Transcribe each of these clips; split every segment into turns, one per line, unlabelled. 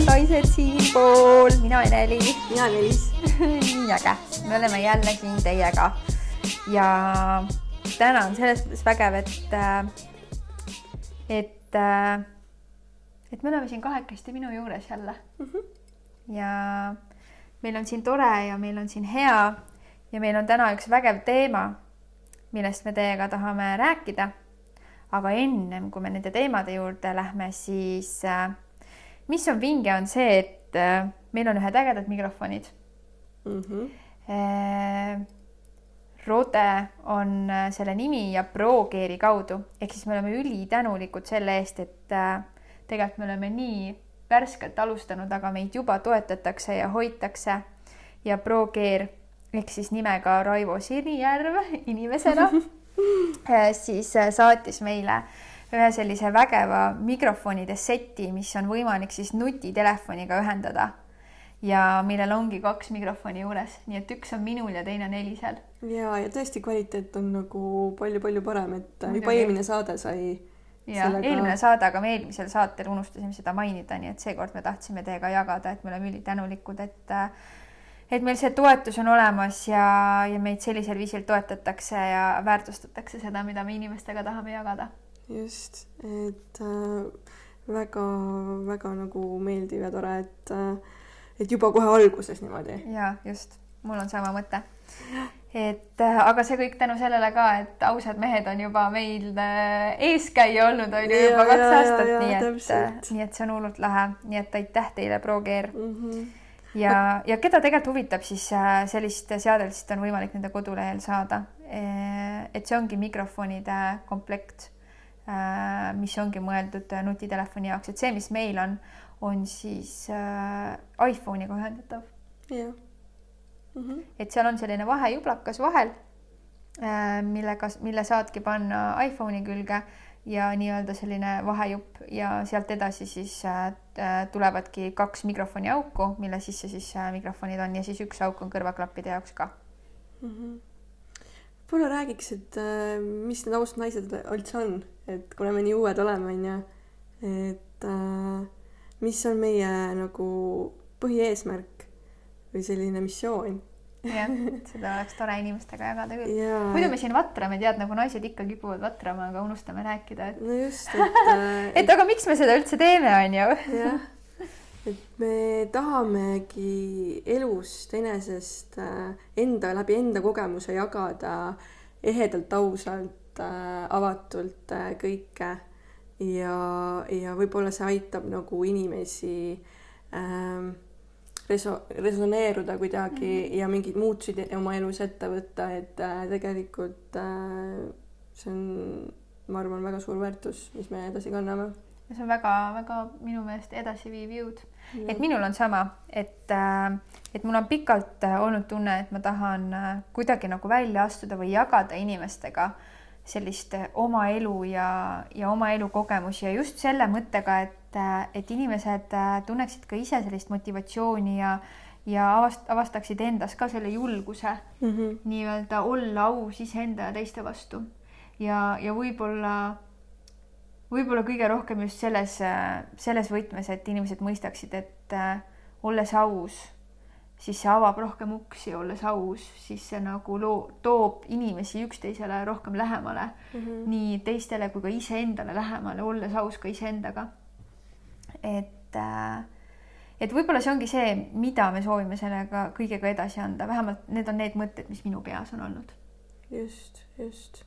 ilusad naised siinpool, mina Eneli.
mina Meelis
nii äge, me oleme jälle siin teiega. ja täna on selles mõttes vägev, et, et, et me oleme siin kahekesti minu juures jälle mm. -hmm. ja meil on siin tore ja meil on siin hea ja meil on täna üks vägev teema, millest me teiega tahame rääkida. aga ennem kui me nende teemade juurde lähme, siis äh, mis on vinge, on see, et äh, meil on ühed ägedad mikrofonid mm. -hmm. Rode on äh, selle nimi ja ProGeari kaudu, ehk siis me oleme ülitänulikud selle eest, et äh, tegelikult me oleme nii värskelt alustanud, aga meid juba toetatakse ja hoitakse. ja ProGear ehk siis nimega Raivo Sinijärv inimesena siis saatis meile ühe sellise vägeva mikrofonide seti, mis on võimalik siis nutitelefoniga ühendada ja millel ongi kaks mikrofoni juures, nii et üks on minul ja teine on Elisel.
ja, ja tõesti kvaliteet on nagu palju-palju parem, et Muidugi. juba eelmine saade sai.
ja sellega... eelmine saade, aga me eelmisel saatel unustasime seda mainida, nii et seekord me tahtsime teiega jagada, et me oleme ülitänulikud, et et meil see toetus on olemas ja, ja meid sellisel viisil toetatakse ja väärtustatakse seda, mida me inimestega tahame jagada
just, et väga-väga äh, nagu meeldiv ja tore, et äh, et juba kohe alguses niimoodi.
ja just, mul on sama mõte. et äh, aga see kõik tänu sellele ka, et ausad mehed on juba meil eeskäija olnud, on ju juba kaks aastat, nii et, äh, nii et see on hullult lahe, nii et aitäh teile, ProGear mm. -hmm ja, ja keda tegelikult huvitab, siis sellist seadelist on võimalik nende kodulehel saada. et see ongi mikrofonide komplekt mis ongi mõeldud äh, nutitelefoni jaoks, et see, mis meil on, on siis äh, iPhone'iga ühendatav.
jah.
Mm -hmm. et seal on selline vahejublakas vahel äh,, millega, mille saadki panna iPhone'i külge ja nii-öelda selline vahejupp ja sealt edasi siis äh, tulevadki kaks mikrofoni auku, mille sisse siis äh, mikrofonid on ja siis üks auk on kõrvaklappide jaoks ka mm.
-hmm võib-olla räägiks, et äh, mis need ausad naised üldse on, et kuna me nii uued oleme, on ju, et äh, mis on meie nagu põhieesmärk või selline missioon
jah, seda oleks tore inimestega jagada küll. muidu me siin vatrame, tead, nagu naised ikka kipuvad vatrama, aga unustame rääkida, et.
no just, et
äh, et aga miks me seda üldse teeme, on ju.
jah et me tahamegi elust enesest äh, enda läbi enda kogemuse jagada ehedalt, ausalt, äh, avatult äh, kõike ja, ja võib-olla see aitab nagu inimesi ähm, reso-, resoneeruda kuidagi mm -hmm. ja mingeid muutusi oma elus ette võtta, et äh, tegelikult äh, see on, ma arvan, väga suur väärtus, mis me edasi kanname
ja see on väga-väga minu meelest edasiviiv jõud. et minul on sama, et, äh, et mul on pikalt äh, olnud tunne, et ma tahan äh, kuidagi nagu välja astuda või jagada inimestega sellist oma elu ja, ja oma elukogemusi ja just selle mõttega, et, et inimesed tunneksid ka ise sellist motivatsiooni ja ja avast-, avastaksid endas ka selle julguse mm -hmm. nii-öelda olla aus iseenda ja teiste vastu. ja, ja võib-olla võib-olla kõige rohkem just selles, selles võtmes, et inimesed mõistaksid, et äh, olles aus, siis see avab rohkem uksi, olles aus, siis see nagu loo-, toob inimesi üksteisele rohkem lähemale mm. -hmm. nii teistele kui ka iseendale lähemale, olles aus ka iseendaga. et äh, et võib-olla see ongi see, mida me soovime sellega kõigega edasi anda, vähemalt need on need mõtted, mis minu peas on olnud.
just, just.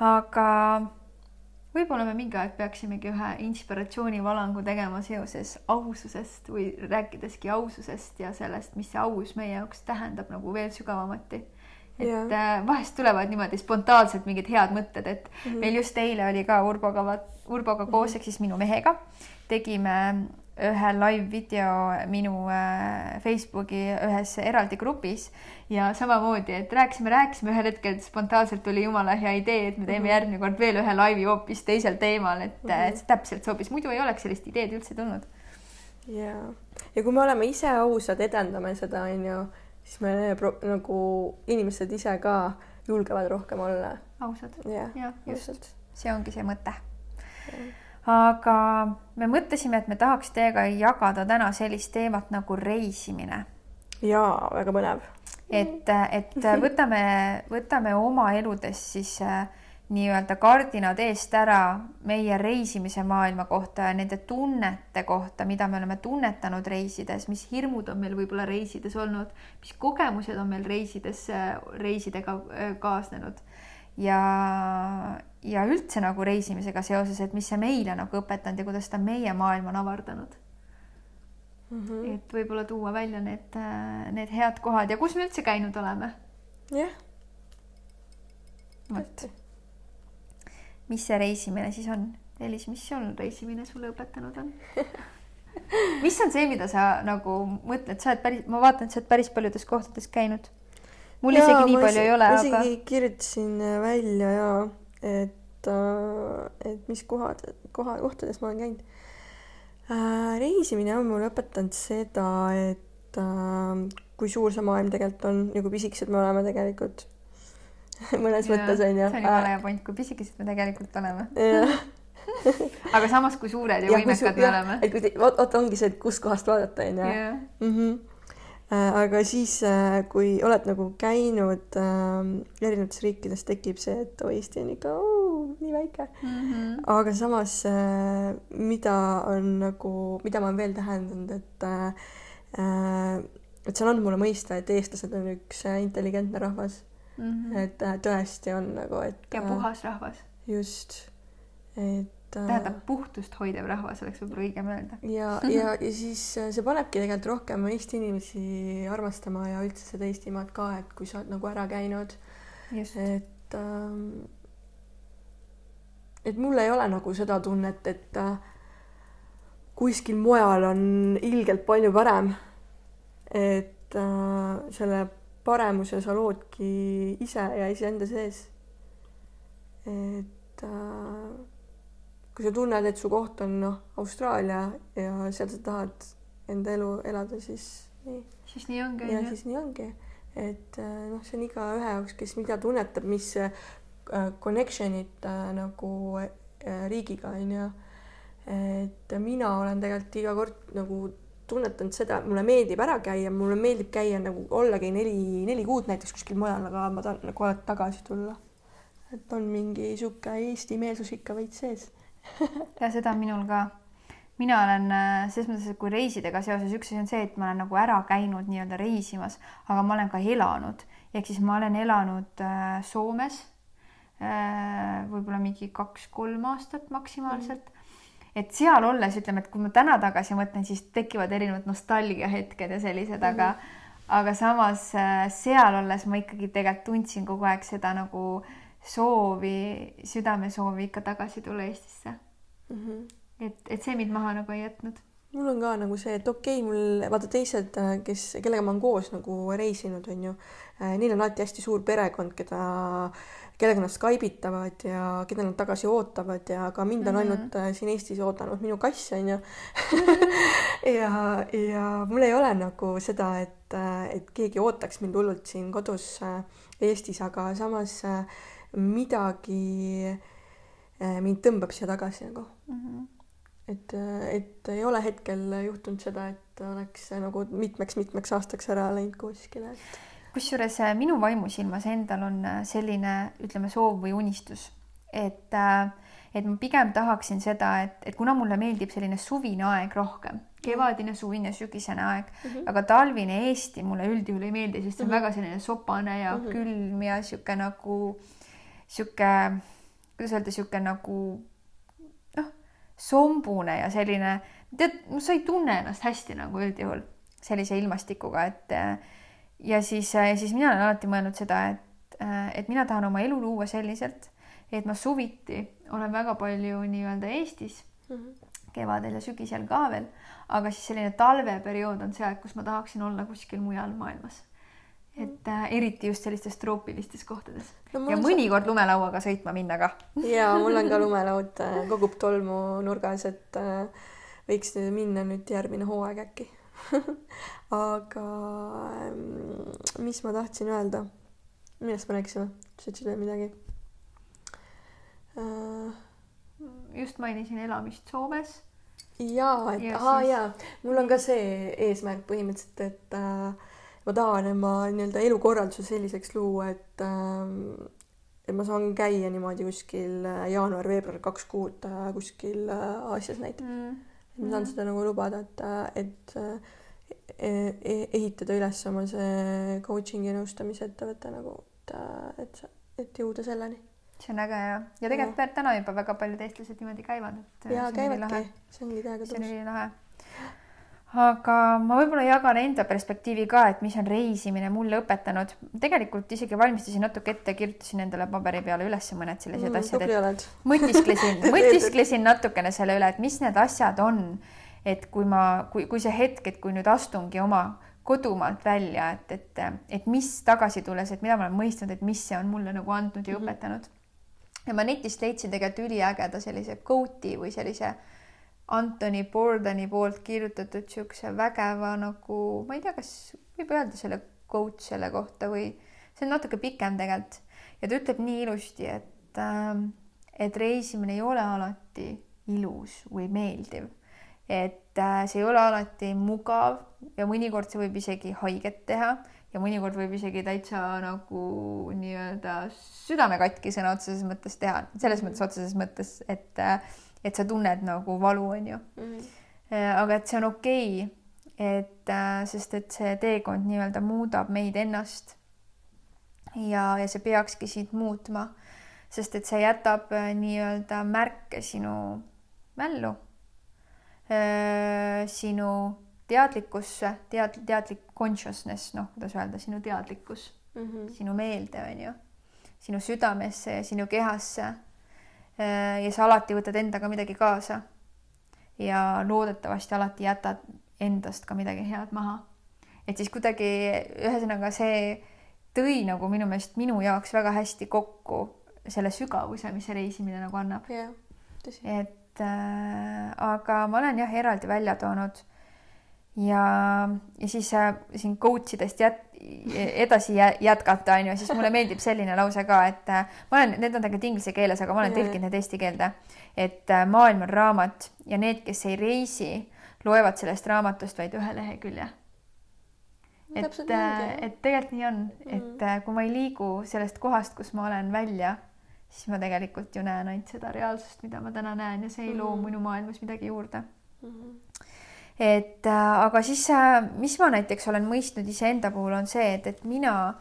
aga võib-olla me mingi aeg peaksimegi ühe inspiratsioonivalangu tegema seoses aususest või rääkideski aususest ja sellest, mis see aus meie jaoks tähendab nagu veel sügavamati. et ja. Äh, vahest tulevad niimoodi spontaanselt mingid head mõtted, et mm -hmm. meil just eile oli ka Urboga, Urboga koos mm -hmm. ehk siis minu mehega tegime ühe live video minu äh, Facebooki ühes eraldi grupis ja samamoodi, et rääkisime, rääkisime ühel hetkel spontaanselt tuli jumala hea idee, et me teeme mm -hmm. järgmine kord veel ühe laivi hoopis teisel teemal, et mm, -hmm. see täpselt sobis, muidu ei oleks sellist ideed üldse tulnud.
ja, ja kui me oleme ise ausad, edendame seda, on ju, siis me nagu inimesed ise ka julgevad rohkem olla.
ausad
ja,
ja, just, just., see ongi see mõte aga me mõtlesime, et me tahaks teiega jagada täna sellist teemat nagu reisimine.
jaa, väga põnev.
et, et võtame, võtame oma eludes siis äh, nii-öelda kardinad eest ära meie reisimise maailma kohta ja nende tunnete kohta, mida me oleme tunnetanud reisides, mis hirmud on meil võib-olla reisides olnud, mis kogemused on meil reisides, reisidega äh, kaasnenud ja, ja üldse nagu reisimisega seoses, et mis see meile nagu õpetanud ja kuidas ta meie maailma on avardanud mm. -hmm. et võib-olla tuua välja need, äh, need head kohad ja kus me üldse käinud oleme.
jah yeah..
vot mis see reisimine siis on? Elis, mis sul reisimine sulle õpetanud on mis on see, mida sa nagu mõtled, sa oled päris, ma vaatan, et sa oled päris paljudes kohtades käinud. mul Jaa, isegi nii palju ei ole,
aga. isegi kirjutasin välja ja, et, äh, et mis kohad, koha, kohtades ma olen käinud äh,. reisimine on mulle õpetanud seda, et äh, kui suur see maailm tegelikult on ja kui pisikesed me oleme tegelikult mõnes ja, mõttes on ju.
see on jumala hea point, kui pisikesed me tegelikult oleme. aga samas, kui suured ja, ja võimekad me oleme.
et kui, vot, vot ongi see, et kuskohast vaadata on ju. Äh, aga siis, äh, kui oled nagu käinud äh, erinevates riikides, tekib see, et oo, Eesti on ikka oo, nii väike mm. -hmm. aga samas äh,, mida on nagu, mida ma olen veel tähendanud, et et see on andnud mulle mõista, et eestlased on üks intelligentne rahvas mm. -hmm. et tõesti on nagu, et.
ja puhas rahvas.
just, et.
Äh, tähendab puhtust hoidev rahvas, oleks võib-olla õigem öelda.
ja, ja, ja siis see panebki tegelikult rohkem Eesti inimesi armastama ja üldse seda Eestimaad ka, et kui sa oled nagu ära käinud. et ähm, et mul ei ole nagu seda tunnet, et äh, kuskil mujal on ilgelt palju parem. et äh, selle paremuse sa loodki ise ja iseenda sees. et äh, kui sa tunned, et su koht on noh, Austraalia ja seal sa tahad enda elu elada, siis nii.
siis nii ongi.
ja siis nii ongi, et äh, noh, see on igaühe jaoks, kes mida tunnetab, mis äh, connection'id äh, nagu riigiga on ju. et mina olen tegelikult iga kord nagu tunnetanud seda, mulle meeldib ära käia, mulle meeldib käia nagu ollagi neli, neli kuud näiteks kuskil mujal, aga ma tahan nagu alati tagasi tulla. et on mingi sihuke Eesti meelsus ikka veits sees
ja seda minul ka. mina olen äh, selles mõttes, et kui reisidega seoses üks asi on see, et ma olen nagu ära käinud nii-öelda reisimas, aga ma olen ka elanud, ehk siis ma olen elanud äh, Soomes äh, võib-olla mingi kaks-kolm aastat maksimaalselt mm et seal olles ütleme, et kui ma täna tagasi mõtlen, siis tekivad erinevad nostalgiahetked ja sellised mm, -hmm. aga mhm. aga samas äh, seal olles ma ikkagi tegelikult tundsin kogu aeg seda nagu soovi, südamesoovi ikka tagasi tulla Eestisse mm. -hmm. et, et see mind maha nagu ei jätnud
mul on ka nagu see, et okei okay,, mul vaata teised, äh, kes, kellega ma olen koos nagu reisinud, on ju, äh, neil on alati hästi suur perekond, keda kellega nad Skype itavad ja keda nad tagasi ootavad ja ka mind on mm -hmm. ainult äh, siin Eestis oodanud minu kass on ju ja, ja mul ei ole nagu seda, et, äh, et keegi ootaks mind hullult siin kodus äh, Eestis, aga samas midagi mind tõmbab siia tagasi nagu mm. -hmm et, et ei ole hetkel juhtunud seda, et oleks nagu mitmeks-mitmeks aastaks ära läinud kuskile, et
kusjuures äh, minu vaimusilmas endal on äh, selline, ütleme, soov või unistus, et, äh, et ma pigem tahaksin seda, et, et kuna mulle meeldib selline suvine aeg rohkem, kevadine, suvine, sügisene aeg mm, -hmm. aga talvine Eesti mulle üldjuhul ei meeldi, sest see on mm -hmm. väga selline sopane ja mm -hmm. külm ja sihuke nagu sihuke, kuidas öelda, sihuke nagu noh, sombune ja selline, tead, sa ei tunne ennast hästi nagu üldjuhul sellise ilmastikuga, et ja siis, ja siis mina olen alati mõelnud seda, et, äh, et mina tahan oma elu luua selliselt, et ma suviti olen väga palju nii-öelda Eestis mm, -hmm. kevadel ja sügisel ka veel, aga siis selline talveperiood on see aeg, kus ma tahaksin olla kuskil mujal maailmas. Et äh, eriti just sellistes troopilistes kohtades no, ja mõnikord lumelauaga sõitma minna ka.
ja mul on ka lumelaud äh, kogub tolmu nurgas, et äh, võiks minna nüüd järgmine hooaeg äkki aga mm, mis ma tahtsin öelda? millest me rääkisime? sa ütlesid veel midagi uh,?
just mainisin elamist Soomes.
jaa, et
Ja
ahaa
siis-
jaa, mul on ka see eesmärk põhimõtteliselt, et äh, ma tahan oma nii-öelda elukorralduse selliseks luua, et äh, et ma saan käia niimoodi kuskil äh, jaanuar-veebruar kaks kuud äh, kuskil Aasias näiteks.
mm.
ma saan
Mhm.
seda nagu lubada, et, et e- e- ehitada üles oma see coaching'i nõustamise ettevõte nagu, et, et, et jõuda selleni.
see on äge ja, ja tegelikult veel täna juba väga paljud eestlased niimoodi käivad, et.
ja käivadki, see ongi täiega
see on
tõus.
ülilahe. Aga ma võib-olla jagan enda perspektiivi ka, et mis on reisimine mulle õpetanud. tegelikult isegi valmistasin natuke ette, kirjutasin endale paberi peale üles mõned sellised mm, asjad,
tubli oled.
et mõtisklesin mõtisklesin natukene selle üle, et mis need asjad on. et kui ma, kui, kui see hetk, et kui nüüd astungi oma kodumaalt välja, et, et, et mis tagasi tulles, et mida ma olen mõistnud, et mis see on mulle nagu andnud ja
Mhm.
õpetanud. ja ma netist leidsin tegelikult üliägeda sellise quote'i või sellise Anthony Bourdoni poolt kirjutatud siukse vägeva nagu, ma ei tea, kas võib öelda selle quote selle kohta või see on natuke pikem tegelikult ja ta ütleb nii ilusti, et ähm, et reisimine ei ole alati ilus või meeldiv. et äh, see ei ole alati mugav ja mõnikord see võib isegi haiget teha ja mõnikord võib isegi täitsa nagu nii-öelda südame katki sõna otseses mõttes teha, selles mõttes otseses mõttes, et äh, et sa tunned nagu valu, onju. aga et see on okei okay,, et äh, sest et see teekond nii-öelda muudab meid ennast. ja, ja see peakski sind muutma, sest et see jätab äh, nii-öelda märke sinu mällu, sinu teadlikkusse, tead-, teadlik consciousness, noh, kuidas öelda, sinu teadlikkus mm, -hmm. sinu meelde, onju, sinu südamesse ja sinu kehasse ja sa alati võtad endaga midagi kaasa. ja loodetavasti alati jätad endast ka midagi head maha. et siis kuidagi, ühesõnaga see tõi nagu minu meelest minu jaoks väga hästi kokku selle sügavuse, mis see reisimine nagu annab. et äh, aga ma olen jah, eraldi välja toonud ja, ja siis äh, siin coach idest jät-, edasi jätkata, on ju, siis mulle meeldib selline lause ka, et äh, ma olen, need on tegelikult inglise keeles, aga ma olen tõlkinud need eesti keelde. et äh, maailm on raamat ja need, kes ei reisi, loevad sellest raamatust vaid ühe lehekülje. et, et tegelikult nii on, et mm. kui ma ei liigu sellest kohast, kus ma olen välja, siis ma tegelikult ju näen ainult seda reaalsust, mida ma täna näen ja see ei loo minu maailmas midagi juurde mm. -hmm et äh, aga siis, mis ma näiteks olen mõistnud iseenda puhul, on see, et, et mina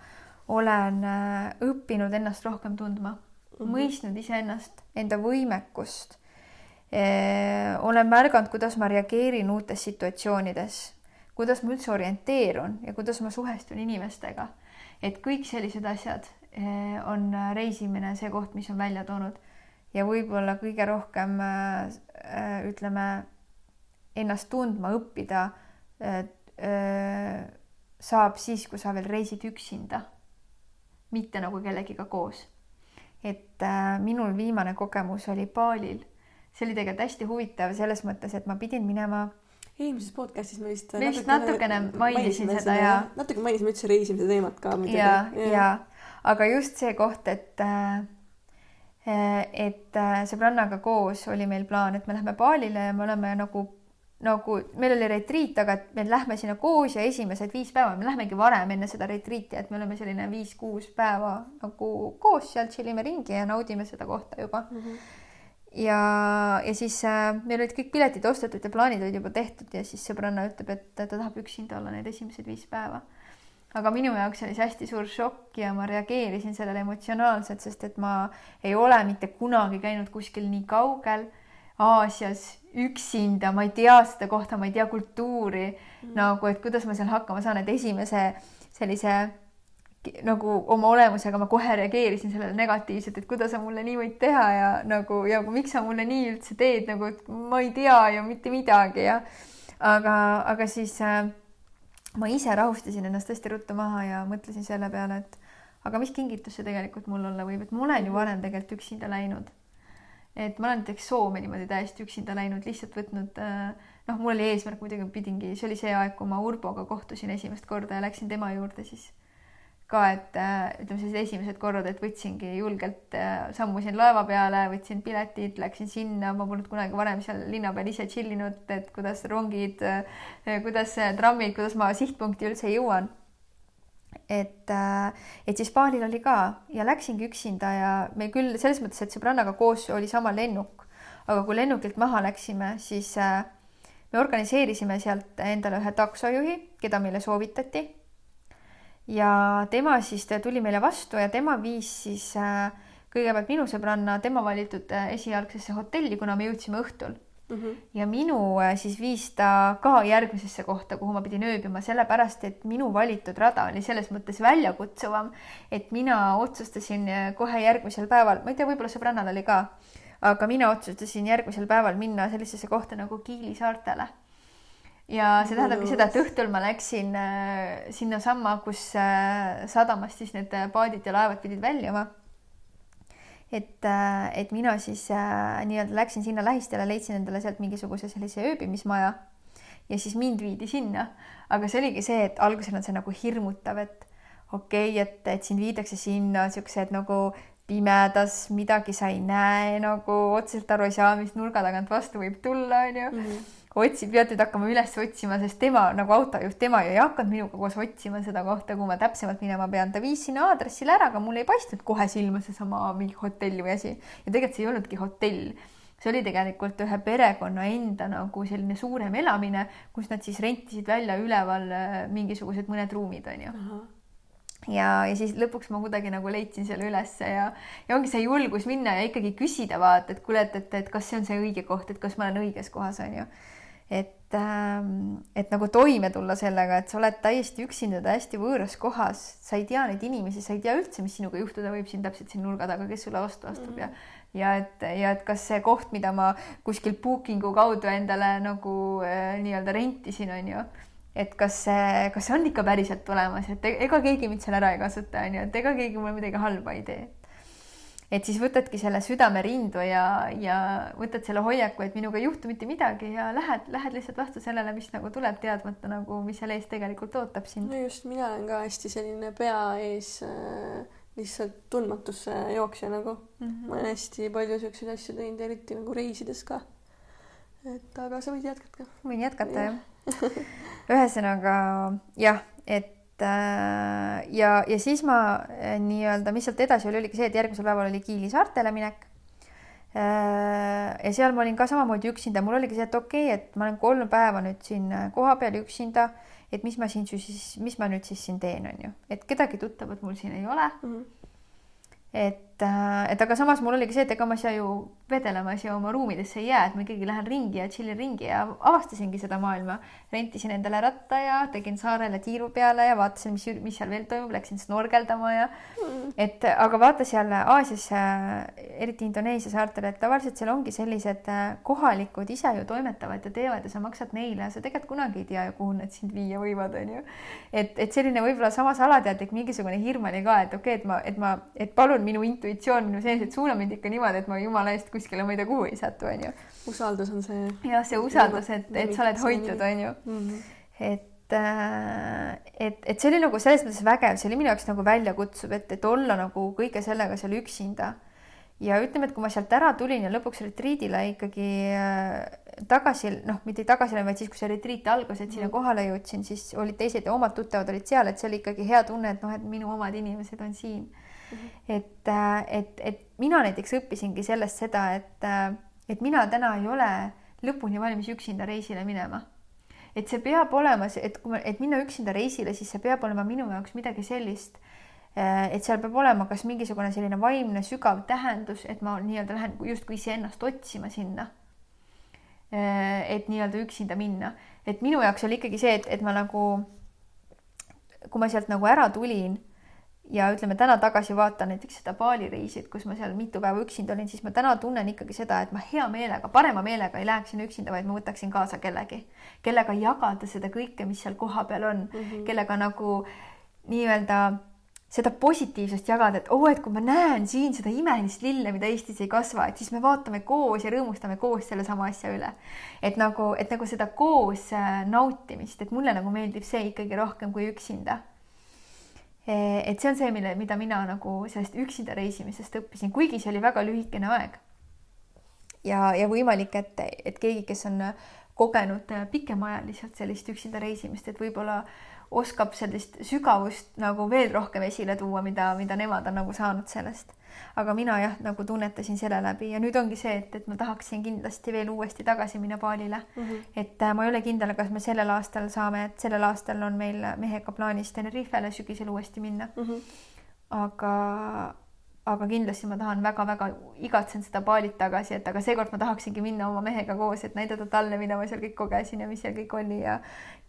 olen äh, õppinud ennast rohkem tundma mm, -hmm. mõistnud iseennast, enda võimekust. olen märganud, kuidas ma reageerin uutes situatsioonides, kuidas ma üldse orienteerun ja kuidas ma suhestun inimestega. et kõik sellised asjad on reisimine see koht, mis on välja toonud ja võib-olla kõige rohkem ütleme ennast tundma õppida saab siis, kui sa veel reisid üksinda. mitte nagu kellegiga koos. et äh, minul viimane kogemus oli Balil. see oli tegelikult hästi huvitav selles mõttes, et ma pidin minema
eelmises podcastis me vist
me vist natukene mainisin seda, ja
natuke mainisime üldse reisimise teemat ka muidugi.
ja, ja, ja., aga just see koht, et äh, et sõbrannaga koos oli meil plaan, et me läheme Balile ja me oleme nagu nagu meil oli retriit, aga et me lähme sinna koos ja esimesed viis päeva, me lähmegi varem enne seda retriiti, et me oleme selline viis-kuus päeva nagu koos seal tšillime ringi ja naudime seda kohta juba mm. -hmm. ja, ja siis äh, meil olid kõik piletid ostetud ja plaanid olid juba tehtud ja siis sõbranna ütleb, et ta tahab üksinda olla need esimesed viis päeva. aga minu jaoks oli see hästi suur šokk ja ma reageerisin sellele emotsionaalselt, sest et ma ei ole mitte kunagi käinud kuskil nii kaugel Aasias üksinda, ma ei tea seda kohta, ma ei tea kultuuri mm. nagu, et kuidas ma seal hakkama saan, et esimese sellise nagu oma olemusega ma kohe reageerisin sellele negatiivselt, et kuidas sa mulle nii võid teha ja nagu ja miks sa mulle nii üldse teed nagu, et ma ei tea ju mitte midagi ja aga, aga siis äh, ma ise rahustasin ennast hästi ruttu maha ja mõtlesin selle peale, et aga mis kingitus see tegelikult mul olla võib, et ma olen ju varem tegelikult üksinda läinud et ma olen näiteks Soome niimoodi täiesti üksinda läinud, lihtsalt võtnud noh, mul oli eesmärk muidugi, pidingi, see oli see aeg, kui ma Urboga kohtusin esimest korda ja läksin tema juurde, siis ka, et äh, ütleme sellised esimesed korrad, et võtsingi julgelt, äh, sammusin laeva peale, võtsin piletid, läksin sinna, ma polnud kunagi varem seal linna peal ise chill inud, et kuidas rongid, kuidas trammid, kuidas ma sihtpunkti üldse jõuan. Et, et siis Balil oli ka ja läksingi üksinda ja me küll selles mõttes, et sõbrannaga koos oli sama lennuk, aga kui lennukilt maha läksime, siis me organiseerisime sealt endale ühe taksojuhi, keda meile soovitati. Ja tema siis tuli meile vastu ja tema viis siis äh, kõigepealt minu sõbranna tema valitud äh, esialgsesse hotelli, kuna me jõudsime õhtul mm. -hmm. ja minu äh, siis viis ta ka järgmisesse kohta, kuhu ma pidin ööbima, sellepärast et minu valitud rada oli selles mõttes väljakutsuvam, et mina otsustasin kohe järgmisel päeval, ma ei tea, võib-olla sõbrannal oli ka, aga mina otsustasin järgmisel päeval minna sellisesse kohta nagu Kiili saartele ja see tähendabki seda, et õhtul ma läksin äh, sinnasamma, kus äh, sadamast siis need äh, paadid ja laevad pidid väljuma. Et, et mina siis nii-öelda läksin sinna lähistele, leidsin endale sealt mingisuguse sellise ööbimismaja ja siis mind viidi sinna. aga see oligi see, et alguses on see nagu hirmutav, et okei okay,, et, et sind viidakse sinna siuksed nagu pimedas, midagi sa ei näe nagu otseselt aru ei saa, mis nurga tagant vastu võib tulla, onju pead nüüd hakkama üles otsima, sest tema nagu autojuht, tema ju ei hakanud minuga koos otsima seda kohta, kuhu ma täpsemalt minema pean. ta viis sinna aadressile ära, aga mul ei paistnud kohe silma seesama mingi hotell või asi. ja tegelikult see ei olnudki hotell. see oli tegelikult ühe perekonna enda nagu selline suurem elamine, kus nad siis rentisid välja üleval äh, mingisugused mõned ruumid, onju ja, ja siis lõpuks ma kuidagi nagu leidsin selle ülesse ja, ja ongi see julgus minna ja ikkagi küsida vaata, et kuule, et, et, et kas see on see õige koht, et kas ma olen õiges kohas, onju et, ähm, et nagu toime tulla sellega, et sa oled täiesti üksinda hästi võõras kohas, sa ei tea neid inimesi, sa ei tea üldse, mis sinuga juhtuda võib siin täpselt siin nurga taga, kes sulle vastu astub mm -hmm. ja ja et, ja et kas see koht, mida ma kuskil booking'u kaudu endale nagu äh, nii-öelda rentisin, on ju, et kas see, kas see on ikka päriselt olemas, et ega keegi mind seal ära ei kasuta, on ju, et ega keegi mulle midagi halba ei tee et siis võtadki selle südame rindu ja, ja võtad selle hoiaku, et minuga ei juhtu mitte midagi ja lähed, lähed lihtsalt vastu sellele, mis nagu tuleb, teadmata nagu, mis seal ees tegelikult ootab sind.
no just, mina olen ka hästi selline pea ees äh, lihtsalt tundmatusse jooksja nagu mm. -hmm. ma olen hästi palju siukseid asju teinud, eriti nagu reisides ka. et aga sa võid jätkata.
võin jätkata jah ühesõnaga jah, et ja, ja siis ma äh, nii-öelda, mis sealt edasi oli, oligi see, et järgmisel päeval oli Kiili saartele minek. Äh, ja seal ma olin ka samamoodi üksinda, mul oligi see, et okei okay,, et ma olen kolm päeva nüüd siin kohapeal üksinda, et mis ma siin siis, mis ma nüüd siis siin teen, on ju, et kedagi tuttavat mul siin ei ole mm. -hmm. et, et aga samas mul oligi see, et ega ma siia ju vedelema siia oma ruumidesse ei jää, et ma ikkagi lähen ringi ja chillin ringi ja avastasingi seda maailma. rentisin endale ratta ja tegin saarele tiiru peale ja vaatasin, mis, mis seal veel toimub, läksin snorgeldama ja mm. et aga vaata seal Aasias, eriti Indoneesia saartel, et tavaliselt seal ongi sellised kohalikud ise ju toimetavad ja teevad ja sa maksad neile ja sa tegelikult kunagi ei tea ju, kuhu nad sind viia võivad, onju. et, et selline võib-olla samas alateadlik mingisugune hirm oli ka, et okei okay,, et ma, et ma, et palun minu intuitsioon minu sees, et suuna mind ikka niimoodi, et ma jumala eest kuskile ma ei tea kuhu ei satu, onju.
usaldus on see.
jah, see usaldus, et, et sa oled hoitud, onju. Mhm. et, äh, et, et see oli nagu selles mõttes vägev, see oli minu jaoks nagu väljakutsuv, et, et olla nagu kõige sellega seal üksinda. ja ütleme, et kui ma sealt ära tulin ja lõpuks retriidile ikkagi äh, tagasi, noh, mitte tagasi, vaid siis, kui see retriit algas, et sinna mhm. kohale jõudsin, siis olid teised ja omad tuttavad olid seal, et see oli ikkagi hea tunne, et noh, et minu omad inimesed on siin et, äh, et, et mina näiteks õppisingi sellest seda, et, äh, et mina täna ei ole lõpuni valmis üksinda reisile minema. et see peab olema, et kui ma, et minna üksinda reisile, siis see peab olema minu jaoks midagi sellist, äh, et seal peab olema kas mingisugune selline vaimne sügav tähendus, et ma nii-öelda lähen justkui iseennast otsima sinna. et nii-öelda üksinda minna, et minu jaoks oli ikkagi see, et, et ma nagu, kui ma sealt nagu ära tulin ja ütleme täna tagasi vaatan näiteks seda Bali reisi, et kus ma seal mitu päeva üksinda olin, siis ma täna tunnen ikkagi seda, et ma hea meelega, parema meelega ei läheks sinna üksinda, vaid ma võtaksin kaasa kellegi, kellega jagada seda kõike, mis seal kohapeal on mm, -hmm. kellega nagu nii-öelda seda positiivsust jagada, et oo oh,, et kui ma näen siin seda imelist lille, mida Eestis ei kasva, et siis me vaatame koos ja rõõmustame koos sellesama asja üle. et nagu, et nagu seda koos äh, nautimist, et mulle nagu meeldib see ikkagi rohkem kui üksinda et see on see, mille, mida mina nagu sellest üksinda reisimisest õppisin, kuigi see oli väga lühikene aeg. ja, ja võimalik, et, et keegi, kes on kogenud pikemaajaliselt sellist üksinda reisimist, et võib-olla oskab sellist sügavust nagu veel rohkem esile tuua, mida, mida nemad on nagu saanud sellest aga mina jah, nagu tunnetasin selle läbi ja nüüd ongi see, et, et ma tahaksin kindlasti veel uuesti tagasi minna baalile mm. -hmm. et äh, ma ei ole kindel, kas me sellel aastal saame, et sellel aastal on meil mehega plaanis Tenerifele sügisel uuesti minna mm. -hmm. aga, aga kindlasti ma tahan väga-väga igatsen seda baalit tagasi, et aga seekord ma tahaksingi minna oma mehega koos, et näidata talle, mida ma seal kõik kogesin ja mis seal kõik oli ja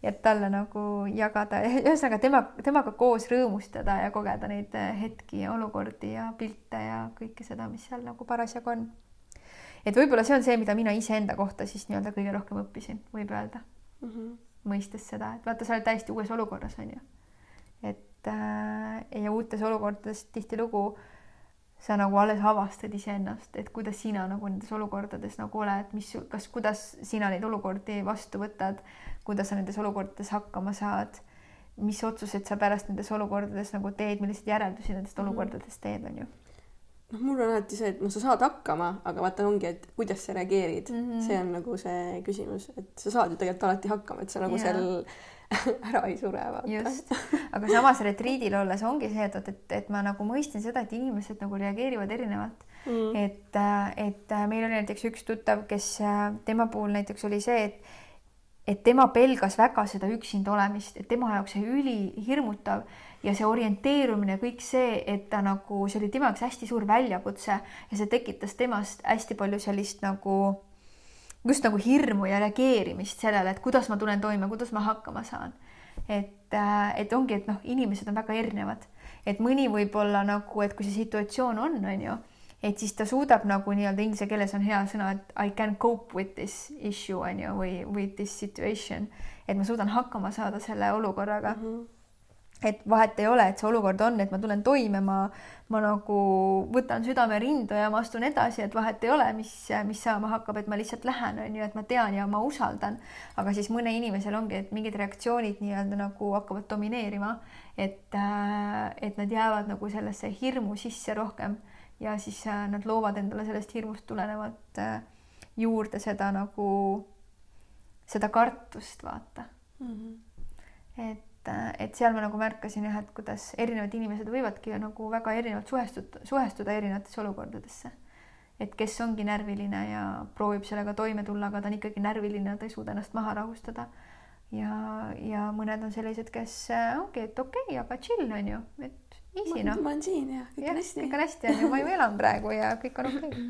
ja talle nagu jagada, ühesõnaga tema, temaga koos rõõmustada ja kogeda neid eh, hetki ja olukordi ja pilte ja kõike seda, mis seal nagu parasjagu on. et võib-olla see on see, mida mina iseenda kohta siis nii-öelda kõige rohkem õppisin, võib öelda mm. -hmm. mõistes seda, et vaata, sa oled täiesti uues olukorras, on ju. et äh, ja uutes olukordades tihtilugu äh, sa nagu alles avastad iseennast, et kuidas sina nagu nendes olukordades nagu oled, mis, kas, kuidas sina neid olukordi vastu võtad, kuidas sa nendes olukordades hakkama saad, mis otsused sa pärast nendes olukordades nagu teed, milliseid järeldusi nendest mhm. olukordadest teed, on ju
noh, mul on alati see, et noh, sa saad hakkama, aga vaata ongi, et kuidas sa reageerid mm, -hmm. see on nagu see küsimus, et sa saad ju tegelikult alati hakkama, et sa nagu yeah. seal ära ei sure, vaata.
just, aga samas retriidil olles ongi see, et, et, et ma nagu mõistan seda, et inimesed nagu reageerivad erinevalt. Mm.. et, et meil oli näiteks üks tuttav, kes tema puhul näiteks oli see, et et tema pelgas väga seda üksinda olemist, et tema jaoks see ülihirmutav ja see orienteerumine, kõik see, et ta nagu, see oli tema jaoks hästi suur väljakutse ja see tekitas temast hästi palju sellist nagu just nagu hirmu ja reageerimist sellele, et kuidas ma tulen toime, kuidas ma hakkama saan. et, äh, et ongi, et noh, inimesed on väga erinevad, et mõni võib olla nagu, et kui see situatsioon on, on ju, et siis ta suudab nagu nii-öelda inglise keeles on hea sõna, et I can cope with this issue on ju, või with this situation, et ma suudan hakkama saada selle olukorraga mm. -hmm et vahet ei ole, et see olukord on, et ma tulen toime, ma, ma nagu võtan südame rindu ja ma astun edasi, et vahet ei ole, mis, mis saama hakkab, et ma lihtsalt lähen, on ju, et ma tean ja ma usaldan. aga siis mõne inimesel ongi, et mingid reaktsioonid nii-öelda nagu hakkavad domineerima, et, et nad jäävad nagu sellesse hirmu sisse rohkem ja siis nad loovad endale sellest hirmust tulenevalt juurde seda nagu, seda kartust, vaata mm. -hmm. et et, et seal ma nagu märkasin jah, et kuidas erinevad inimesed võivadki nagu väga erinevalt suhestuda, suhestuda erinevatesse olukordadesse. et kes ongi närviline ja proovib sellega toime tulla, aga ta on ikkagi närviline, ta ei suuda ennast maha rahustada. ja, ja mõned on sellised, kes äh, ongi, et okei okay,, aga chill on ju, et easy noh.
ma olen siin ja kõik on hästi.
kõik on hästi on ju, ma ju elan praegu ja kõik on okei okay..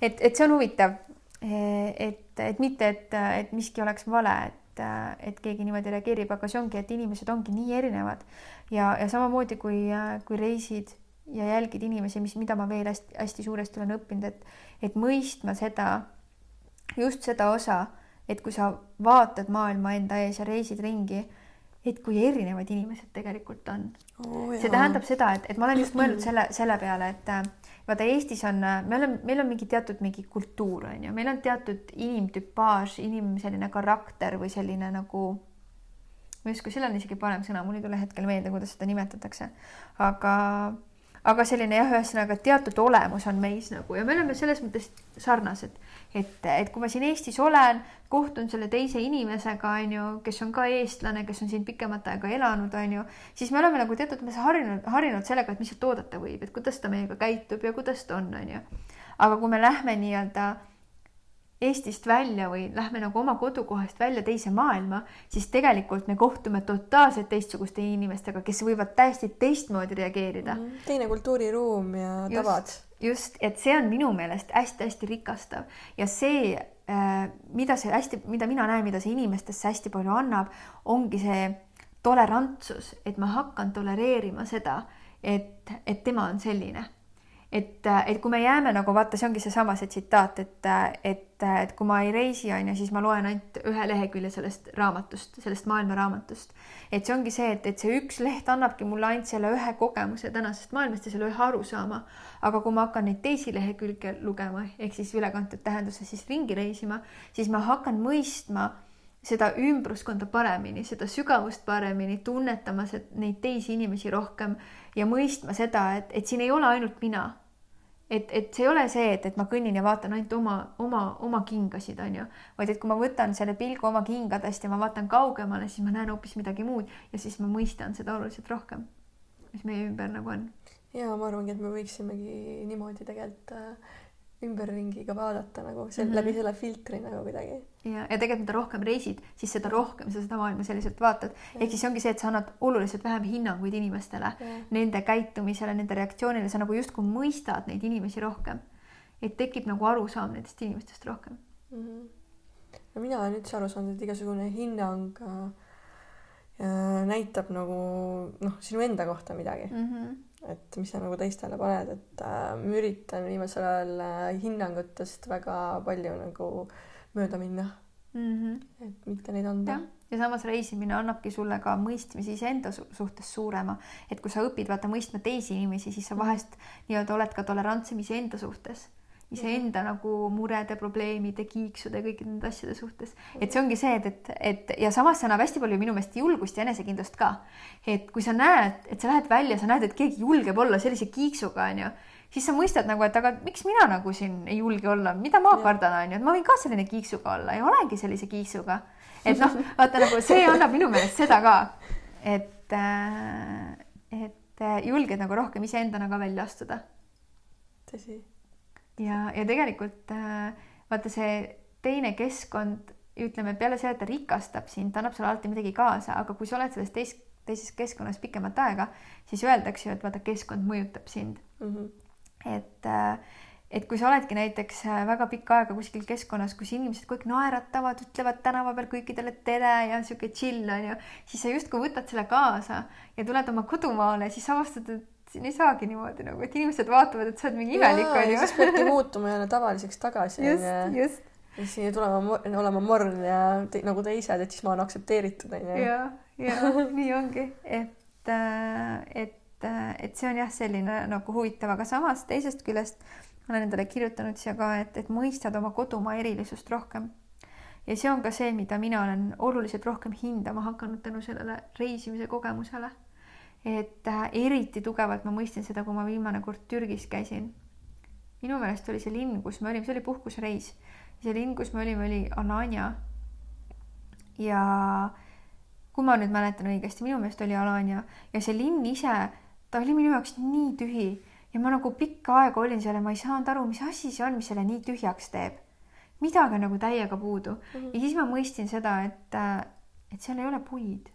et, et see on huvitav. et, et mitte, et, et miski oleks vale, et et, et keegi niimoodi reageerib, aga see ongi, et inimesed ongi nii erinevad ja, ja samamoodi kui, kui reisid ja jälgid inimesi, mis, mida ma veel hästi-hästi suuresti olen õppinud, et, et mõistma seda, just seda osa, et kui sa vaatad maailma enda ees ja reisid ringi, et kui erinevad inimesed tegelikult on oh,. see tähendab seda, et, et ma olen just mõelnud selle, selle peale, et vaata Eestis on, me oleme, meil on mingi teatud mingi kultuur on ju, meil on teatud inimtüpaaž, inim selline karakter või selline nagu, ma ei oska, sellel on isegi parem sõna, mul ei tule hetkel meelde, kuidas seda nimetatakse, aga aga selline jah, ühesõnaga teatud olemus on meis nagu ja me oleme selles mõttes sarnased, et, et kui ma siin Eestis olen, kohtun selle teise inimesega, on ju, kes on ka eestlane, kes on siin pikemat aega elanud, on ju, siis me oleme nagu teatud mõttes harjunud, harjunud sellega, et mis sealt oodata võib, et kuidas ta meiega käitub ja kuidas ta on, on ju. aga kui me lähme nii-öelda Eestist välja või lähme nagu oma kodukohast välja teise maailma, siis tegelikult me kohtume totaalselt teistsuguste inimestega, kes võivad täiesti teistmoodi reageerida mm.
-hmm. teine kultuuriruum ja tavad.
Just, et see on minu meelest hästi-hästi rikastav. Ja see, äh, mida see hästi, mida mina näen, mida see inimestesse hästi palju annab, ongi see tolerantsus, et ma hakkan tolereerima seda, et, et tema on selline et, et kui me jääme nagu vaata, see ongi seesama see tsitaat, et, et, et kui ma ei reisi, on ju, siis ma loen ainult ühe lehekülje sellest raamatust, sellest maailmaraamatust. et see ongi see, et, et see üks leht annabki mulle ainult selle ühe kogemuse tänasest maailmast ja selle ühe arusaama. aga kui ma hakkan neid teisi lehekülge lugema ehk siis ülekantud tähenduses siis ringi reisima, siis ma hakkan mõistma seda ümbruskonda paremini, seda sügavust paremini, tunnetama neid teisi inimesi rohkem ja mõistma seda, et, et siin ei ole ainult mina et, et see ei ole see, et, et ma kõnnin ja vaatan ainult oma, oma, oma kingasid, on ju, vaid et kui ma võtan selle pilgu oma kingadest ja ma vaatan kaugemale, siis ma näen hoopis midagi muud ja siis ma mõistan seda oluliselt rohkem, mis meie ümber nagu on.
ja ma arvangi, et me võiksimegi niimoodi tegelikult äh, ümberringi ka vaadata nagu see mm -hmm. läbi selle filtri nagu kuidagi.
ja, ja tegelikult mida rohkem reisid, siis seda rohkem sa seda maailma selliselt vaatad. ehk siis ongi see, et sa annad oluliselt vähem hinnanguid inimestele, nende käitumisele, nende reaktsioonile, sa nagu justkui mõistad neid inimesi rohkem. et tekib nagu arusaam nendest inimestest rohkem mm. -hmm.
no mina olen üldse aru saanud, et igasugune hinnang äh, näitab nagu noh, sinu enda kohta midagi mm. -hmm et mis sa nagu teistele paned, et äh, ma üritan viimasel ajal äh, hinnangutest väga palju nagu mööda minna mm. -hmm. et mitte neid anda.
ja samas reisimine annabki sulle ka mõistmise iseenda su suhtes suurema, et kui sa õpid vaata mõistma teisi inimesi, siis sa vahest nii-öelda oled ka tolerantsem iseenda suhtes iseenda nagu murede, probleemide, kiiksude, kõikide nende asjade suhtes. et see ongi see, et, et, et ja samas see annab hästi palju minu meelest julgust ja enesekindlust ka. et kui sa näed, et sa lähed välja, sa näed, et keegi julgeb olla sellise kiiksuga, onju, siis sa mõistad nagu, et aga miks mina nagu siin ei julge olla, mida ma kardan, onju, et ma võin ka selline kiiksuga olla ja olengi sellise kiiksuga. et noh, vaata nagu see annab minu meelest seda ka, et, äh, et äh, julged nagu rohkem iseendana ka välja astuda.
tõsi
ja, ja tegelikult äh, vaata see teine keskkond, ütleme peale selle, et ta rikastab sind, ta annab sulle alati midagi kaasa, aga kui sa oled selles teis, teises keskkonnas pikemat aega, siis öeldakse ju, et vaata, keskkond mõjutab sind mm. -hmm. et äh, et kui sa oledki näiteks äh, väga pikka aega kuskil keskkonnas, kus inimesed kõik naeratavad, ütlevad tänava peal kõikidele tere ja sihuke chill on ju, siis sa justkui võtad selle kaasa ja tuled oma kodumaale, siis avastad, et siin ei saagi niimoodi nagu, et inimesed vaatavad, et sa oled mingi imelik onju.
siis peadki muutuma jälle tavaliseks tagasi.
just, just.
ja siis siia tulema, olema morn ja te, nagu teised, et siis ma olen aktsepteeritud onju.
ja, ja nii ongi, et, äh, et, äh, et see on jah, selline nagu huvitav, aga samas teisest küljest ma olen endale kirjutanud siia ka, et, et mõistad oma kodumaa erilisust rohkem. ja see on ka see, mida mina olen oluliselt rohkem hindama hakanud tänu sellele reisimise kogemusele et äh, eriti tugevalt ma mõistsin seda, kui ma viimane kord Türgis käisin. minu meelest oli see linn, kus me olime, see oli puhkusereis. see linn, kus me olime, oli Alanya. ja kui ma nüüd mäletan õigesti, minu meelest oli Alanya ja see linn ise, ta oli minu jaoks nii tühi ja ma nagu pikka aega olin seal ja ma ei saanud aru, mis asi see on, mis selle nii tühjaks teeb. midagi on nagu täiega puudu mm -hmm. ja siis ma mõistsin seda, et, äh, et seal ei ole puid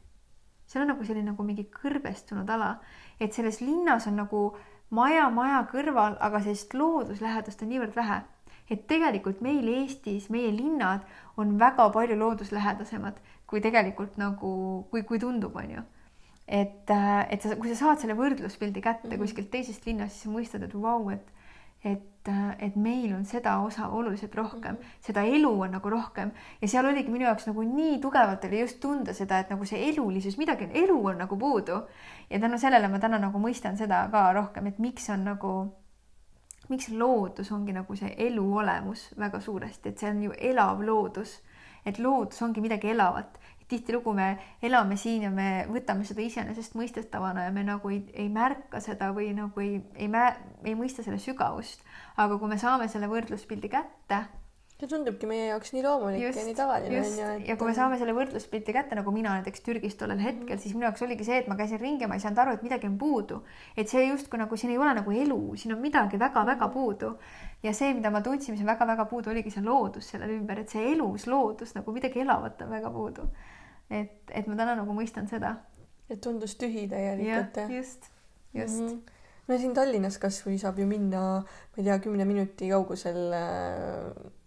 seal on nagu selline nagu mingi kõrbestunud ala, et selles linnas on nagu maja maja kõrval, aga sellist looduslähedast on niivõrd vähe, et tegelikult meil Eestis, meie linnad on väga palju looduslähedasemad kui tegelikult nagu, kui, kui tundub, on ju. et, äh, et sa, kui sa saad selle võrdluspildi kätte mm -hmm. kuskilt teisest linnast, siis sa mõistad, et vau wow,, et et, et meil on seda osa oluliselt rohkem mm, -hmm. seda elu on nagu rohkem ja seal oligi minu jaoks nagu nii tugevalt oli just tunda seda, et nagu see elulisus, midagi elu on nagu puudu. ja tänu sellele ma täna nagu mõistan seda ka rohkem, et miks on nagu, miks loodus ongi nagu see elu olemus väga suuresti, et see on ju elav loodus. et loodus ongi midagi elavat tihtilugu me elame siin ja me võtame seda iseenesestmõistetavana ja me nagu ei, ei märka seda või nagu ei, ei, ei mõista selle sügavust. aga kui me saame selle võrdluspildi kätte
see tundubki meie jaoks nii loomulik just, ja nii tavaline
on ju et.... ja kui me saame selle võrdluspilti kätte, nagu mina näiteks Türgis tollel hetkel, siis minu jaoks oligi see, et ma käisin ringi ja ma ei saanud aru, et midagi on puudu. et see justkui nagu siin ei ole nagu elu, siin on midagi väga-väga puudu. ja see, mida ma tundsin, mis on väga-väga puudu, oligi see loodus sellel ümber, et see elus loodus nagu midagi elavat on väga puudu. Et, et ma täna nagu mõistan seda.
et tundus tühi täielikult
just, just mm. -hmm
no siin Tallinnas kasvõi saab ju minna, ma ei tea, kümne minuti kaugusel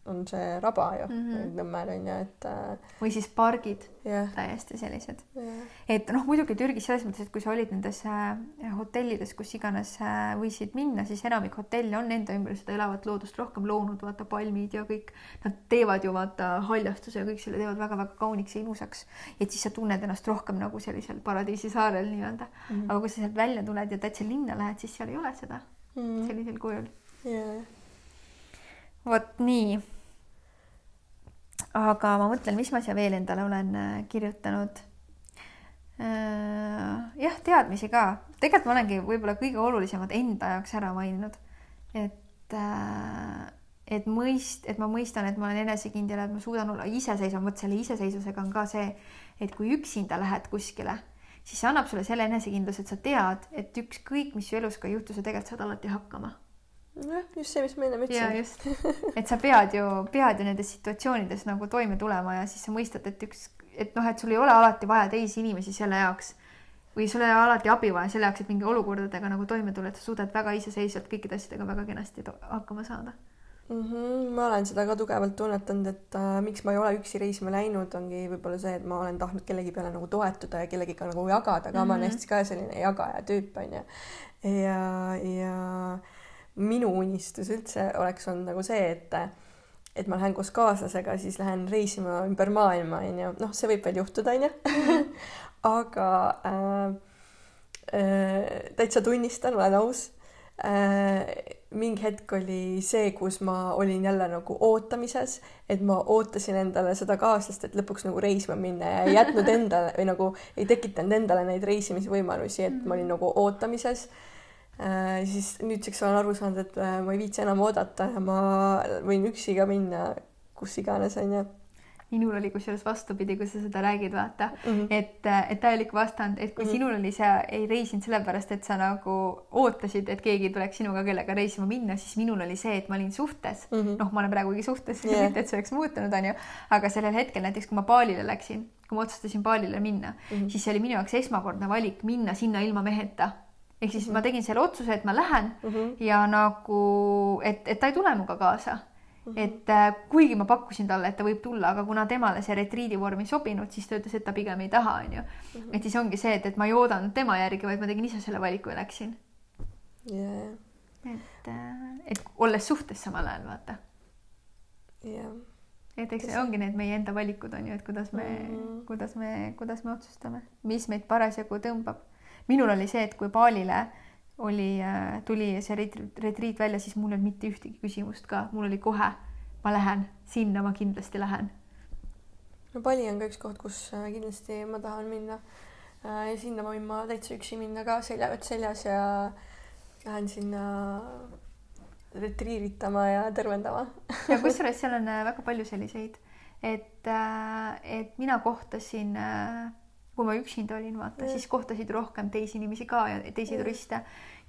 on see raba ju mm -hmm. Nõmmel on ju, et. Äh,
või siis pargid yeah., täiesti sellised yeah.. et noh, muidugi Türgis selles mõttes, et kui sa olid nendes äh, hotellides, kus iganes äh, võisid minna, siis enamik hotelle on enda ümber seda elavat loodust rohkem loonud, vaata palmid ja kõik. Nad teevad ju vaata haljastuse ja kõik selle teevad väga-väga kauniks ja ilusaks. et siis sa tunned ennast rohkem nagu sellisel paradiisisaarel nii-öelda mm. -hmm. aga kui sa sealt välja tuled ja täitsa linna lähed, siis seal ei ole seda mm -hmm. sellisel kujul
yeah..
vot nii aga ma mõtlen, mis ma siia veel endale olen äh, kirjutanud. jah, teadmisi ka, tegelikult ma olengi võib-olla kõige olulisemad enda jaoks ära maininud, et et mõist-, et ma mõistan, et ma olen enesekindel, et ma suudan olla iseseisvam, vot selle iseseisvusega on ka see, et kui üksinda lähed kuskile, siis see annab sulle selle enesekindluse, et sa tead, et ükskõik, mis su elus ka ei juhtu, sa tegelikult saad alati hakkama
jah, just see, mis ma ennem
ja
ütlesin.
just, et sa pead ju, pead ju nendes situatsioonides nagu toime tulema ja siis sa mõistad, et üks, et noh, et sul ei ole alati vaja teisi inimesi selle jaoks või sul ei ole alati abi vaja selle jaoks, et mingi olukordadega nagu toime tulla, et sa suudad väga iseseisvalt kõikide asjadega väga kenasti hakkama saada.
mm. -hmm. ma olen seda ka tugevalt tunnetanud, et äh, miks ma ei ole üksi reisima läinud, ongi võib-olla see, et ma olen tahtnud kellegi peale nagu toetuda ja kellegiga nagu jagada, aga mm -hmm. ma olen hästi ka selline jagaja tüüp onju. ja, ja minu unistus üldse oleks olnud nagu see, et et ma lähen koos kaaslasega, siis lähen reisima ümber maailma onju, noh, see võib veel juhtuda onju. aga äh, äh, täitsa tunnistan, olen aus äh, mingi hetk oli see, kus ma olin jälle nagu ootamises, et ma ootasin endale seda kaaslast, et lõpuks nagu reisima minna ja ei jätnud endale või nagu ei tekitanud endale neid reisimisvõimalusi, et ma olin nagu ootamises äh,. Siis nüüdseks olen aru saanud, et äh, ma ei viitsi enam oodata ja ma võin üksi ka minna kus iganes onju
minul oli kusjuures vastupidi, kui sa seda räägid, vaata
mm. -hmm.
et, et täielik vastand, et kui mm. -hmm. sinul oli see, ei reisinud sellepärast, et sa nagu ootasid, et keegi tuleks sinuga, kellega reisima minna, siis minul oli see, et ma olin suhtes mm. -hmm. noh, ma olen praegugi suhtes yeah., et see oleks muutunud, onju, aga sellel hetkel näiteks, kui ma Balile läksin, kui ma otsustasin Balile minna mm. -hmm. siis see oli minu jaoks esmakordne valik minna sinna ilma meheta. Ehk siis mm -hmm. ma tegin selle otsuse, et ma lähen mm. -hmm. ja nagu, et, et ta ei tule minuga kaasa
Mhm.
et äh, kuigi ma pakkusin talle, et ta võib tulla, aga kuna temale see retriidi vorm ei sobinud, siis ta ütles, et ta pigem ei taha, onju.
Mhm.
et siis ongi see, et, et ma ei oodanud tema järgi, vaid ma tegin ise selle valiku ja läksin.
ja,
et, et olles suhtes samal ajal, vaata.
ja
et eks see ongi need meie enda valikud on ju, et kuidas me mm. -hmm. kuidas me, kuidas me otsustame, mis meid parasjagu tõmbab. Minul oli see, et kui Balile oli, tuli see ret- retriit välja, siis mul ei olnud mitte ühtegi küsimust ka, mul oli kohe, ma lähen sinna, ma kindlasti lähen.
no Bali on ka üks koht, kus äh, kindlasti ma tahan minna. ja sinna võin ma täitsa üksi minna ka seljavett seljas ja lähen sinna retriiritama ja tervendama.
ja kusjuures seal on äh, väga palju selliseid, et, et mina kohtasin, kui ma üksinda olin, vaata
Mm.
siis kohtasid rohkem teisi inimesi ka ja teisi
Mm.
turiste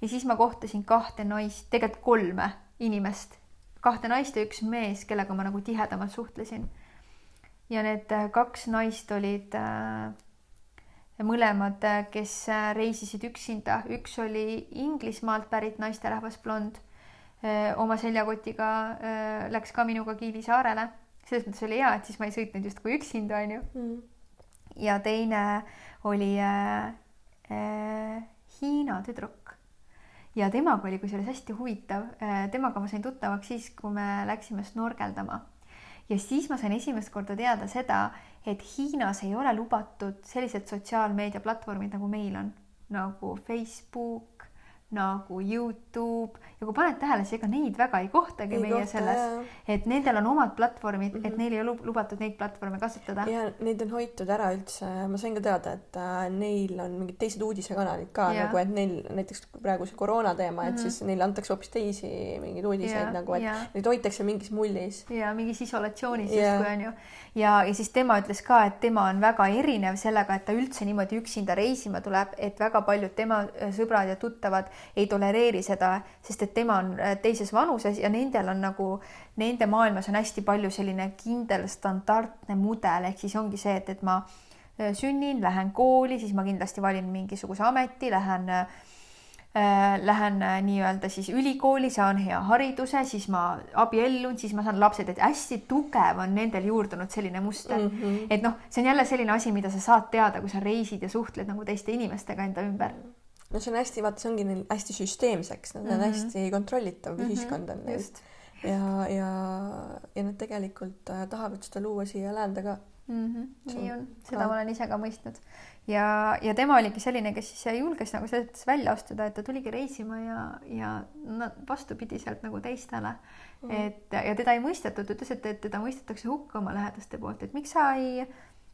ja siis ma kohtasin kahte naist, tegelikult kolme inimest, kahte naist ja üks mees, kellega ma nagu tihedamalt suhtlesin. ja need äh, kaks naist olid äh, mõlemad, kes äh, reisisid üksinda, üks oli Inglismaalt pärit naisterahvas blond oma seljakotiga öö, läks ka minuga Kiili saarele. selles mõttes oli hea, et siis ma ei sõitnud justkui üksinda, onju.
Mm.
Ja teine oli äh, äh, Hiina tüdruk. Ja temaga oli kusjuures hästi huvitav. Äh,, temaga ma sain tuttavaks siis, kui me läksime snorgeldama ja siis ma sain esimest korda teada seda, et Hiinas ei ole lubatud sellised sotsiaalmeediaplatvormid nagu meil on, nagu Facebook, nagu Youtube ja kui paned tähele, siis ega neid väga ei kohtagi
Ei
meie
kohta,
selles et nendel on omad platvormid mm, -hmm. et neil ei ole lubatud neid platvorme kasutada.
ja neid on hoitud ära üldse, ma sain ka teada, et äh, neil on mingid teised uudisekanalid ka
Jaa.
nagu, et neil näiteks praegu see koroona teema, et
Mhm.
siis neile antakse hoopis teisi mingeid uudiseid
Jaa,
nagu, et
jaa.
neid hoitakse mingis mullis.
ja mingis isolatsioonis justkui onju. ja, ja siis tema ütles ka, et tema on väga erinev sellega, et ta üldse niimoodi üksinda reisima tuleb, et väga paljud tema äh, sõbrad ja tuttavad ei tolereeri seda, sest et tema on äh, teises vanuses ja nendel on nagu, nende maailmas on hästi palju selline kindel standardne mudel, ehk siis ongi see, et, et ma äh, sünnin, lähen kooli, siis ma kindlasti valin mingisuguse ameti, lähen äh, äh, lähen äh, nii-öelda siis ülikooli, saan hea hariduse, siis ma abiellun, siis ma saan lapsed, et hästi tugev on nendel juurdunud selline muster mm. -hmm. et noh, see on jälle selline asi, mida sa saad teada, kui sa reisid ja suhtled nagu teiste inimestega enda ümber.
No see on hästi, vaata, see ongi neil hästi süsteemseks, nad on
Mhm.
hästi kontrollitav mm, -hmm. ühiskond on neil ja, ja, ja nad tegelikult äh, tahavad seda luua siia läände ka
mm. -hmm. nii on, seda ka. ma olen ise ka mõistnud. ja, ja tema oligi selline, kes siis julges nagu selles mõttes välja astuda, et ta tuligi reisima ja, ja no, vastupidiselt nagu teistele mm. -hmm. et ja teda ei mõistetud, ütles, et, et teda mõistetakse hukka oma lähedaste poolt, et miks sa ei,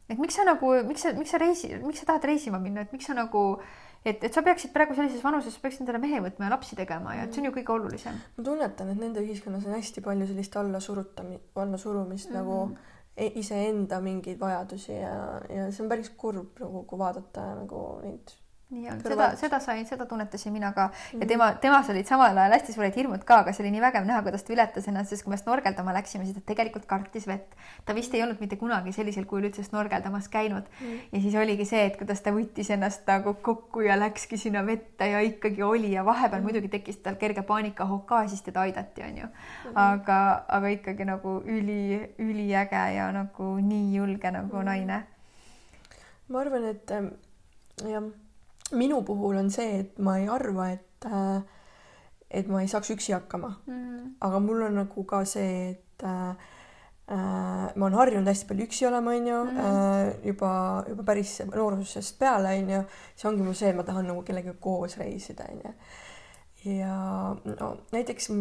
et miks sa nagu, miks sa, miks sa reisi, miks sa tahad reisima minna, et miks sa nagu et, et sa peaksid praegu sellises vanuses, peaksid endale mehe võtma ja lapsi tegema ja et see on ju kõige olulisem.
ma tunnetan, et nende ühiskonnas on hästi palju sellist allasurutami-, allasurumist mm -hmm. nagu e-, iseenda mingeid vajadusi ja, ja see on päris kurb nagu, kui vaadata nagu neid
nii on, seda, seda sain, seda tunnetasin mina ka ja mhm. tema, temas olid samal ajal hästi suured hirmud ka, aga see oli nii vägev näha, kuidas ta ületas ennast, sest kui me snorgeldama läksime, siis ta tegelikult kartis vett. ta vist ei olnud mitte kunagi sellisel kujul üldse snorgeldamas käinud mm. ja siis oligi see, et kuidas ta võttis ennast nagu kokku ja läkski sinna vette ja ikkagi oli ja vahepeal mm. muidugi tekkis tal kerge paanikahoog ka, siis teda aidati, onju mm.. aga, aga ikkagi nagu üli, üliäge ja nagu nii julge nagu mm. naine.
ma arvan, et jah minu puhul on see, et ma ei arva, et äh, et ma ei saaks üksi hakkama mm.. aga mul on nagu ka see, et äh, äh, ma olen harjunud hästi palju üksi olema, onju mm., äh, juba, juba päris noorusest peale, onju. siis ongi mul see, et ma tahan nagu kellegagi koos reisida, onju. ja no näiteks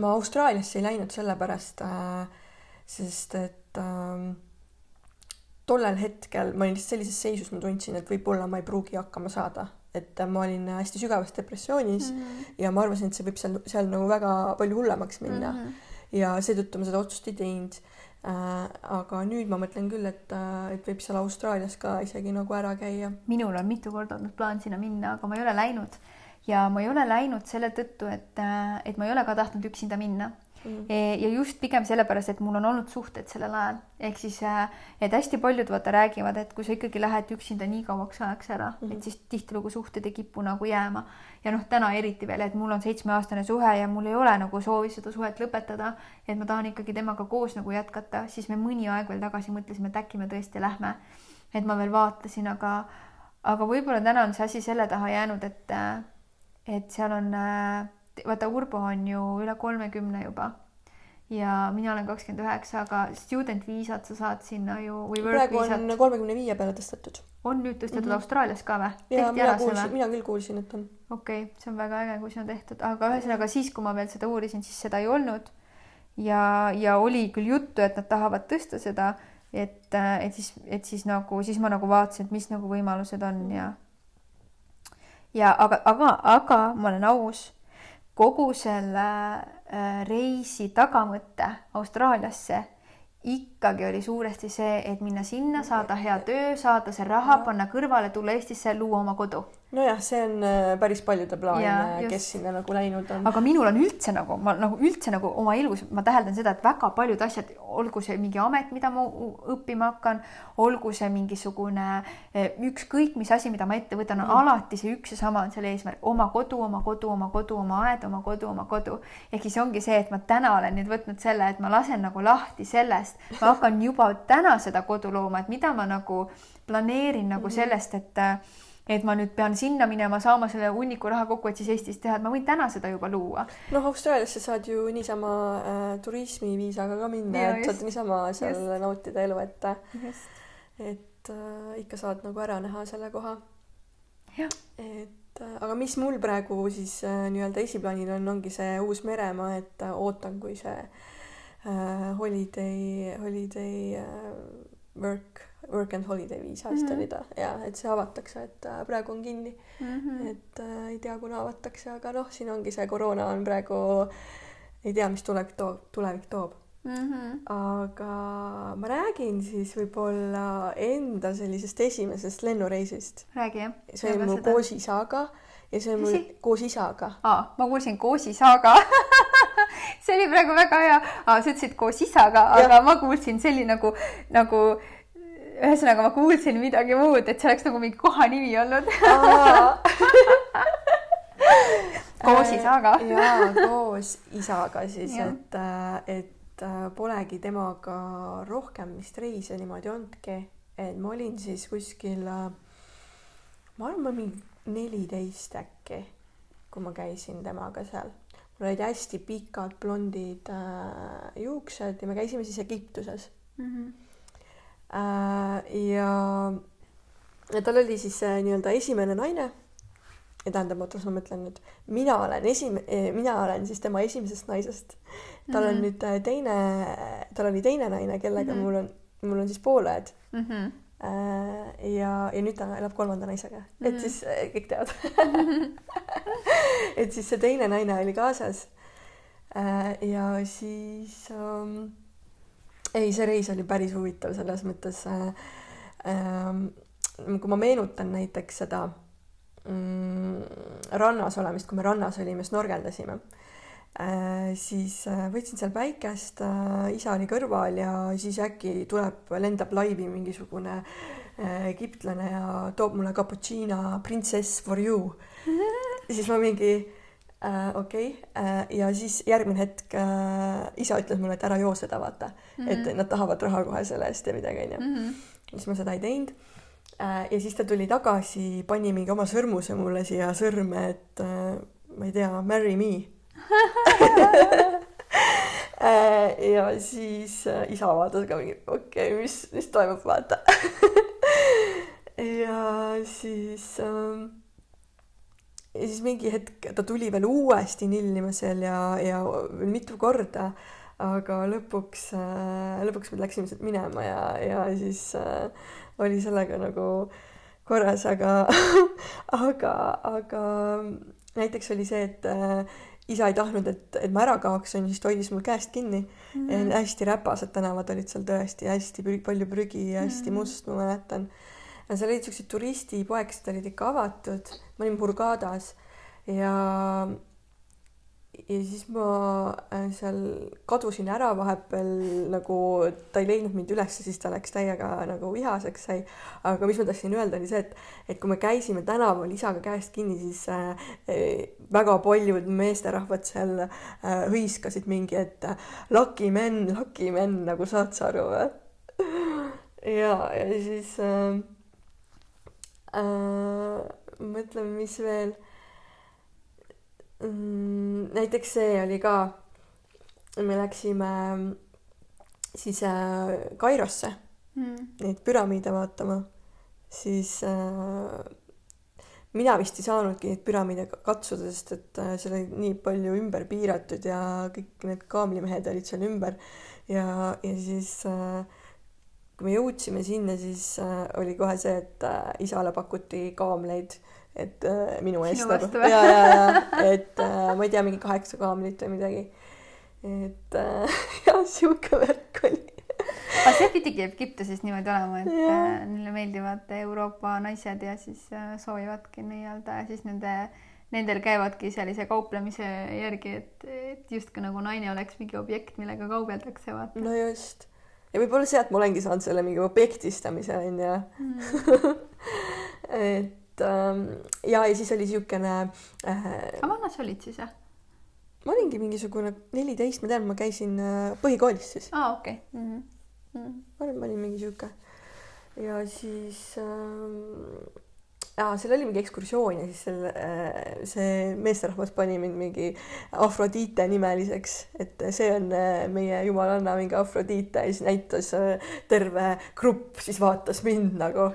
ma Austraaliasse ei läinud sellepärast äh,, sest et äh, tollel hetkel ma olin lihtsalt sellises seisus, ma tundsin, et võib-olla ma ei pruugi hakkama saada, et ma olin hästi sügavas depressioonis mm -hmm. ja ma arvasin, et see võib seal, seal nagu väga palju hullemaks minna mm. -hmm. ja seetõttu ma seda otsust ei teinud äh,. aga nüüd ma mõtlen küll, et, äh, et võib seal Austraalias ka isegi nagu ära käia.
minul on mitu korda olnud plaan sinna minna, aga ma ei ole läinud ja ma ei ole läinud selle tõttu, et, äh, et ma ei ole ka tahtnud üksinda minna mm.. ja just pigem sellepärast, et mul on olnud suhted sellel ajal, ehk siis, äh, et hästi paljud vaata räägivad, et kui sa ikkagi lähed üksinda nii kauaks ajaks ära mm, -hmm. et siis tihtilugu suhted ei kipu nagu jääma. ja noh, täna eriti veel, et mul on seitsmeaastane suhe ja mul ei ole nagu soovi seda suhet lõpetada, et ma tahan ikkagi temaga koos nagu jätkata, siis me mõni aeg veel tagasi mõtlesime, et äkki me tõesti lähme. et ma veel vaatasin, aga, aga võib-olla täna on see asi selle taha jäänud, et, äh, et seal on äh, vaata, Urbo on ju üle kolmekümne juba ja mina olen kakskümmend üheksa, aga student viisat sa saad sinna ju
või work viisat. praegu on kolmekümne viie peale tõstetud.
on nüüd tõstetud mm -hmm. Austraalias ka või?
mina kuulsin, mina küll kuulsin, et on.
okei okay,, see on väga äge, kui see on tehtud, aga ühesõnaga siis, kui ma veel seda uurisin, siis seda ei olnud. ja, ja oli küll juttu, et nad tahavad tõsta seda, et, et siis, et siis nagu, siis ma nagu vaatasin, et mis nagu võimalused on ja ja aga, aga, aga ma olen aus kogu selle äh, reisi tagamõte Austraaliasse ikkagi oli suuresti see, et minna sinna, saada hea töö, saada see raha, panna kõrvale, tulla Eestisse, luua oma kodu
nojah, see on äh, päris paljude plaan, kes sinna nagu läinud on.
aga minul on üldse nagu ma nagu üldse nagu oma elus ma täheldan seda, et väga paljud asjad, olgu see mingi amet, mida ma õppima hakkan, olgu see mingisugune äh, ükskõik mis asi, mida ma ette võtan, mm. alati see üks ja sama on selle eesmärk, oma kodu, oma kodu, oma kodu, oma aed, oma kodu, oma kodu. ehk siis ongi see, et ma täna olen nüüd võtnud selle, et ma lasen nagu lahti sellest, ma hakkan juba täna seda kodu looma, et mida ma nagu planeerin nagu mm. sellest, et et ma nüüd pean sinna minema, saama selle hunniku raha kokku, et siis Eestis teha, et ma võin täna seda juba luua.
noh, Austraaliasse saad ju niisama äh, turismiviisaga ka minna, et just. saad niisama seal just. nautida elu, et et äh, ikka saad nagu ära näha selle koha. et äh, aga mis mul praegu siis äh, nii-öelda esiplaanil on, ongi see Uus-Meremaa, et äh, ootan, kui see äh, holiday, holiday äh, work work and holiday viisa vist mm -hmm. oli ta ja et see avatakse, et äh, praegu on kinni mm. -hmm. et äh, ei tea, kuna avatakse, aga noh, siin ongi see koroona on praegu, ei tea, mis tulevik toob, tulevik toob mm. -hmm. aga ma räägin siis võib-olla enda sellisest esimesest lennureisist.
räägi jah.
see oli seda. koos isaga ja see on mul koos isaga.
aa, ma kuulsin koos isaga see oli praegu väga hea. aa, sa ütlesid koos isaga, aga ja. ma kuulsin selline nagu, nagu ühesõnaga ma kuulsin midagi muud, et see oleks nagu mingi kohanimi olnud koos isaga
jaa, koos isaga siis, et, äh, et äh, polegi temaga rohkem vist reise niimoodi olnudki, et ma olin siis kuskil, äh, ma arvan, ma mingi neliteist äkki, kui ma käisin temaga seal. Mul olid hästi pikad blondid äh, juuksed ja me käisime siis Egiptuses mm. -hmm ja, ja tal oli siis see nii-öelda esimene naine ja tähendab, oota, ma mõtlen nüüd, mina olen esim-, mina olen siis tema esimesest naisest. tal on mm -hmm. nüüd äh, teine, tal oli teine naine, kellega mm -hmm. mul on, mul on siis pooled mm. -hmm. Ja, ja nüüd ta elab kolmanda naisega mm, et mhm. siis äh, kõik teavad et siis see teine naine oli kaasas. ja siis ähm, ei, see reis oli päris huvitav selles mõttes äh,. Äh, kui ma meenutan näiteks seda mm, rannas olemist, kui me rannas olime, snorgeldasime äh,, siis äh, võtsin seal päikest äh,, isa oli kõrval ja siis äkki tuleb, lendab laivi mingisugune äh, egiptlane ja toob mulle cappuccino princess for you. siis ma mingi äh, okei okay. äh, ja siis järgmine hetk äh, isa ütles mulle, et ära joo seda, vaata mm, -hmm. et mhm. nad tahavad raha kohe selle eest ja midagi onju. Mhm. siis ma seda ei teinud Äh, ja siis ta tuli tagasi, pani mingi oma sõrmuse mulle siia sõrme, et äh, ma ei tea, marry me äh, ja siis isa vaatas ka mingi, okei okay,, mis, mis toimub, vaata. Ja siis ähm, ja siis mingi hetk ta tuli veel uuesti nillima seal ja, ja mitu korda, aga lõpuks, lõpuks me läksime sealt minema ja, ja siis äh, oli sellega nagu korras, aga aga, aga näiteks oli see, et äh, isa ei tahtnud, et, et ma ära kaoks, onju, siis ta hoidis mul käest kinni mm. -hmm. hästi räpased tänavad olid seal tõesti, hästi prü palju prügi ja hästi mm -hmm. must, ma mäletan. seal olid siuksed turistipoekesed olid ikka avatud, ma olin Burgadas ja ja siis ma äh, seal kadusin ära vahepeal nagu ta ei leidnud mind ülesse, siis ta läks täiega nagu vihaseks sai. aga mis ma tahtsin öelda, oli see, et, et kui me käisime tänaval isaga käest kinni, siis äh, väga paljud meesterahvad seal äh, hõiskasid mingi, et lucky men, lucky men, nagu saad sa aru või? ja, ja siis äh, äh, mõtleme, mis veel mm,. näiteks see oli ka, me läksime siis äh, Kairosse mm. neid püramiide vaatama, siis äh, mina vist ei saanudki neid püramiide katsuda, sest et äh, seal oli nii palju ümber piiratud ja kõik need kaamlimehed olid seal ümber ja, ja siis äh, kui me jõudsime sinna, siis äh, oli kohe see, et isale pakuti kaamleid et äh, minu eest nagu ja, ja, ja et äh, ma ei tea, mingi kaheksa kaamlit või midagi. et äh, jah, sihuke värk oli
aga see pidigi Egiptuses niimoodi olema, et ja. äh, neile meeldivad Euroopa naised ja siis äh, soovivadki nii-öelda siis nende, nendel käivadki sellise kauplemise järgi, et, et justkui nagu naine oleks mingi objekt, millega kaubeldakse, vaata.
no just. ja võib-olla sealt ma olengi saanud selle mingi objektistamise onju mm. et et ähm, ja, ja siis oli niisugune
äh,. aga vana sa olid siis, jah?
ma olingi mingisugune neliteist, ma tean, ma käisin äh, põhikoolis siis.
aa, okei
ma arvan, ma olin mingi sihuke ja siis äh, aa, seal oli mingi ekskursioon ja siis seal äh, see meesterahvas pani mind mingi Afrodite nimeliseks, et see on äh, meie jumalanna mingi Afrodite ja siis näitas äh, terve grupp, siis vaatas mind nagu.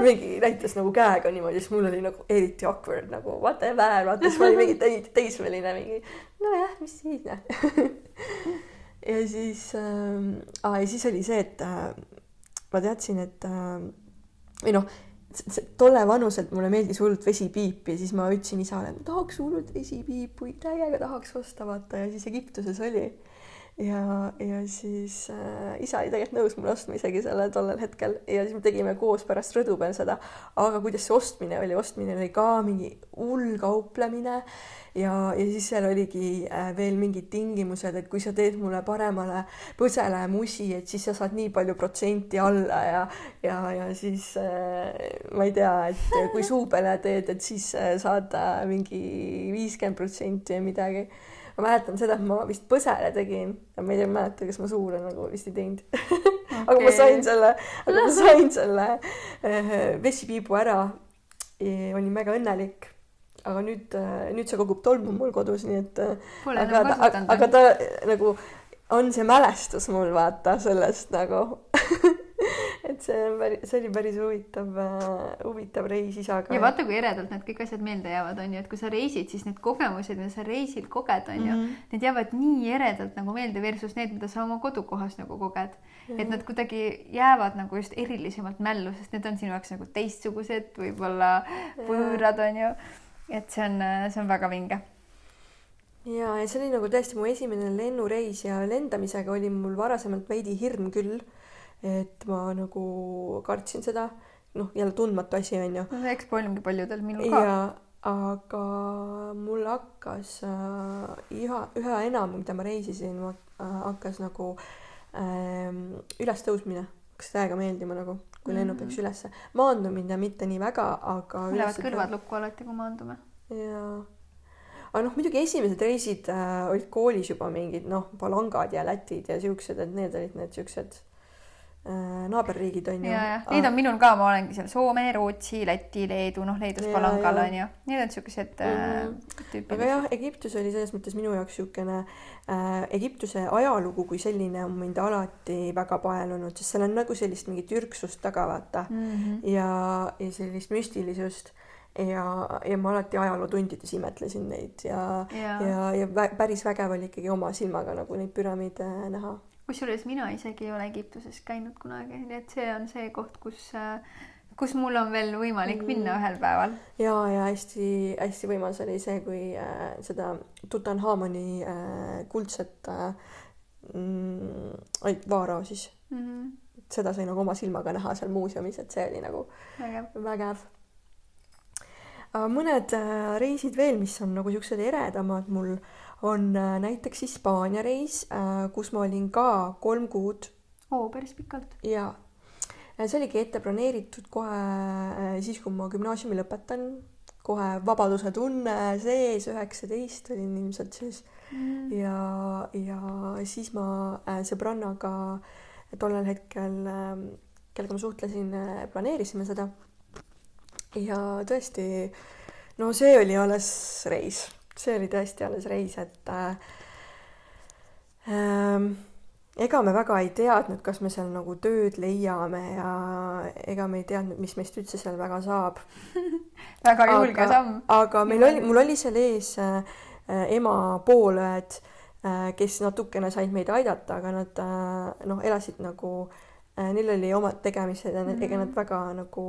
Mingi näitas nagu käega niimoodi, siis mul oli nagu eriti awkward nagu whatever, vaata siis ma olin mingi täis, teismeline mingi nojah, mis siis noh ja siis äh,, ja siis oli see, et äh, ma teadsin, et äh, või noh tolle vanuselt mulle meeldis hullult vesipiip ja siis ma ütlesin isale, et ma tahaks hullult vesipiipu, täiega tahaks osta, vaata. Ja siis Egiptuses oli ja, ja siis äh, isa oli tegelikult nõus mulle ostma isegi selle tollel hetkel ja siis me tegime koos pärast rõdu peal seda. aga kuidas see ostmine oli, ostmine oli ka mingi hull kauplemine ja, ja siis seal oligi äh, veel mingid tingimused, et kui sa teed mulle paremale põsele musi, et siis sa saad nii palju protsenti alla ja, ja, ja siis äh, ma ei tea, et kui suupele teed, et siis äh, saad äh, mingi viiskümmend protsenti või midagi ma mäletan seda, et ma vist põsele tegin, ma ei tea, mäleta, kas ma suure nagu vist ei teinud okay. aga ma sain selle, aga ma sain selle äh, vesipiibu ära. olin väga õnnelik. aga nüüd, äh, nüüd see kogub tolmu mul kodus, nii et.
Äh, aga,
aga, aga ta nagu on see mälestus mul vaata sellest nagu et see on päris, see oli päris huvitav äh,, huvitav reis isaga.
ja vaata, kui eredalt need kõik asjad meelde jäävad, on ju, et kui sa reisid, siis need kogemused, mida sa reisil koged, on ju mm, -hmm. need jäävad nii eredalt nagu meelde versus need, mida sa oma kodukohas nagu koged mm. -hmm. et nad kuidagi jäävad nagu just erilisemalt mällu, sest need on sinu jaoks nagu teistsugused, võib-olla võõrad, on ju. et see on, see on väga vinge
ja, ja see oli nagu tõesti mu esimene lennureis ja lendamisega oli mul varasemalt veidi hirm küll. Et ma nagu kartsin seda, noh, jälle tundmatu asi on ju.
no eks polnudki paljudel, minul ka.
aga mul hakkas äh, üha, üha enam, mida ma reisisin, äh, hakkas nagu äh, ülestõusmine, hakkas täiega meeldima nagu, kui lennuk läks mm -hmm. ülesse. maandumine mitte nii väga, aga.
mul lähevad kõrvad lukku alati, kui maandume.
jaa aga noh, muidugi esimesed reisid äh, olid koolis juba mingid noh, palangad ja Lätid ja siuksed, et need olid need siuksed naaberriigid on ju.
ja neid on minul ka, ma olengi seal Soome, Rootsi, Läti, Leedu, noh, Leedus Palangal on ju, need on siuksed mm
äh, tüüpid. aga jah, Egiptus oli selles mõttes minu jaoks siukene äh,, Egiptuse ajalugu kui selline on mind alati väga paelunud, sest seal on nagu sellist mingit ürgsust taga vaata. Mm -hmm. ja, ja sellist müstilisust. Ja, ja ma alati ajalootundides imetlesin neid ja, ja, ja, ja päris vägev oli ikkagi oma silmaga nagu neid püramiide näha.
Kusjuures mina isegi ei ole Egiptuses käinud kunagi, nii et see on see koht, kus kus mul on veel võimalik minna ühel päeval.
ja, ja hästi-hästi võimas oli see, kui äh, seda Tutankhamoni äh, kuldset äh, mm, vaara siis mm, -hmm. seda sai nagu oma silmaga näha seal muuseumis, et see oli nagu vägev, vägev mõned äh, reisid veel, mis on nagu siuksed eredamad mul, on äh, näiteks Hispaania reis, äh, kus ma olin ka kolm kuud.
oo, päris pikalt.
ja, see oligi ette planeeritud kohe siis, kui ma gümnaasiumi lõpetan, kohe vabaduse tunne sees, üheksateist olin ilmselt siis mm. ja, ja siis ma sõbrannaga tollel hetkel, kellega ma suhtlesin, planeerisime seda ja tõesti, no see oli alles reis, see oli tõesti alles reis, et äh, äh, ega me väga ei teadnud, kas me seal nagu tööd leiame ja ega me ei teadnud, mis meist üldse seal väga saab
väga julge samm.
aga meil oli, mul oli seal ees äh, ema poolõed äh,, kes natukene said meid aidata, aga nad äh, noh, elasid nagu äh, neil oli omad tegemised ja mm -hmm. ega nad väga nagu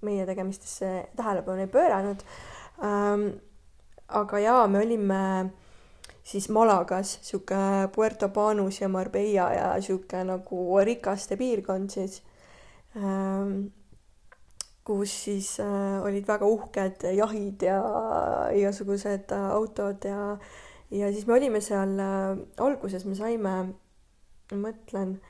meie tegemistesse tähelepanu ei pööranud ähm,. Aga jaa, me olime siis Malagas, sihuke Puerto Banus ja Marbella ja sihuke nagu rikaste piirkond siis ähm,. kus siis äh, olid väga uhked jahid ja igasugused äh, autod ja, ja siis me olime seal äh, alguses me saime, ma mõtlen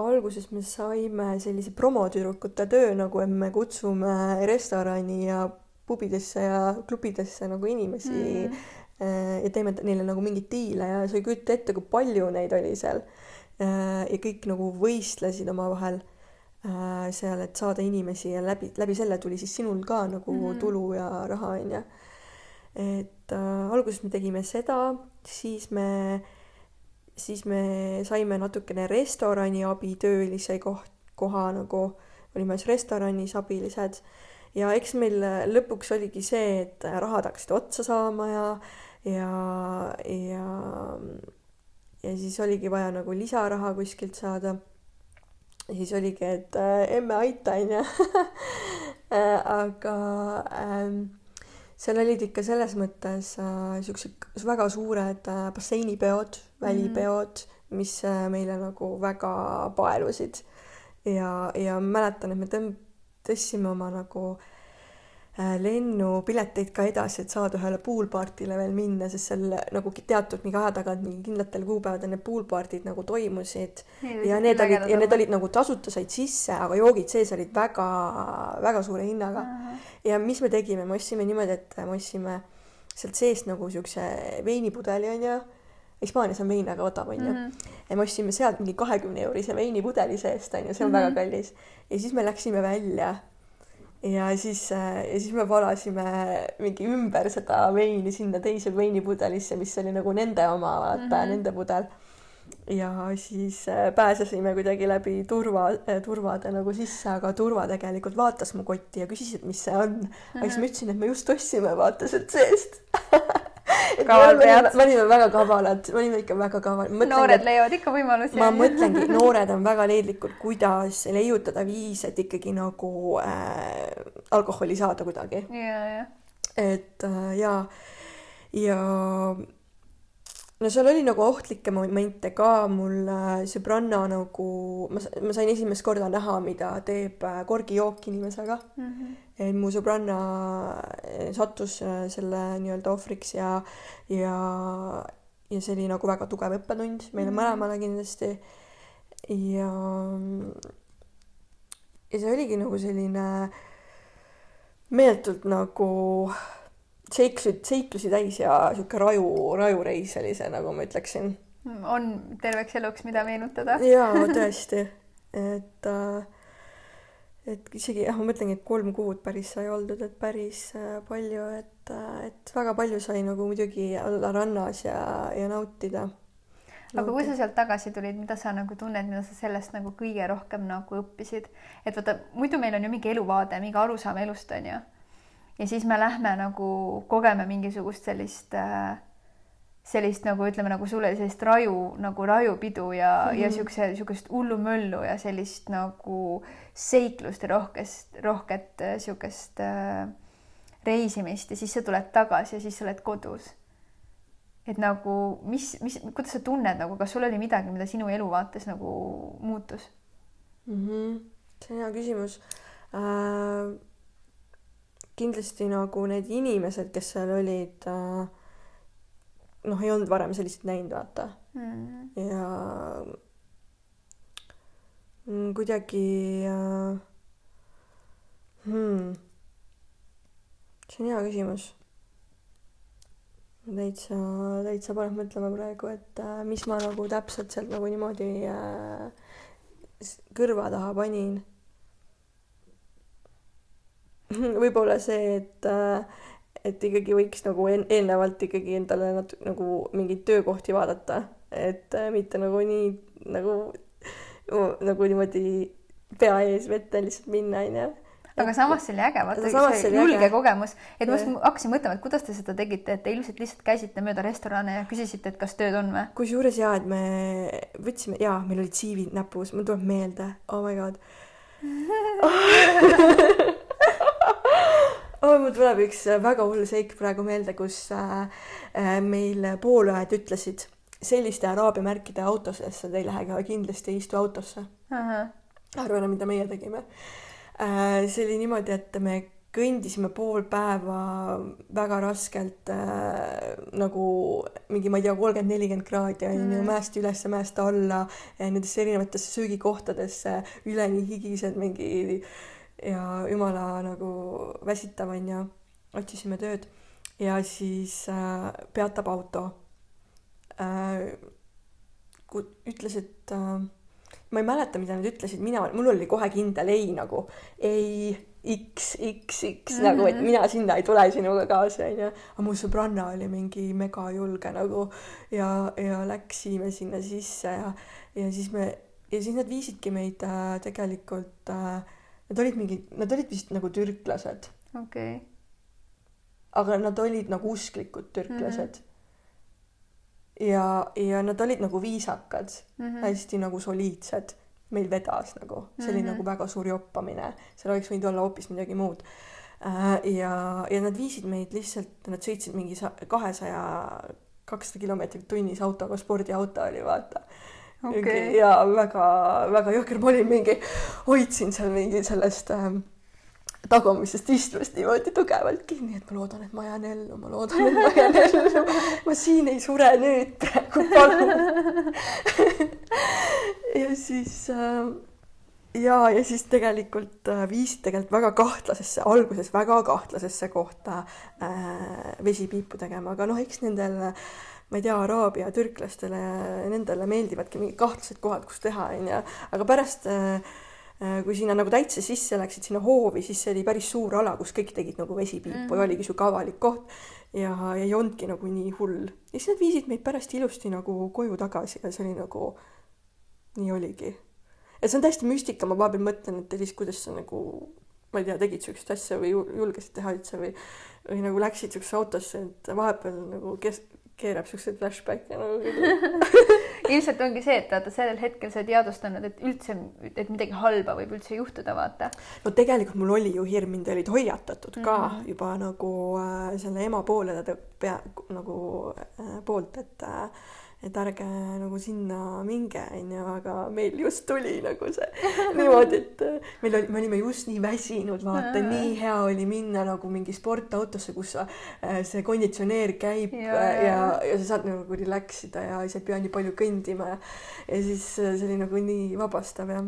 alguses me saime sellise promotüdrukute töö, nagu et me kutsume restorani ja pubidesse ja klubidesse nagu inimesi mm. -hmm. ja teeme neile nagu mingeid diile ja sa ei kujuta ette, kui palju neid oli seal. Äh, ja kõik nagu võistlesid omavahel äh, seal, et saada inimesi ja läbi, läbi selle tuli siis sinul ka nagu mm -hmm. tulu ja raha, onju. et äh, alguses me tegime seda, siis me äh, siis me saime natukene restorani abitöölise koht, koha nagu, olime siis restoranis abilised ja eks meil lõpuks oligi see, et rahad hakkasid otsa saama ja, ja, ja, ja siis oligi vaja nagu lisaraha kuskilt saada. siis oligi, et äh, emme aita, onju. aga ähm, seal olid ikka selles mõttes äh, siuksed väga suured äh, basseinipeod, välipeod mm, -hmm. mis äh, meile nagu väga paelusid. ja, ja mäletan, et me tõmb-, tõstsime oma nagu äh, lennupileteid ka edasi, et saada ühele poolpartile veel minna, sest seal nagu teatud mingi aja tagant mingi kindlatel kuupäevadel need poolpartid nagu toimusid. ja need olid ja need olid nagu tasuta said sisse, aga joogid sees olid väga-väga suure hinnaga. ja mis me tegime, me ostsime niimoodi, et me ostsime sealt seest nagu siukse veinipudeli onju Hispaanias on vein väga odav, onju. -hmm. ja me ostsime sealt mingi kahekümne eurise veinipudeli seest, onju, see on mm -hmm. väga kallis. ja siis me läksime välja ja siis, äh, ja siis me valasime mingi ümber seda veini sinna teise veinipudelisse, mis oli nagu nende oma, vaata mm, -hmm. nende pudel. Ja siis äh, pääsesime kuidagi läbi turva, turvade nagu sisse, aga turva tegelikult vaatas mu kotti ja küsis, et mis see on. aga siis ma ütlesin, et me just ostsime, vaata sealt seest
kaval pead.
me olime väga kavalad, me olime ikka väga kavalad.
noored leiavad ikka võimalusi.
ma mõtlengi, noored on väga leidlikud, kuidas leiutada viise, et ikkagi nagu äh, alkoholi saada kuidagi.
ja, ja.
et äh, ja, ja no seal oli nagu ohtlikke momente ka, mul äh, sõbranna nagu, ma, ma sain esimest korda näha, mida teeb äh, korgijook inimesega mm. -hmm. et mu sõbranna äh, sattus selle nii-öelda ohvriks ja, ja, ja see oli nagu väga tugev õppetund meile mm -hmm. mõlemale kindlasti. ja, ja see oligi nagu selline meeletult nagu seiklusi, seiklusi täis ja sihuke raju, rajureis oli see, nagu ma ütleksin.
on terveks eluks, mida meenutada.
jaa, tõesti, et äh, et isegi jah, ma mõtlengi, et kolm kuud päris sai oldud, et päris äh, palju, et, äh, et väga palju sai nagu muidugi olla rannas ja, ja nautida.
aga kui sa sealt tagasi tulid, mida sa nagu tunned, mida sa sellest nagu kõige rohkem nagu õppisid, et vaata, muidu meil on ju mingi eluvaade, mingi arusaam elust on ju ja siis me lähme nagu kogeme mingisugust sellist äh, sellist nagu ütleme, nagu sulle sellist raju nagu rajupidu ja mm, -hmm. ja siukse, siukest hullumöllu ja sellist nagu seiklust ja rohkest, rohket äh, siukest äh, reisimist ja siis sa tuled tagasi ja siis sa oled kodus. et nagu mis, mis, kuidas sa tunned nagu, kas sul oli midagi, mida sinu eluvaates nagu muutus
mm? -hmm. see on hea küsimus äh kindlasti nagu need inimesed, kes seal olid äh,, noh, ei olnud varem selliseid näinud, vaata. Mm.. ja mm, kuidagi äh, hmm, see on hea küsimus. täitsa, täitsa paneb mõtlema praegu, et äh, mis ma nagu täpselt sealt nagu niimoodi kõrva taha panin võib-olla see, et äh, et ikkagi võiks nagu eelnevalt ikkagi endale nat-, nagu mingeid töökohti vaadata, et äh, mitte nagu nii nagu nagu niimoodi pea ees vette lihtsalt minna, onju
aga samas see oli äge, vaata see julge äge. kogemus, et ma hakkasin mõtlema, et kuidas te seda tegite, et te ilmselt lihtsalt käisite mööda restorane ja küsisite, et kas tööd on või?
kusjuures jaa, et me võtsime, jaa, meil olid CV-d näpus, mul tuleb meelde, oh my god. oh, mul tuleb üks äh, väga hull seik praegu meelde, kus äh, äh, meil poolõed ütlesid, selliste araabia märkide autodesse te ei lähe ka kindlasti ei istu autosse. arva enam, mida meie tegime see oli niimoodi, et me kõndisime pool päeva väga raskelt äh, nagu mingi, ma ei tea, kolmkümmend, nelikümmend kraadi on ju mm., mäest üles, mäest alla, nendesse erinevatesse söögikohtadesse, üleni higised mingi äh, ja jumala nagu väsitav onju, otsisime tööd ja siis äh, peatab auto äh,. ütles, et äh, ma ei mäleta, mida nad ütlesid, mina, mul oli kohe kindel ei nagu ei X, X, X mm -hmm. nagu, et mina sinna ei tule sinuga kaasa, onju. aga mu sõbranna oli mingi megajulge nagu ja, ja läksime sinna sisse ja, ja siis me, ja siis nad viisidki meid äh, tegelikult äh, Nad olid mingid, nad olid vist nagu türklased.
okei okay..
aga nad olid nagu usklikud türklased mm. -hmm. ja, ja nad olid nagu viisakad mm, -hmm. hästi nagu soliidsed. meil vedas nagu, see oli mm -hmm. nagu väga suur joppamine, seal oleks võinud olla hoopis midagi muud äh,. ja, ja nad viisid meid lihtsalt, nad sõitsid mingi kahesaja, kakssada kilomeetrit tunnis autoga, spordiauto oli vaata okay.. ja väga-väga jõhker, ma olin mingi, hoidsin seal mingi sellest ähm, tagumisest istvast niimoodi tugevalt kinni, et ma loodan, et ma jään ellu, ma loodan, et ma jään ellu. ma siin ei sure nüüd praegu, palun. Ja siis äh, ja, ja siis tegelikult äh, viisid tegelikult väga kahtlasesse, alguses väga kahtlasesse kohta äh, vesipiipu tegema, aga noh, eks nendel äh, ma ei tea, Araabia türklastele, nendele meeldivadki mingid kahtlased kohad, kus teha, onju, aga pärast äh, äh, kui sinna nagu täitsa sisse läksid, sinna hoovi, siis see oli päris suur ala, kus kõik tegid nagu vesipiipu mm ja oligi sihuke avalik koht. ja ei olnudki nagu nii hull. ja siis nad viisid meid pärast ilusti nagu koju tagasi ja see oli nagu, nii oligi. ja see on täiesti müstika, ma vahepeal mõtlen, et Elis, kuidas sa nagu ma ei tea, tegid siukest asja või julgesid teha üldse või, või nagu läksid siuksesse autosse, et vahepeal nagu kes-, keerab siukseid flashback'e nagu
ilmselt ongi see, et vaata sellel hetkel sa ei teadvustanud, et üldse, et midagi halba võib üldse juhtuda, vaata.
no tegelikult mul oli ju hirm, mind olid hoiatatud ka mm -hmm. juba nagu äh, selle ema poole pea nagu äh, poolt, et äh, et ärge nagu sinna minge, onju, aga meil just tuli nagu see niimoodi, et äh, meil oli, me olime just nii väsinud, vaata, nii hea oli minna nagu mingi sportautosse, kus sa, äh, see konditsioneer käib ja, äh, ja, ja sa saad nagu relax ida ja sa ei pea nii palju kõndima. Ja, ja siis see oli nagu nii vabastav ja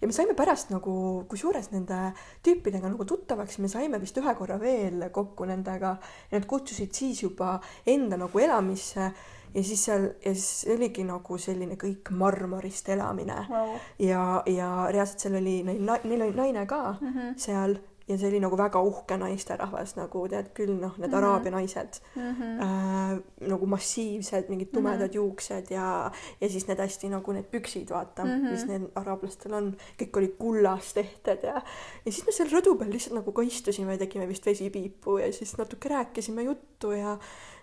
ja me saime pärast nagu, kusjuures nende tüüpidega nagu tuttavaks, me saime vist ühe korra veel kokku nendega. Ja nad kutsusid siis juba enda nagu elamisse ja siis seal ja siis oligi nagu selline kõik marmorist elamine wow. ja, ja reaalselt seal oli neil, neil oli naine ka mm -hmm. seal ja see oli nagu väga uhke naisterahvas, nagu tead küll, noh, need mm -hmm. araabia naised mm, -hmm. äh, nagu massiivsed, mingid tumedad mm -hmm. juuksed ja, ja siis need hästi nagu need püksid, vaata mm, -hmm. mis need araablastel on, kõik olid kullast tehtud ja, ja siis me seal rõdu peal lihtsalt nagu ka istusime ja tegime vist vesipiipu ja siis natuke rääkisime juttu ja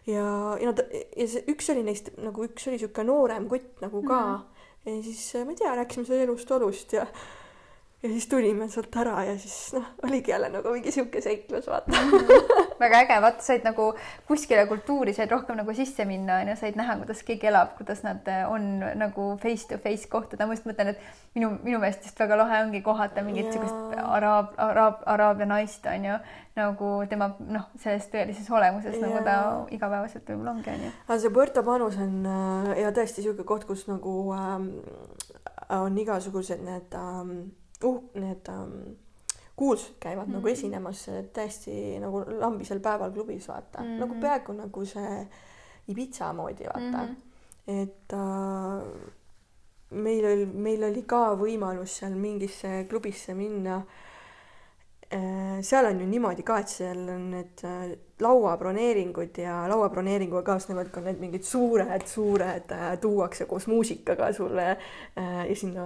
ja, ja nad, ja see üks oli neist nagu üks oli sihuke noorem kutt nagu ka mm. -hmm. ja siis ma ei tea, rääkisime seal elust-olust ja ja siis tulime sealt ära ja siis noh, oligi jälle nagu mingi sihuke seiklus, vaata mm.
-hmm. väga äge, vaata, said nagu kuskile kultuuri said rohkem nagu sisse minna, onju, said näha, kuidas keegi elab, kuidas nad eh, on nagu face to face kohtuda, ma just mõtlen, et minu, minu meelest just väga lahe ongi kohata mingit siukest araab, araab, araabia naist, onju, nagu tema noh, selles tõelises olemuses ja. nagu ta igapäevaselt võib-olla ongi, onju.
aga see Puerto Banus on äh, ja tõesti sihuke koht, kus nagu ähm, on igasugused need ähm, uh, need um, kuulsused käivad mm -hmm. nagu mhm. esinemas täiesti nagu lambisel päeval klubis, vaata mm, -hmm. nagu peaaegu nagu see Ibiza moodi, vaata mm. -hmm. et uh, meil oli, meil oli ka võimalus seal mingisse klubisse minna uh,. seal on ju niimoodi ka, et seal on need lauabroneeringud ja lauabroneeringuga kaasnevad ka need mingid suured, suured äh, tuuakse koos muusikaga sulle äh, ja sinna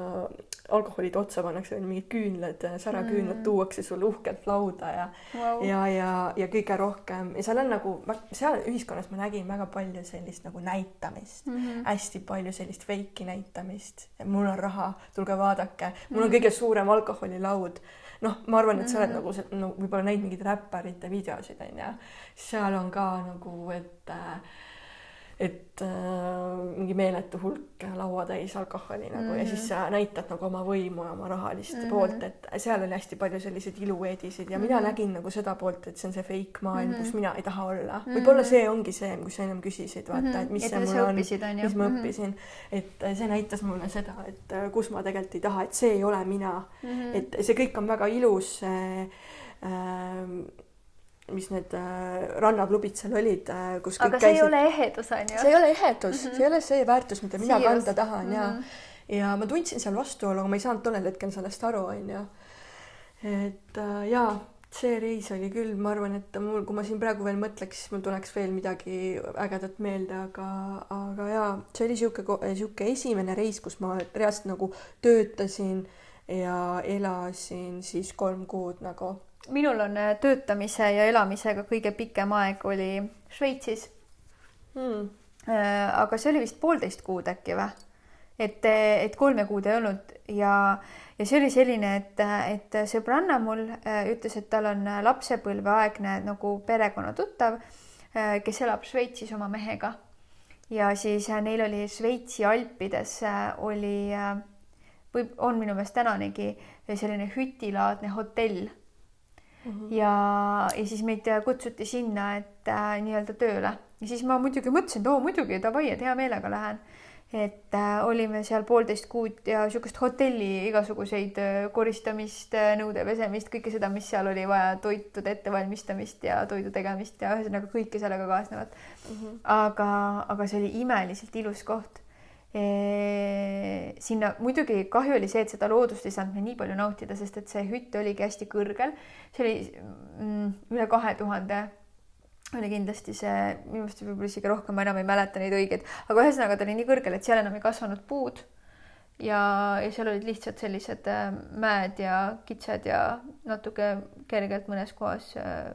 alkoholid otsa pannakse, mingid küünlad, säraküünlad mm. tuuakse sulle uhkelt lauda ja wow. ja, ja, ja kõige rohkem ja seal on nagu, seal ühiskonnas ma nägin väga palju sellist nagu näitamist mm, -hmm. hästi palju sellist feiki näitamist. mul on raha, tulge vaadake, mul mm -hmm. on mhm. kõige suurem alkoholilaud noh, ma arvan, et sa oled -hmm. nagu, nagu võib-olla näinud mingeid räpparite videosid onju, seal on ka nagu, et äh, et äh, mingi meeletu hulk lauatäis alkoholi nagu mm -hmm. ja siis mhm. sa näitad nagu oma võimu ja oma rahalist mm -hmm. poolt, et seal oli hästi palju selliseid ilueedisid ja mm -hmm. mina mhm. nägin nagu seda poolt, et see on see fake maailm mm, -hmm. kus mina ei taha olla mm -hmm.. võib-olla see ongi see, kus sa ennem küsisid, vaata mm, -hmm. et mis et see mul on, mis ma mm -hmm. õppisin, et see näitas mulle seda, et äh, kus ma tegelikult ei taha, et see ei ole mina mm. -hmm. et see kõik on väga ilus äh, mis need äh, rannaklubid seal olid äh,, kus
aga see käisid. ei ole ehedus, on ju?
see ei ole ehedus mm, -hmm. see ei ole see väärtus, mida mina Siirus. kanda tahan mm -hmm. ja ja ma tundsin seal vastuolu, aga ma ei saanud tollel hetkel sellest aru, on ju. et äh, jaa, see reis oli küll, ma arvan, et mul, kui ma siin praegu veel mõtleks, siis mul tuleks veel midagi ägedat meelde, aga, aga jaa, see oli sihuke, sihuke esimene reis, kus ma reaalselt nagu töötasin ja elasin siis kolm kuud nagu
minul on äh, töötamise ja elamisega kõige pikem aeg oli Šveitsis hmm.. Äh, aga see oli vist poolteist kuud äkki või? et, et kolme kuud ei olnud ja, ja see oli selline, et, et sõbranna mul äh, ütles, et tal on lapsepõlveaegne nagu perekonnatuttav, kes elab Šveitsis oma mehega. ja siis neil oli Šveitsi alpides oli või on minu meelest tänanegi selline hütilaadne hotell -hmm. ja, ja siis meid kutsuti sinna, et äh, nii-öelda tööle ja siis ma muidugi mõtlesin, et oo muidugi davai, et hea meelega lähen. et äh, olime seal poolteist kuud ja niisugust hotelli igasuguseid äh, koristamist, äh, nõude pesemist, kõike seda, mis seal oli vaja, toitude ettevalmistamist ja toidu tegemist ja ühesõnaga kõike sellega kaasnevat mm. -hmm. aga, aga see oli imeliselt ilus koht sinna muidugi kahju oli see, et seda loodust ei saanud me nii palju nautida, sest et see hütt oligi hästi kõrgel, see oli mm, üle kahe tuhande oli kindlasti see, minu meelest võib-olla isegi rohkem, ma enam ei mäleta neid õigeid, aga ühesõnaga ta oli nii kõrgel, et seal enam ei kasvanud puud. ja, ja seal olid lihtsalt sellised äh, mäed ja kitsed ja natuke kergelt mõnes kohas äh,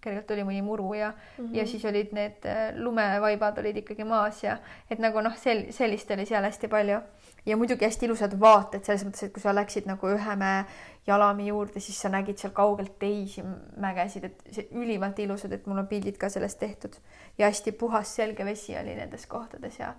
kergelt oli mõni muru ja mm, -hmm. ja siis olid need äh, lumevaibad olid ikkagi maas ja et nagu noh, sel-, sellist oli seal hästi palju. ja muidugi hästi ilusad vaated selles mõttes, et kui sa läksid nagu ühe mäe jalami juurde, siis sa nägid seal kaugelt teisi mägesid, et see ülimalt ilusad, et mul on pildid ka sellest tehtud ja hästi puhas selge vesi oli nendes kohtades ja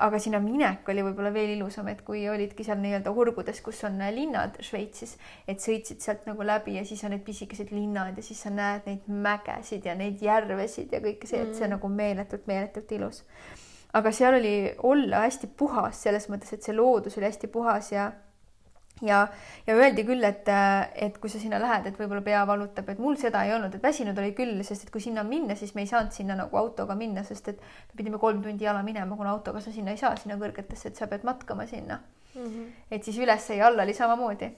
aga sinna minek oli võib-olla veel ilusam, et kui olidki seal nii-öelda urgudes, kus on linnad Šveitsis, et sõitsid sealt nagu läbi ja siis on need pisikesed linnad ja siis sa näed neid mägesid ja neid järvesid ja kõike see, et see on mm. nagu meeletult, meeletult ilus. aga seal oli olla hästi puhas selles mõttes, et see loodus oli hästi puhas ja ja, ja öeldi küll, et, et kui sa sinna lähed, et võib-olla pea valutab, et mul seda ei olnud, et väsinud oli küll, sest et kui sinna minna, siis me ei saanud sinna nagu autoga minna, sest et me pidime kolm tundi jala minema, kuna autoga sa sinna ei saa, sinna kõrgetesse, et sa pead matkama sinna mm. -hmm. et siis üles ja alla oli samamoodi.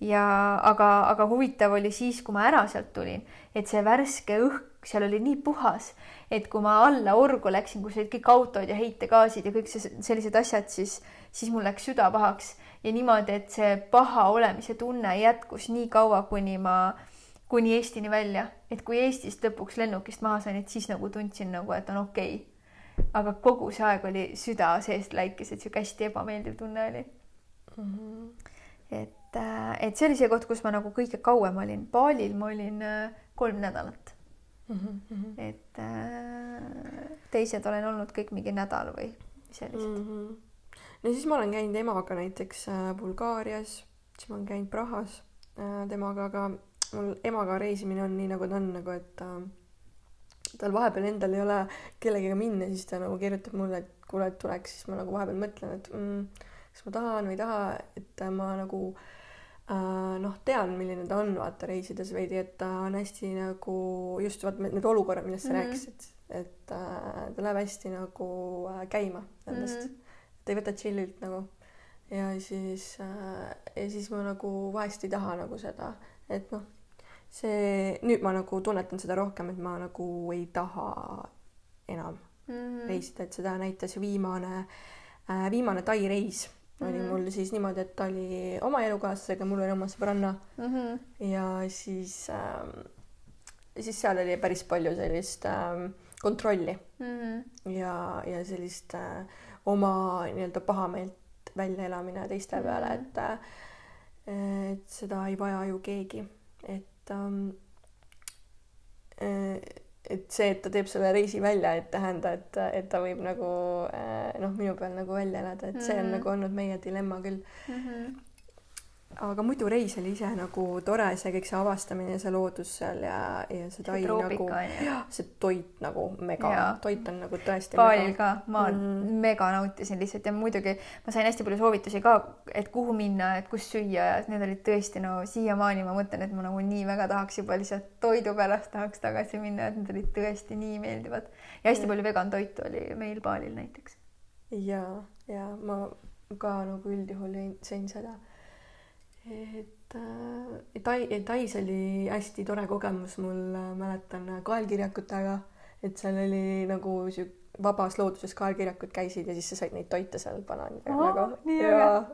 ja aga, aga huvitav oli siis, kui ma ära sealt tulin, et see värske õhk seal oli nii puhas, et kui ma alla orgu läksin, kus olid kõik autod ja heitegaasid ja kõik see, sellised asjad, siis, siis mul läks süda pahaks ja niimoodi, et see paha olemise tunne jätkus nii kaua, kuni ma, kuni Eestini välja, et kui Eestist lõpuks lennukist maha sain, et siis nagu tundsin nagu, et on okei okay. aga kogu see aeg oli süda seest läikes, et sihuke hästi ebameeldiv tunne oli mm. -hmm. et, äh, et see oli see koht, kus ma nagu kõige kauem olin. Balil ma olin äh, kolm nädalat mm. -hmm. et äh, teised olen olnud kõik mingi nädal või sellised mm. -hmm
no siis ma olen käinud emaga näiteks äh, Bulgaarias, siis ma olen käinud Prahas äh, temaga, aga mul emaga reisimine on nii, nagu ta on, nagu et äh, tal vahepeal endal ei ole kellegagi minna, siis ta nagu kirjutab mulle, et kuule, et tuleks, siis ma nagu vahepeal mõtlen, et mm, kas ma tahan või ei taha, et ma nagu äh, noh, tean, milline ta on, vaata reisides veidi, et ta on hästi nagu just vaata need olukorrad, millest sa mm -hmm. rääkisid, et äh, ta läheb hästi nagu äh, käima endast mm. -hmm ta ei võta chill'ilt nagu. ja siis äh,, ja siis ma nagu vahest ei taha nagu seda, et noh, see, nüüd ma nagu tunnetan seda rohkem, et ma nagu ei taha enam mm -hmm. reisida, et seda näitas viimane äh,, viimane Tai reis mm -hmm. oli mul siis niimoodi, et ta oli oma elukaaslasega, mul oli oma sõbranna mm. -hmm. ja siis äh,, siis seal oli päris palju sellist äh, kontrolli mm -hmm. ja, ja sellist äh, oma nii-öelda pahameelt väljaelamine teiste mm -hmm. peale, et et seda ei vaja ju keegi, et ähm, et see, et ta teeb selle reisi välja, et tähenda, et, et ta võib nagu noh, minu peal nagu välja elada, et see on mm -hmm. nagu olnud meie dilemma küll mm. -hmm aga muidu reis oli ise nagu tore, see kõik see avastamine, see loodus seal ja, ja see tai nagu, see toit nagu mega, toit on nagu tõesti.
Baalil ka, ma mm. mega nautisin lihtsalt ja muidugi ma sain hästi palju soovitusi ka, et kuhu minna, et kus süüa ja need olid tõesti no siiamaani ma mõtlen, et ma nagu nii väga tahaks juba lihtsalt toidu pärast tahaks tagasi minna, et need olid tõesti nii meeldivad ja hästi ja. palju vegan toitu oli meil Baalil näiteks.
ja, ja ma ka nagu üldjuhul sõin seda et äh, Tai, Tais oli hästi tore kogemus mul, äh, mäletan äh, kaelkirjakutega, et seal oli nagu sihuke vabas looduses kaelkirjakud käisid ja siis sa said neid toita seal banaanidega oh, nagu. ja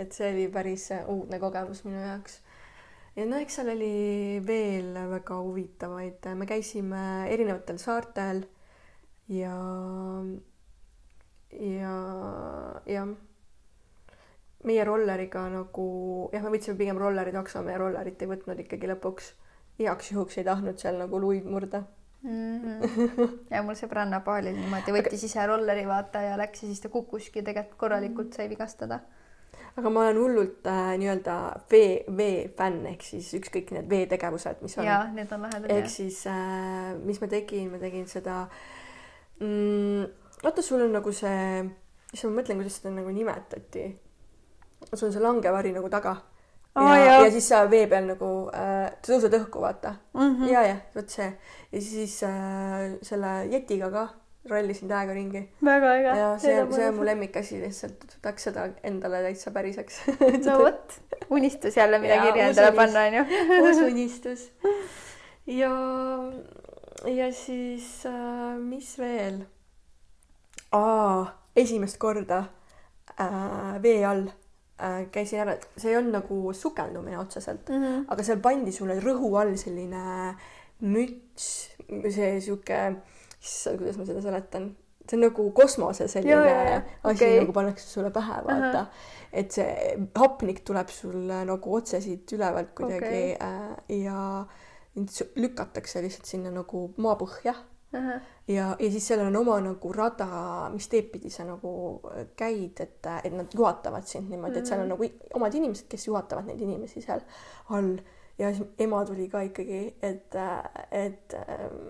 et see oli päris äh, uudne kogemus minu jaoks. ja no eks seal oli veel väga huvitavaid, me käisime erinevatel saartel ja, ja, jah meie rolleriga nagu jah, me võtsime pigem rolleri takso, me rollerit ei võtnud ikkagi lõpuks. igaks juhuks ei tahtnud seal nagu luid murda
mm. -hmm. ja mul sõbranna Paalil niimoodi võttis ise rolleri vaata ja läks ja siis ta kukkuski tegelikult korralikult sai vigastada.
aga ma olen hullult äh, nii-öelda vee, veefänn ehk siis ükskõik need veetegevused, mis on.
jaa, need on lahedad.
ehk siis äh, mis ma tegin, ma tegin seda mm,. vaata, sul on nagu see, mis ma mõtlen, kuidas seda nagu nimetati sul on see langevari nagu taga oh,. ja, ja siis sa vee peal nagu äh,, sa tõused õhku, vaata mm. -hmm. ja, ja vot see ja siis äh, selle jetiga ka rallisin täiega ringi.
väga äge.
ja see, see on mu lemmikasi lihtsalt, tahaks seda endale täitsa päriseks
no vot, unistus jälle, mida kirja endale panna, onju.
uus unistus. ja ja siis äh, mis veel? esimest korda äh, vee all äh, käisin ära, see ei olnud nagu sukeldumine otseselt
mm, -hmm.
aga seal pandi sulle rõhu all selline müts, see sihuke, issand, kuidas ma seda seletan, see on nagu kosmose selline
Ja, ja, ja.
asi
Okei.
nagu pannakse sulle pähe, vaata
Ahah.
et see hapnik tuleb sulle nagu otse siit ülevalt kuidagi
Okei.
äh, ja lükatakse lihtsalt sinna nagu maapõhja ja, ja siis sellel on oma nagu rada, mis teed pidi sa nagu äh, käid, et, et nad juhatavad sind niimoodi, et seal on nagu i- omad inimesed, kes juhatavad neid inimesi seal all ja siis ema tuli ka ikkagi, et, et ähm,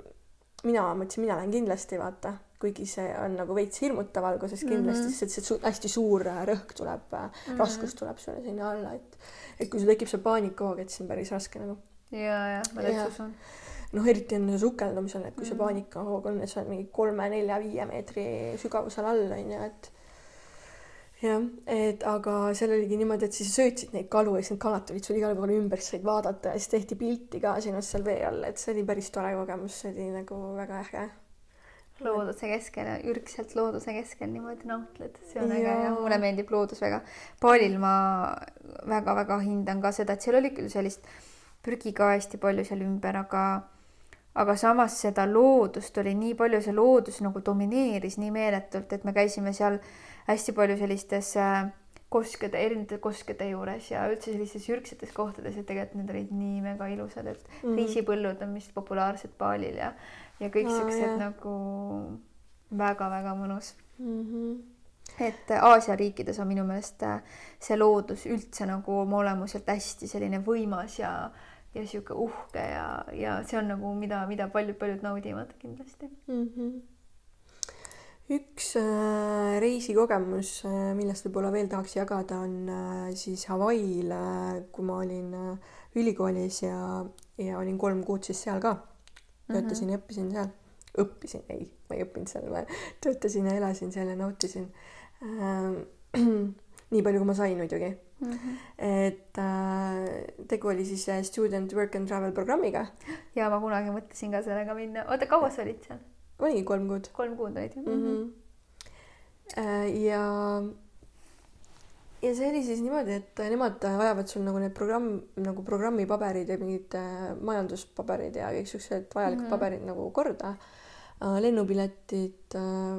mina mõtlesin, mina lähen kindlasti, vaata, kuigi see on nagu veits hirmutav alguses kindlasti
Mhm.
mm, -hmm. sest see su hästi suur äh, rõhk tuleb mm, -hmm. raskus tuleb sulle sinna alla, et et kui sul tekib see paanikahoog, et siis on päris raske nagu
ja, ja ma täitsa usun.
Noh, eriti enne sukeldumisel, et kui see
Mhm.
paanikahoog on, et sa oled mingi kolme-nelja-viie meetri sügavusel all on ju, et jah, et aga seal oligi niimoodi, et siis söötsid neid kalu ja siis need kalad tulid sul igale poole ümber, siis said vaadata ja siis tehti pilti ka sinust seal vee all, et see oli päris tore kogemus, see oli nagu väga äge.
looduse keskel ja ürgselt looduse keskel niimoodi nautled, see on äge
Jaa.
ja mulle meeldib loodus väga. baalil ma väga-väga hindan ka seda, et seal oli küll sellist prügi ka hästi palju seal ümber, aga aga samas seda loodust oli nii palju, see loodus nagu domineeris nii meeletult, et me käisime seal hästi palju sellistes äh, koskede, erinevate koskede juures ja üldse sellistes ürgsetes kohtades ja tegelikult need olid nii mega ilusad, et
Mhm.
riisipõllud on vist populaarsed Balil ja, ja kõik
Aa,
siuksed nagu väga-väga mõnus.
mm. -hmm.
et Aasia riikides on minu meelest äh, see loodus üldse nagu oma olemuselt hästi selline võimas ja, ja sihuke uhke ja, ja see on nagu, mida, mida paljud-paljud naudivad kindlasti.
mm. -hmm. üks äh, reisikogemus äh,, millest võib-olla veel tahaks jagada, on äh, siis Hawaii'l äh,, kui ma olin äh, ülikoolis ja, ja olin kolm kuud siis seal ka. töötasin mm -hmm. ja õppisin seal. õppisin, ei, ma ei õppinud seal, ma töötasin ja elasin seal ja nautisin äh, nii palju, kui ma sain muidugi
Mm -hmm.
et äh, tegu oli siis äh, student work and travel programmiga.
ja ma kunagi mõtlesin ka sellega minna. oota, kaua sa olid seal?
oligi kolm kuud
kolm kuud olid ju
mm? -hmm. ja, ja see oli siis niimoodi, et nemad ajavad sul nagu need programm, nagu programmipaberid ja mingid äh, majanduspaberid ja kõik siuksed vajalikud mm. -hmm. paberid nagu korda. lennupiletid äh,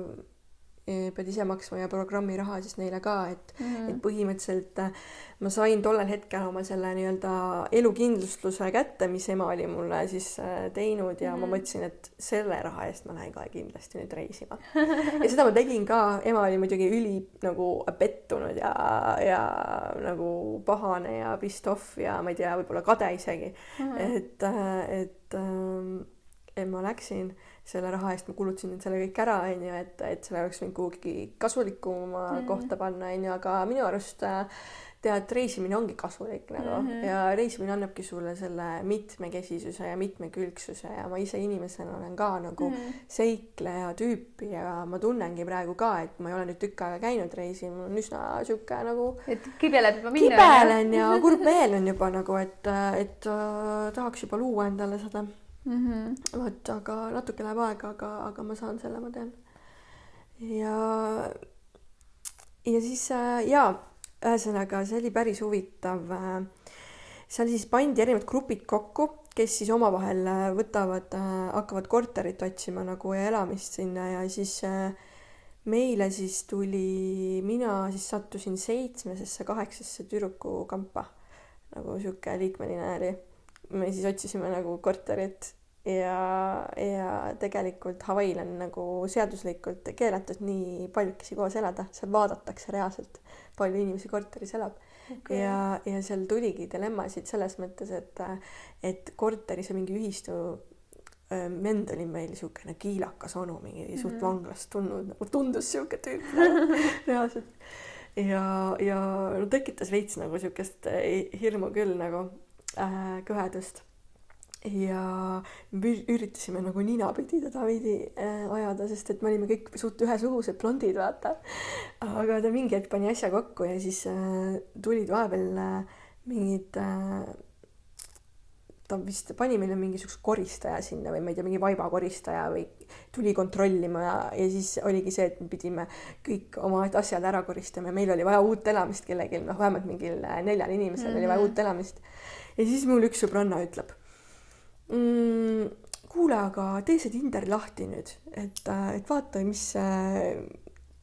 pead ise maksma ja programmiraha siis neile ka, et
mm.
et põhimõtteliselt äh, ma sain tollel hetkel oma selle nii-öelda elukindlustuse kätte, mis ema oli mulle siis äh, teinud ja mm ma
Mhm.
mõtlesin, et selle raha eest ma lähen kohe kindlasti nüüd reisima. ja seda ma tegin ka, ema oli muidugi üli nagu pettunud ja, ja nagu pahane ja pissed off ja ma ei tea, võib-olla kade isegi mm. et, et, ähm, et ma läksin selle raha eest, ma kulutasin selle kõik ära, onju, et, et selle oleks võinud kuhugi kasulikuma mm. Kohta panna, onju, aga minu arust äh, tead, reisimine ongi kasulik nagu
Mm -hmm.
ja reisimine annabki sulle selle mitmekesisuse ja mitmekülgsuse ja ma ise inimesena olen ka nagu mm -hmm. seikleja tüüpi ja ma tunnengi praegu ka, et ma ei ole nüüd tükk aega käinud reisil, mul on üsna sihuke nagu
et kibeleb juba minna.
kibelen ja kurb meel on juba nagu, et, et äh, tahaks juba luua endale seda
mm. -hmm.
vot, aga natuke läheb aega, aga, aga ma saan selle, ma tean. ja, ja siis äh, jaa, ühesõnaga see oli päris huvitav. seal siis pandi erinevad grupid kokku, kes siis omavahel äh, võtavad, hakkavad korterit otsima nagu ja elamist sinna ja siis äh, meile siis tuli, mina siis sattusin seitsmesesse, kaheksasse tüdrukukampa nagu sihuke liikmeline oli. Me siis otsisime nagu korterit ja, ja tegelikult Hawaii'l on nagu seaduslikult keelatud nii paljukesi koos elada, seal vaadatakse reaalselt, palju inimesi korteris elab okay. ja, ja seal tuligi dilemmasid selles mõttes, et, et korteris on mingi ühistu vend oli meil niisugune kiilakas onu, mingi mm -hmm. suht vanglast tulnud, nagu tundus niisugune tüüp reaalselt. ja, ja no tekitas veits nagu niisugust hirmu küll nagu äh, kõhedust ja me üritasime nagu ninapidi teda veidi äh, ajada, sest et me olime kõik suht ühesugused blondid, vaata. aga ta mingi hetk pani asja kokku ja siis äh, tulid vahepeal äh, mingid ta vist pani meile mingisuguse koristaja sinna või ma ei tea, mingi vaibakoristaja või tuli kontrollima ja, ja siis oligi see, et me pidime kõik oma asjad ära koristama ja meil oli vaja uut elamist kellelgi, noh, vähemalt mingil neljal inimesel mm -hmm. oli vaja mhm. uut elamist. Ja siis mul üks sõbranna ütleb mm,. kuule, aga tee see Tinder lahti nüüd, et, et vaata, mis,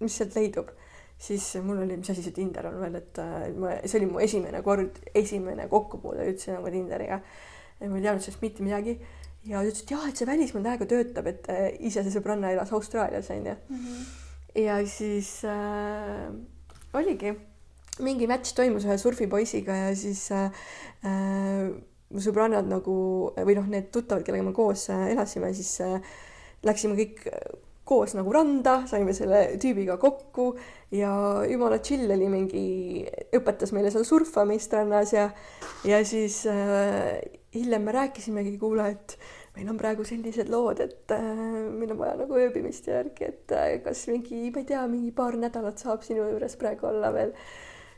mis sealt leidub siis mul oli, mis asi see Tinder on veel, et ma, see oli mu esimene kord, esimene kokkupuude üldse nagu Tinderiga ma ei teadnud sellest mitte midagi ja ta ütles, et jah, et see välismaal täiega töötab, et äh, ise see sõbranna elas Austraalias onju mm. -hmm. ja siis äh, oligi, mingi matš toimus ühe surfipoisiga ja siis äh, äh, mu sõbrannad nagu või noh, need tuttavad, kellega me koos äh, elasime, siis äh, läksime kõik koos nagu randa, saime selle tüübiga kokku ja jumala chill oli mingi, õpetas meile seal surfamist rannas ja, ja siis äh, hiljem me rääkisimegi, kuule, et meil on praegu sellised lood, et äh, meil on vaja nagu ööbimist järgi, et äh, kas mingi, ma ei tea, mingi paar nädalat saab sinu juures praegu olla veel.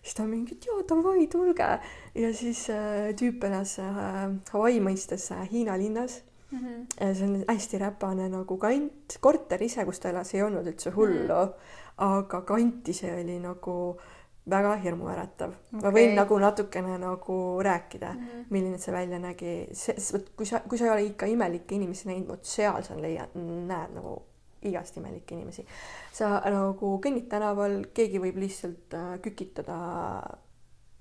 Siis ta mingi, et jaa, davai, tulge. ja siis äh, tüüp elas äh, Hawaii mõistes äh, Hiina linnas mm. -hmm. see on hästi räpane nagu kant, korter ise, kus ta elas, ei olnud üldse hullu mm, -hmm. aga kant ise oli nagu väga hirmuäratav okay.. ma võin nagu natukene nagu rääkida mm, -hmm. milline see välja nägi, vot kui sa, kui sa ei ole ikka imelikke inimesi näinud, vot seal sa leiad, näed nagu igast imelikke inimesi. sa nagu kõnnid tänaval, keegi võib lihtsalt äh, kükitada,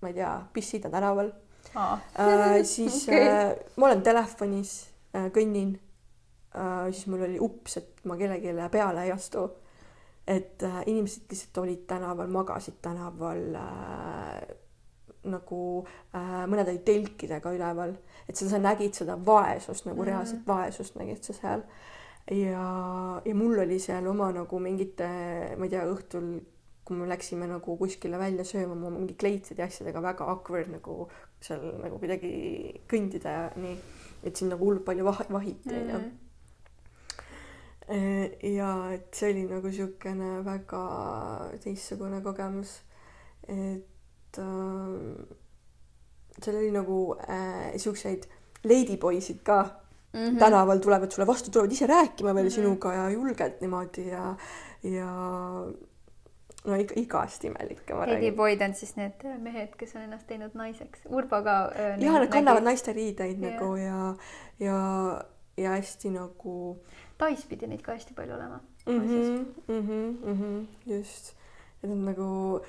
ma ei tea, pissida tänaval ah. äh,. siis okay. äh, ma olen telefonis äh,, kõnnin äh,, siis mul oli ups, et ma kellelegi peale ei astu et äh, inimesed lihtsalt olid tänaval, magasid tänaval äh, nagu äh, mõned olid telkidega üleval, et seda sa nägid seda vaesust nagu mm -hmm. reaalset vaesust nägid sa seal. Ja, ja mul oli seal oma nagu mingite, ma ei tea, õhtul, kui me läksime nagu kuskile välja sööma, mu mingi kleitside ja asjadega väga awkward nagu seal nagu kuidagi kõndida ja nii, et siin nagu hullult palju vah-, vahiti onju mm -hmm Äh, ja et see oli nagu niisugune väga teistsugune kogemus. et äh, seal oli nagu äh, siukseid ladyboysid ka mm -hmm. tänaval tulevad sulle vastu, tulevad ise rääkima veel mm -hmm. sinuga ja julgelt niimoodi ja, ja no ikka igast imelikke ma
räägin. Ladyboyd on siis need mehed, kes on ennast teinud naiseks. Urbo ka
äh,. jaa, nad kannavad naiste riideid yeah. nagu ja, ja, ja hästi nagu
Tais pidi neid ka hästi palju olema
mm. -hmm, mm -hmm, mm -hmm, just, et nad nagu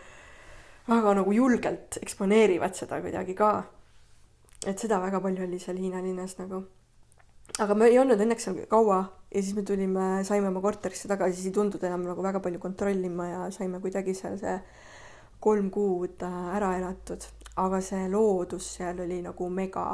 väga nagu julgelt eksponeerivad seda kuidagi ka. et seda väga palju oli seal Hiina linnas nagu. Aga me ei olnud õnneks seal kaua ja siis me tulime, saime oma korterisse tagasi, siis ei tundunud enam nagu väga palju kontrollima ja saime kuidagi seal see kolm kuud äh, ära elatud, aga see loodus seal oli nagu mega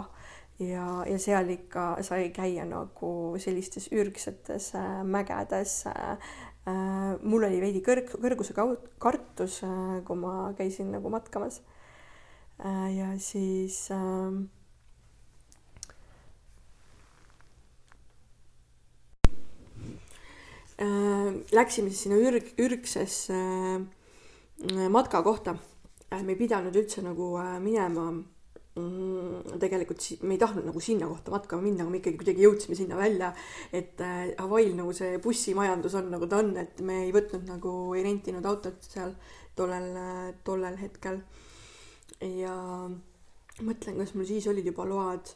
ja, ja seal ikka sai käia nagu sellistes ürgsetes äh, mägedes äh,. äh mul oli veidi kõrg, kõrguse kartus äh,, kui ma käisin nagu matkamas äh,. ja siis äh, läksime siis sinna ürg, ürgsesse äh, matka kohta äh,. me ei pidanud üldse nagu äh, minema mm, tegelikult me ei tahtnud nagu sinna kohta matkama minna, aga me ikkagi kuidagi jõudsime sinna välja, et äh, Hawaii'l nagu see bussimajandus on nagu ta on, et me ei võtnud nagu, ei rentinud autot seal tollel, tollel hetkel. ja mõtlen, kas mul siis olid juba load,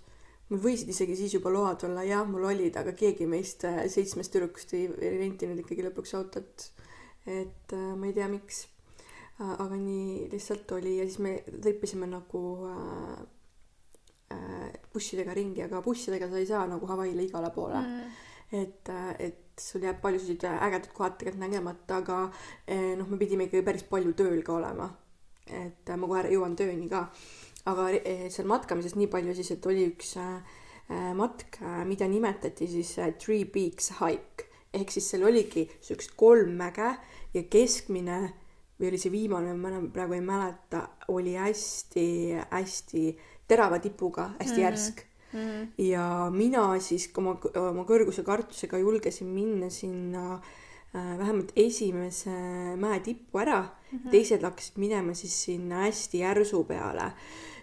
võisid isegi siis juba load olla, jah, mul olid, aga keegi meist äh, seitsmest tüdrukust ei, rentinud ikkagi lõpuks autot. et äh, ma ei tea, miks Äh, aga nii lihtsalt oli ja siis me trippisime nagu äh, äh, bussidega ringi, aga bussidega sa ei saa nagu Hawaii'le igale poole mm.. et, äh, et sul jääb paljusid ägedaid kohad tegelikult nägemata, aga eh, noh, me pidime ikkagi päris palju tööl ka olema. et äh, ma kohe jõuan tööni ka. Aga eh, seal matkamises nii palju siis, et oli üks äh, matk, mida nimetati siis Three Peaks Hike ehk siis seal oligi siuksed kolm mäge ja keskmine või oli see viimane, ma enam praegu ei mäleta, oli hästi-hästi terava tipuga, hästi mm -hmm. järsk mm. -hmm. ja mina siis oma, oma kõrguse kartusega julgesin minna sinna äh, vähemalt esimese mäe tippu ära -hmm. teised hakkasid minema siis sinna hästi järsu peale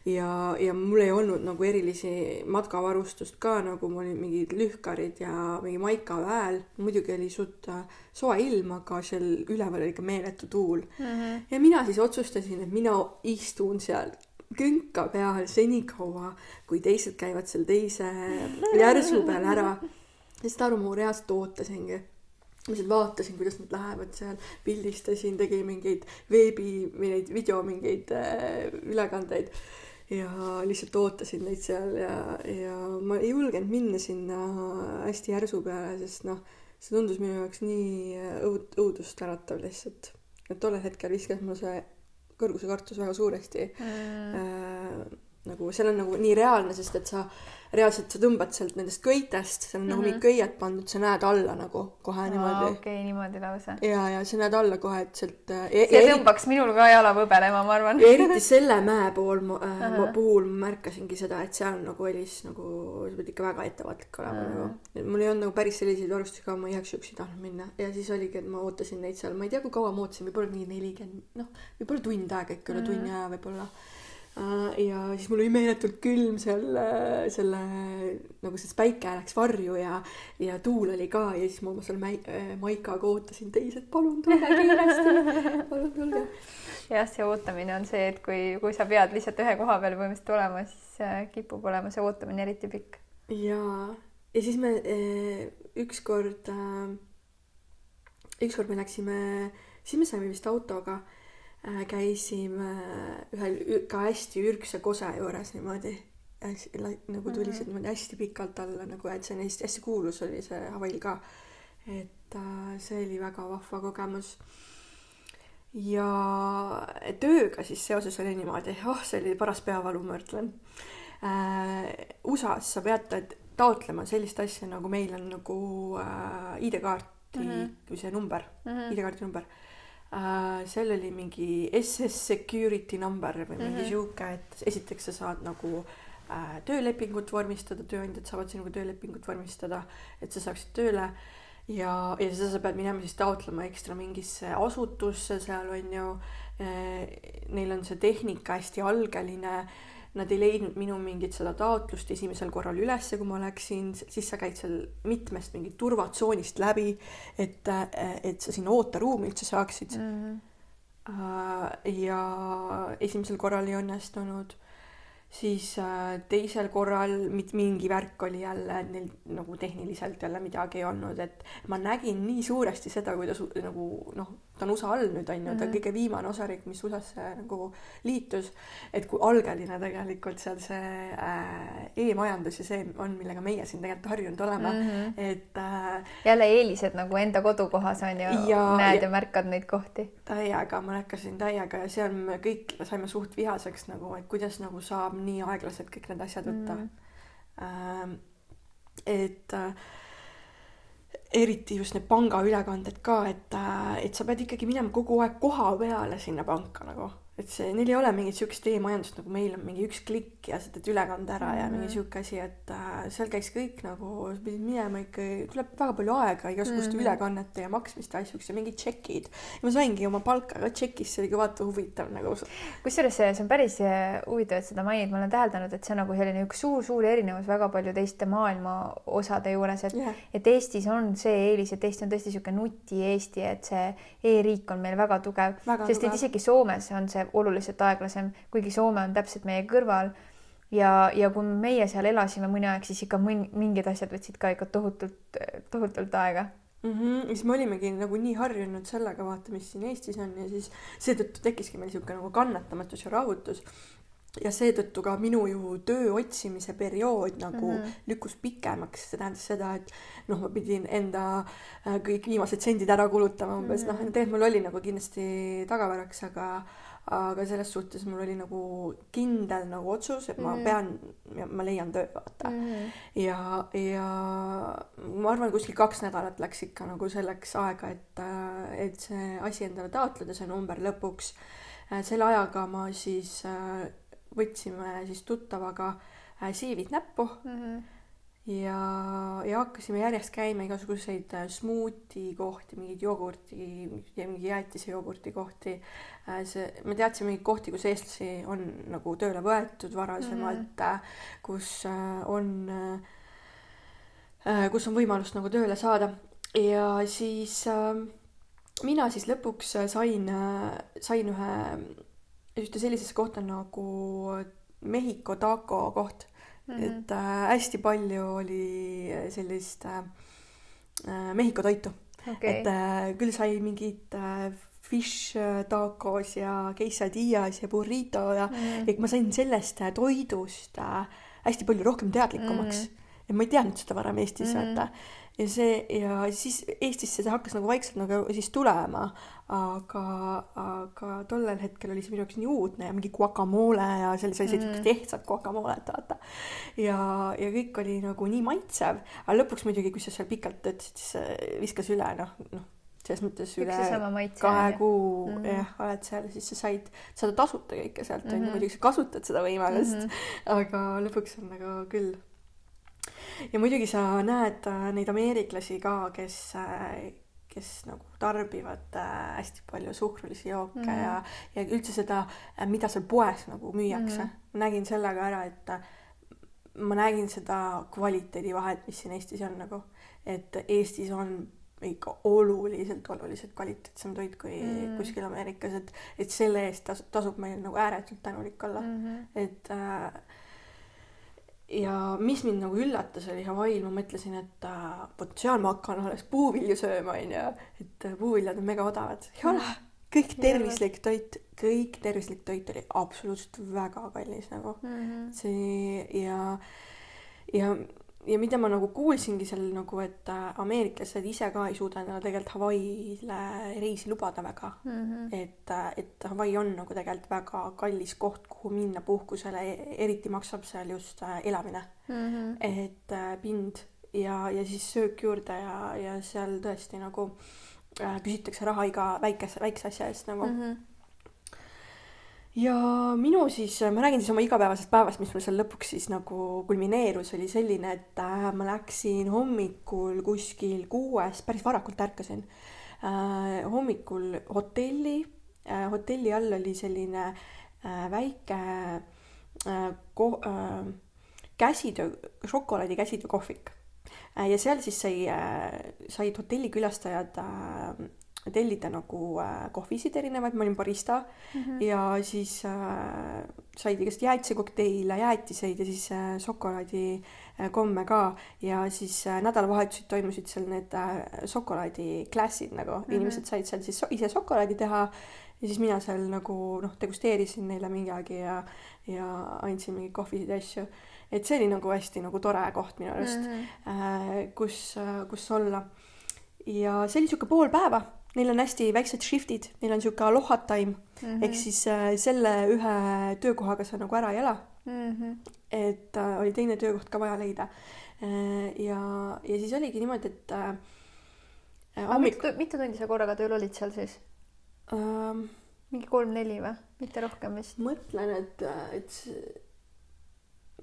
ja, ja mul ei olnud nagu erilisi matkavarustust ka, nagu mul olid mingid lühkarid ja mingi maikaväel. muidugi oli suht äh, soe ilm, aga seal üleval oli ikka meeletu tuul mm. -hmm. ja mina siis otsustasin, et mina istun seal künka peal senikaua, kui teised käivad seal teise järsu peal ära. ja seda aru ma reaalselt ootasingi ma lihtsalt vaatasin, kuidas nad lähevad seal, pildistasin, tegin mingeid veebi, mingeid video mingeid äh, ülekandeid ja lihtsalt ootasin neid seal ja, ja ma ei julgenud minna sinna hästi järsu peale, sest noh, see tundus minu jaoks nii õud-, õudust äratav lihtsalt. et tollel hetkel viskas mul see kõrgusekartus väga suuresti mm. äh, nagu seal on nagu nii reaalne, sest et sa reaalselt sa tõmbad sealt nendest köitest, seal on mm -hmm. nagu mingid mhm. köied pandud, sa näed alla nagu kohe Aa, niimoodi.
okei okay,, niimoodi lausa.
ja, ja sa näed alla kohe, et sealt
äh, e. see tõmbaks minul ka jala võbelema, ma arvan.
eriti selle mäe pool äh, uh, -huh. puhul ma märkasingi seda, et seal nagu helis nagu, sa pead ikka väga ettevaatlik olema uh -huh. nagu. mul ei olnud nagu päris selliseid varustusi ka, ma igaks juhuks ei tahtnud minna ja siis oligi, et ma ootasin neid seal, ma ei tea, kui kaua ma ootasin, võib-olla mingi nelikümmend, noh, võib-olla tund aega ikka üle -huh. tunni aja võib-olla Äh, ja siis mul oli meeletult külm seal selle, nagu sest päike läks varju ja, ja tuul oli ka ja siis ma seal mäi, äh, maikaga ootasin teised, palun tulge kiiresti, palun tulge.
jah, see ootamine on see, et kui, kui sa pead lihtsalt ühe koha peal põhimõtteliselt olema, siis äh, kipub olema see ootamine eriti pikk.
ja, ja siis me ükskord, ükskord me läksime, siis me saime vist autoga Äh, käisime ühel ka hästi ürgse kose juures niimoodi nagu tulisid mhm. niimoodi hästi pikalt alla nagu, et see on hästi, hästi kuulus oli see Hawaii'l ka. et äh, see oli väga vahva kogemus. ja tööga siis seoses oli niimoodi, oh, see oli paras peavalu, ma ütlen äh,. USA-s sa pead taotlema sellist asja, nagu meil on nagu äh, ID-kaarti mm, -hmm. kui see number mm, -hmm. ID-kaardi number Uh, seal oli mingi SS security number või mingi mm -hmm. sihuke, et esiteks sa saad nagu uh, töölepingut vormistada, tööandjad saavad sinuga töölepingut vormistada, et sa saaksid tööle. ja, ja seda sa pead minema siis taotlema ekstra mingisse asutusse seal on ju uh,. Neil on see tehnika hästi algeline Nad ei leidnud minu mingit seda taotlust esimesel korral ülesse, kui ma läksin, siis sa käid seal mitmest mingit turvatsoonist läbi, et, et sa sinna ooteruumi üldse saaksid mm. -hmm. ja esimesel korral ei õnnestunud siis äh, teisel korral mit-, mingi värk oli jälle, neil nagu tehniliselt jälle midagi ei olnud, et ma nägin nii suuresti seda, kuidas nagu noh, ta on USA all nüüd on ju ta on mhm. kõige viimane osariik, mis USA-sse nagu liitus. et kui algeline tegelikult seal see äh, e-majandus ja see on, millega meie siin tegelikult harjunud oleme mm, -hmm. et äh,.
jälle eelised nagu enda kodukohas on ju, näed ja, ja märkad neid kohti.
täiega, ma märkasin täiega ja seal me kõik saime suht vihaseks nagu, et kuidas nagu saab nii aeglaselt kõik need asjad võtta mm. -hmm. et äh, eriti just need pangaülekanded ka, et, äh, et sa pead ikkagi minema kogu aeg koha peale sinna panka nagu et see, neil ei ole mingit siukest e-majandust nagu meil on mingi üks klikk ja sa teed ülekande ära mm -hmm. ja mingi mhm. sihuke asi, et äh, seal käiks kõik nagu, sa pidid minema ikka, tuleb väga palju aega igasuguste mm -hmm. ülekannete ja maksmiste asjuks ja mingid tšekid. ja ma saingi oma palka ka tšekis, see oli ka vaata huvitav nagu.
kusjuures see, see on päris äh, huvitav, et seda mainid, ma olen täheldanud, et see on nagu selline üks suur-suur erinevus väga palju teiste maailma osade juures, et yeah., et Eestis on see eelis, et Eesti on tõesti niisugune nuti Eesti, et see e-riik on meil väga tugev, sest tugev. et isegi Soomes on see oluliselt aeglasem, kuigi Soome on täpselt meie kõrval. ja, ja kui meie seal elasime mõni aeg, siis ikka mingid asjad võtsid ka ikka tohutult, tohutult aega
mm. -hmm. siis me olimegi nagu nii harjunud sellega, vaata, mis siin Eestis on ja siis seetõttu tekkiski meil niisugune nagu kannatamatus ja rahutus ja seetõttu ka minu ju töö otsimise periood nagu mm -hmm. lükkus pikemaks, see tähendas seda, et noh, ma pidin enda äh, kõik viimased sendid ära kulutama umbes mm -hmm. noh, tegelikult mul oli nagu kindlasti tagavaraks, aga aga selles suhtes mul oli nagu kindel nagu otsus, et ma mm -hmm. pean, ma leian töö, vaata mm. -hmm. ja, ja ma arvan, kuskil kaks nädalat läks ikka nagu selleks aega, et, et see asi endale taotleda, see number lõpuks. selle ajaga ma siis võtsime siis tuttavaga CV-d näppu mm. -hmm ja, ja hakkasime järjest käima igasuguseid äh, smuuti kohti, mingeid jogurti mingi jäätise jogurti kohti. Äh, see, me teadsime mingeid kohti, kus eestlasi on nagu tööle võetud varasemalt mm, -hmm. kus on, kus on võimalus nagu tööle saada ja siis mina siis lõpuks sain, sain ühe, ühte sellisesse kohta nagu Mehhiko taco koht mm. -hmm. et äh, hästi palju oli sellist äh, äh Mehhiko toitu okay.. et äh, küll sai mingit äh, fish äh, tacos ja quesadillas ja burrito ja mm, ja ma sain sellest äh, toidust hästi palju rohkem teadlikumaks mm. ja ma ei teadnud seda varem Eestis mm, vaata ja see ja siis Eestisse see hakkas nagu vaikselt nagu siis tulema, aga, aga tollel hetkel oli see minu jaoks nii uudne ja mingi guacamole ja sellised mm. -hmm. ehtsad guacamolet vaata. ja, ja kõik oli nagu nii maitsev, aga lõpuks muidugi, kui sa seal pikalt töötasid, siis viskas üle noh, noh selles mõttes üle kahe kuu mm -hmm. jah, oled seal, siis sa said, saad tasuta kõike sealt mm -hmm., muidugi sa kasutad seda võimalust mm, -hmm. aga lõpuks on nagu küll ja muidugi sa näed äh, neid ameeriklasi ka, kes, äh, kes nagu tarbivad äh, hästi palju suhkrulisi jooke mm -hmm. ja, ja üldse seda, mida seal poes nagu müüakse mm. -hmm. ma nägin selle ka ära, et ma nägin seda kvaliteedivahet, mis siin Eestis on nagu, et Eestis on ikka oluliselt, oluliselt kvaliteetsem toit kui mm. kuskil Ameerikas, et, et selle eest tas, tasub meil nagu ääretult tänulik olla mm. -hmm. et äh, ja mis mind nagu üllatas, oli Hawaii'l, ma mõtlesin, et äh, vot seal ma hakkan alles puuvilju sööma, onju, et äh, puuviljad on mega odavad. ei ole, kõik tervislik toit, kõik tervislik toit oli absoluutselt väga kallis nagu mm. -hmm. see ja, ja ja mida ma nagu kuulsingi seal nagu, et äh, ameeriklased ise ka ei suuda endale tegelikult Hawaii'le reisi lubada väga mm. -hmm. et, äh, et Hawaii on nagu tegelikult väga kallis koht, kuhu minna puhkusele, eriti maksab seal just äh, elamine mm. -hmm. et pind ja, ja siis söök juurde ja, ja seal tõesti nagu küsitakse raha iga väikese, väikse asja eest nagu mm. -hmm ja minu siis, ma räägin siis oma igapäevasest päevast, mis mul seal lõpuks siis nagu kulmineerus, oli selline, et äh, ma läksin hommikul kuskil kuuest, päris varakult ärkasin äh,, hommikul hotelli äh,, hotelli all oli selline äh, väike äh, ko- äh,, käsitöö, šokolaadi käsitöökohvik äh,. ja seal siis sai äh,, said hotellikülastajad äh, tellida nagu äh, kohvisid erinevaid, ma olin barista mm -hmm. ja siis äh, said igast jäätisekokteile, jäätiseid ja siis äh, šokolaadikomme äh, ka ja siis äh, nädalavahetused toimusid seal need äh, šokolaadiklassid nagu mm, -hmm. inimesed said seal siis so ise šokolaadi teha ja siis mina seal nagu noh, degusteerisin neile midagi ja, ja andsin mingeid kohvisid ja asju. et see oli nagu hästi nagu tore koht minu arust mm, -hmm. äh, kus kus olla. ja see oli sihuke pool päeva neil on hästi väiksed shift'id, neil on sihuke aloha time mm -hmm. ehk siis äh, selle ühe töökohaga sa nagu ära ei ela mm. -hmm. et äh, oli teine töökoht ka vaja leida äh,. ja, ja siis oligi niimoodi, et äh,
hommik... mitu, mitu tundi sa korraga tööl olid seal siis ähm,? mingi kolm-neli või, mitte rohkem vist?
mõtlen, et, et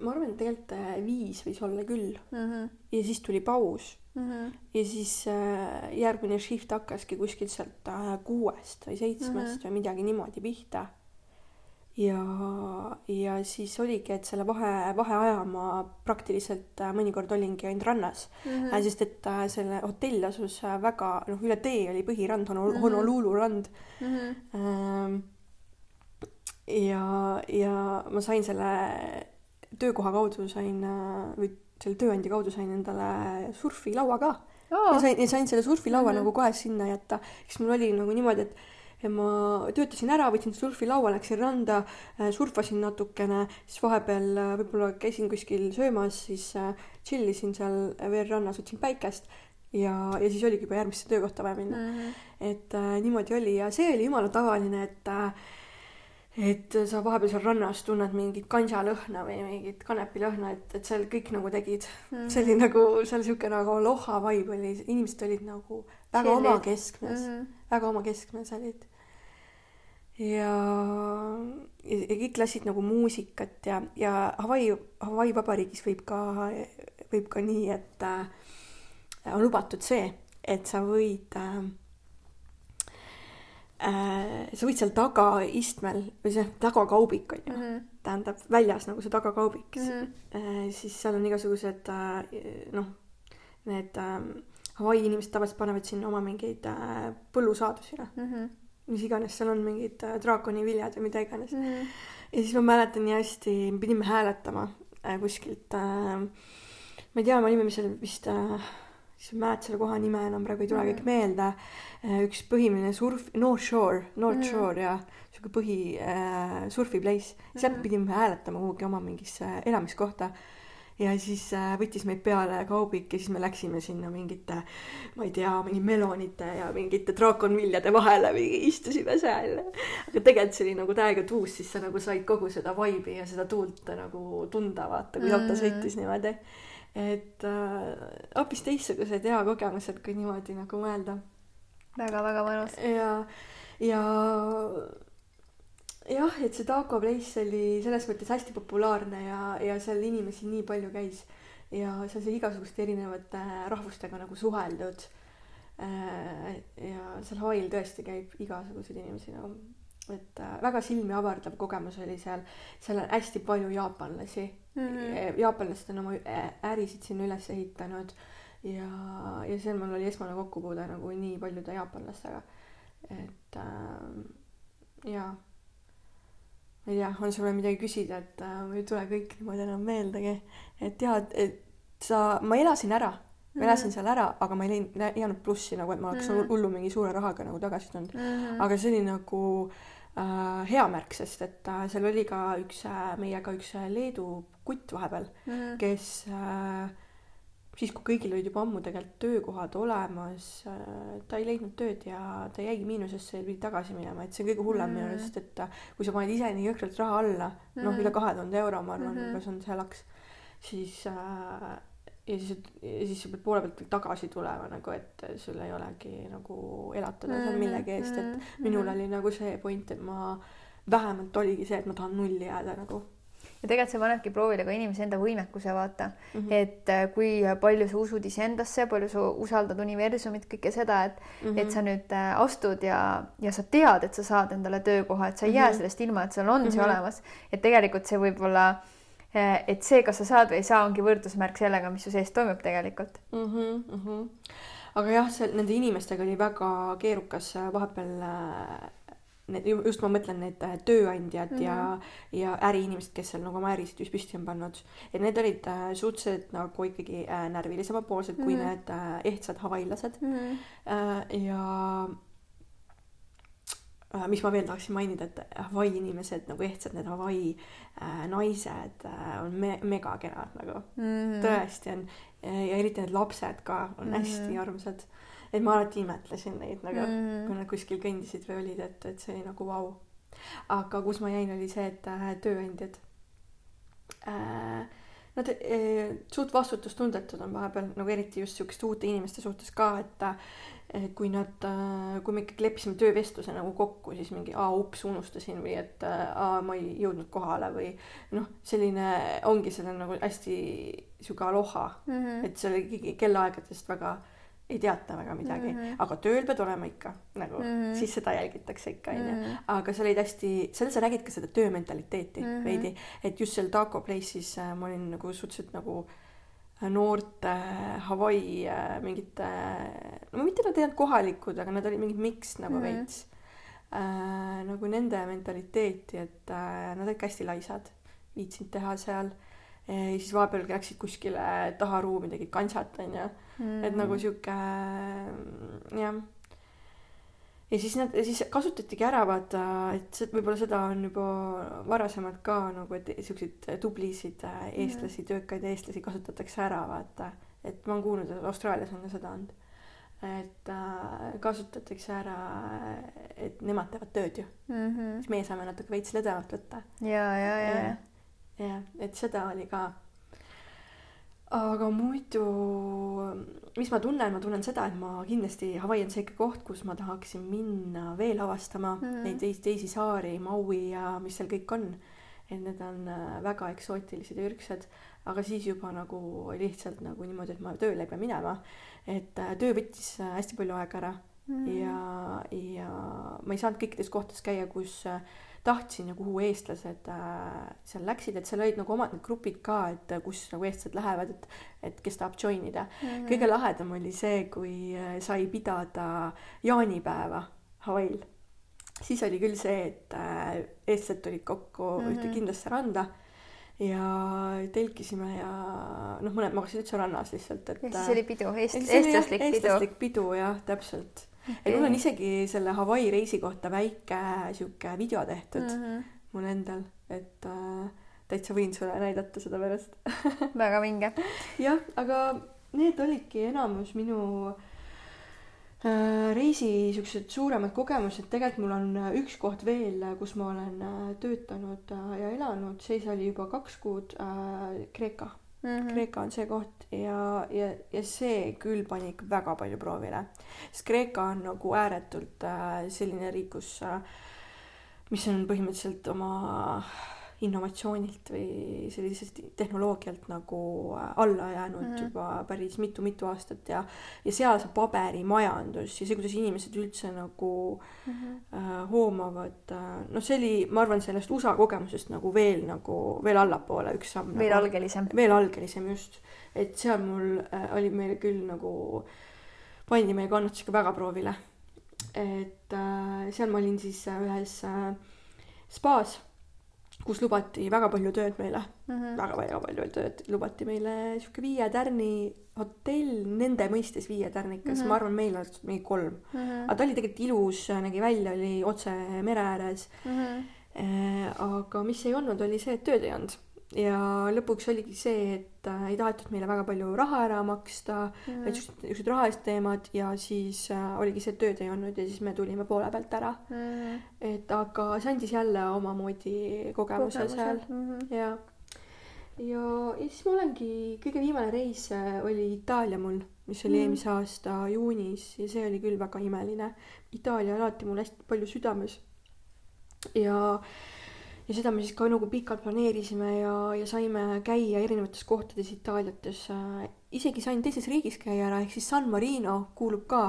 ma arvan, et tegelikult äh, viis võis olla küll mm. -hmm. ja siis tuli paus mm. -hmm. ja siis äh, järgmine shift hakkaski kuskilt sealt äh, kuuest või seitsmest mm -hmm. või midagi niimoodi pihta. ja, ja siis oligi, et selle vahe, vaheaja ma praktiliselt äh, mõnikord olingi ainult rannas mm, -hmm. sest et äh, selle hotell asus äh, väga, noh, üle tee oli põhirand, Honol- mm -hmm., Honolulu rand mm. -hmm. Ähm, ja, ja ma sain selle töökoha kaudu sain äh, või selle tööandja kaudu sain endale surfilaua ka oh.. ja sain, ja sain selle surfilaua mm -hmm. nagu kohe sinna jätta, siis mul oli nagu niimoodi, et ja ma töötasin ära, võtsin surfilaua, läksin randa, äh, surfasin natukene, siis vahepeal äh, võib-olla käisin kuskil söömas, siis chill isin seal veel rannas, võtsin päikest ja, ja siis oligi juba järgmisse töökohta vaja minna mm. -hmm. et äh, niimoodi oli ja see oli jumala tavaline, et äh, et sa vahepeal seal rannas tunned mingit kansalõhna või mingit kanepilõhna, et, et seal kõik nagu tegid mm. see oli nagu seal sihuke nagu aloha vibe oli, inimesed olid nagu väga Chilid. omakeskmes mm, -hmm. väga omakeskmes olid. ja, ja ja kõik lasid nagu muusikat ja, ja Hawaii, Hawaii vabariigis võib ka, võib ka nii, et äh, on lubatud see, et sa võid äh, sa võid seal tagaistmel või see tagakaubik on ju mm, -hmm. tähendab väljas nagu see tagakaubik mm, -hmm. äh, siis seal on igasugused äh, noh, need äh, Hawaii inimesed tavaliselt panevad sinna oma mingeid äh, põllusaadusi noh
mm. -hmm.
mis iganes seal on mingid äh, draakoniviljad või mida iganes
Mm -hmm.
ja siis ma mäletan nii hästi, me pidime hääletama äh, kuskilt äh,, ma ei tea, me olime seal vist äh,, siis ma ei mäleta selle koha nime enam praegu ei tule kõik meelde äh,. üks põhiline surf, North Shore, North
Mhm.
Shore ja sihuke põhi äh, surfi place, sealt
Mhm.
pidime hääletama kuhugi oma mingisse elamiskohta ja siis äh, võttis meid peale kaubik ja siis me läksime sinna mingite, ma ei tea, mingi melonite ja mingite draakonviljade vahele, istusime seal. aga tegelikult see oli nagu täiega tuus, siis sa nagu said kogu seda vibe'i ja seda tuult nagu tunda, vaata, kui auto
Mm.
sõitis niimoodi. Et äh, hoopis teistsugused hea kogemused, kui niimoodi nagu mõelda
väga-väga mõnus.
ja, ja jah, et see taco place oli selles mõttes hästi populaarne ja, ja seal inimesi nii palju käis ja seal sai igasuguste erinevate rahvustega nagu suheldud. ja seal Hawaii'l tõesti käib igasuguseid inimesi nagu, et äh, väga silmi avardav kogemus oli seal, seal on hästi palju jaapanlasi mm. -hmm. jaapanlased on oma ä- ärisid sinna üles ehitanud ja, ja seal mul oli esmane kokkupuude nagu nii paljude jaapanlastega. et äh, jaa, ma ei tea, on sul veel midagi küsida, et äh, mul ei tule kõik niimoodi enam meeldegi, et tead, et sa, ma elasin ära, ma elasin seal ära, aga ma ei leidnud, ei jäänud plussi nagu, et ma oleks
Mhm.
hullu mingi suure rahaga nagu tagasi tulnud.
Mhm.
aga see oli nagu äh, hea märk, sest et äh, seal oli ka üks äh, meiega üks äh, Leedu kutt vahepeal,
Mhm.
kes äh, siis, kui kõigil olid juba ammu tegelikult töökohad olemas äh,, ta ei leidnud tööd ja ta jäigi miinusesse ja pidi tagasi minema, et see on kõige hullem minu
Mm.
arust, et äh, kui sa paned ise nii jõhkralt raha alla, noh
Mhm.
üle kahe tuhande euro, ma arvan
Mhm.
umbes on see laks, siis äh, ja siis, ja siis sa pead poole pealt tagasi tulema nagu, et sul ei olegi nagu elatada seal millegi eest, et minul oli nagu see point, et ma vähemalt oligi see, et ma tahan nulli jääda nagu
ja tegelikult see panebki proovile ka inimese enda võimekuse vaata mm. -hmm. et äh, kui palju sa usud iseendasse, palju sa usaldad universumit, kõike seda, et mm. -hmm. et sa nüüd äh, astud ja, ja sa tead, et sa saad endale töökoha, et sa ei mm -hmm. jää
Mhm.
sellest ilma, et sul on mm -hmm. see
Mhm.
olemas. et tegelikult see võib-olla, et see, kas sa saad või ei saa, ongi võrdusmärk sellega, mis su sees toimub tegelikult.
mm. -hmm. aga jah, see nende inimestega oli väga keerukas äh, vahepeal äh, need, just ma mõtlen need äh, tööandjad mm -hmm. ja, ja äriinimesed, kes seal nagu oma ärisid just püsti on pannud, et need olid äh, suhteliselt nagu ikkagi äh, närvilisemapoolsed mm -hmm. kui
Mhm.
need äh, ehtsad havailased
mm. -hmm.
äh,. ja äh, mis ma veel tahaksin mainida, et Hawaii inimesed nagu ehtsad need Hawaii äh, naised äh, on me megakenad nagu
Mm -hmm.
tõesti on ja eriti need lapsed ka on
Mhm.
hästi armsad. Et ma alati imetlesin neid nagu mm, kui nad kuskil kõndisid või olid, et, et see oli nagu vau. aga kus ma jäin, oli see, et äh, tööandjad äh,. Nad äh, suht vastutustundetud on vahepeal nagu eriti just siukeste uute inimeste suhtes ka, et äh, kui nad, kui me ikkagi leppisime töövestluse nagu kokku, siis mingi aa ups unustasin või et äh, aa ma ei jõudnud kohale või noh, selline ongi selline nagu hästi sihuke aloha
Mm -hmm.
et seal ikkagi kellaaegadest väga ei teata väga midagi mm. -hmm. aga tööl pead olema ikka nagu mm. -hmm. siis seda jälgitakse ikka onju
Mhm.
aga seal olid hästi, seal sa nägid ka seda töömentaliteeti mm. -hmm. veidi, et just seal Taco Place'is äh, ma olin nagu suhteliselt nagu äh, noorte äh, Hawaii äh, mingite, no mitte nad ei olnud kohalikud, aga nad olid mingid miks nagu mm. -hmm. veits äh, nagu nende mentaliteeti, et äh, nad olid ka hästi laisad, viitsinud teha seal ja siis vahepeal läksid kuskile taha ruumi, tegid kantsat onju mm., et nagu sihuke jah. ja siis nad, siis kasutatigi ära vaata, et see võib-olla seda on juba varasemalt ka nagu, et siukseid tublisid äh, eestlasi, töökaid eestlasi kasutatakse ära vaata, et ma olen kuulnud, et Austraalias on ka seda olnud. et äh, kasutatakse ära, et nemad teevad tööd ju,
mm. -hmm.
siis meie saame natuke veits lõdvemalt võtta
ja, ja, ja, ja.
jah, et seda oli ka. Aga muidu, mis ma tunnen, ma tunnen seda, et ma kindlasti, Hawaii on see ikka koht, kus ma tahaksin minna veel avastama mm. neid teisi, teisi saari, Maui ja mis seal kõik on. et need on äh, väga eksootilised ja ürgsad, aga siis juba nagu lihtsalt nagu niimoodi, et ma tööle ei pea minema. et äh, töö võttis äh, hästi palju aega ära mm. ja, ja ma ei saanud kõikides kohtades käia, kus tahtsin ja kuhu eestlased äh, seal läksid, et seal olid nagu omad need grupid ka, et kus nagu eestlased lähevad, et, et kes tahab join ida mm. -hmm. kõige lahedam oli see, kui sai pidada jaanipäeva Hawaii'l siis oli küll see, et äh, eestlased tulid kokku mm -hmm. ühte kindlasse randa ja telkisime ja noh, mõned magasid üldse rannas lihtsalt, et.
ja siis oli pidu, eest-, eestlaslik pidu.
eestlaslik pidu jah, täpselt okay.. ja mul on isegi selle Hawaii reisi kohta väike sihuke video tehtud mm -hmm. mul endal, et äh, täitsa võin sulle näidata seda pärast
väga vinge.
jah, aga need olidki enamus minu äh, Äh, reisi siuksed suuremad kogemused, tegelikult mul on äh, üks koht veel, äh, kus ma olen töötanud ja elanud, siis oli juba kaks kuud äh, Kreeka mm. -hmm. Kreeka on see koht ja, ja, ja see küll pani ikka väga palju proovile, sest Kreeka on nagu ääretult äh, selline riik, kus äh,, mis on põhimõtteliselt oma innovatsioonilt või sellisest tehnoloogialt nagu äh, alla jäänud mm -hmm. juba päris mitu-mitu aastat ja ja seal see paberimajandus ja see, kuidas inimesed üldse nagu mm -hmm. äh, hoomavad äh,, noh, see oli, ma arvan, sellest USA kogemusest nagu veel nagu veel allapoole üks samm.
veel
nagu,
algelisem.
veel algelisem just, et seal mul äh, oli meil küll nagu, pandi meie kannatusega väga proovile. et äh, seal ma olin siis äh, ühes äh, spaas kus lubati väga palju tööd meile mm, -hmm. väga-väga palju tööd lubati meile sihuke viie tärni hotell, nende mõistes viie tärnikas mm, -hmm. ma arvan, meil oleks mingi kolm mm. -hmm. aga ta oli tegelikult ilus, nägi välja, oli otse mere ääres mm. -hmm. aga mis ei olnud, oli see, et tööd ei olnud ja lõpuks oligi see, et äh, ei tahetud meile väga palju raha ära maksta mm, -hmm. niisugused rahalised teemad ja siis äh, oligi see, et tööd ei olnud ja siis me tulime poole pealt ära mm. et aga see andis jälle omamoodi kogemuse, kogemuse. seal mm -hmm. ja, ja, ja siis ma olengi, kõige viimane reis äh, oli Itaalia mul, mis oli mm eelmise aasta juunis ja see oli küll väga imeline. Itaalia on alati mul hästi palju südames. ja ja seda me siis ka nagu pikalt planeerisime ja, ja saime käia erinevates kohtades Itaaliates. Isegi sain teises riigis käia ära, ehk siis San Marino kuulub ka,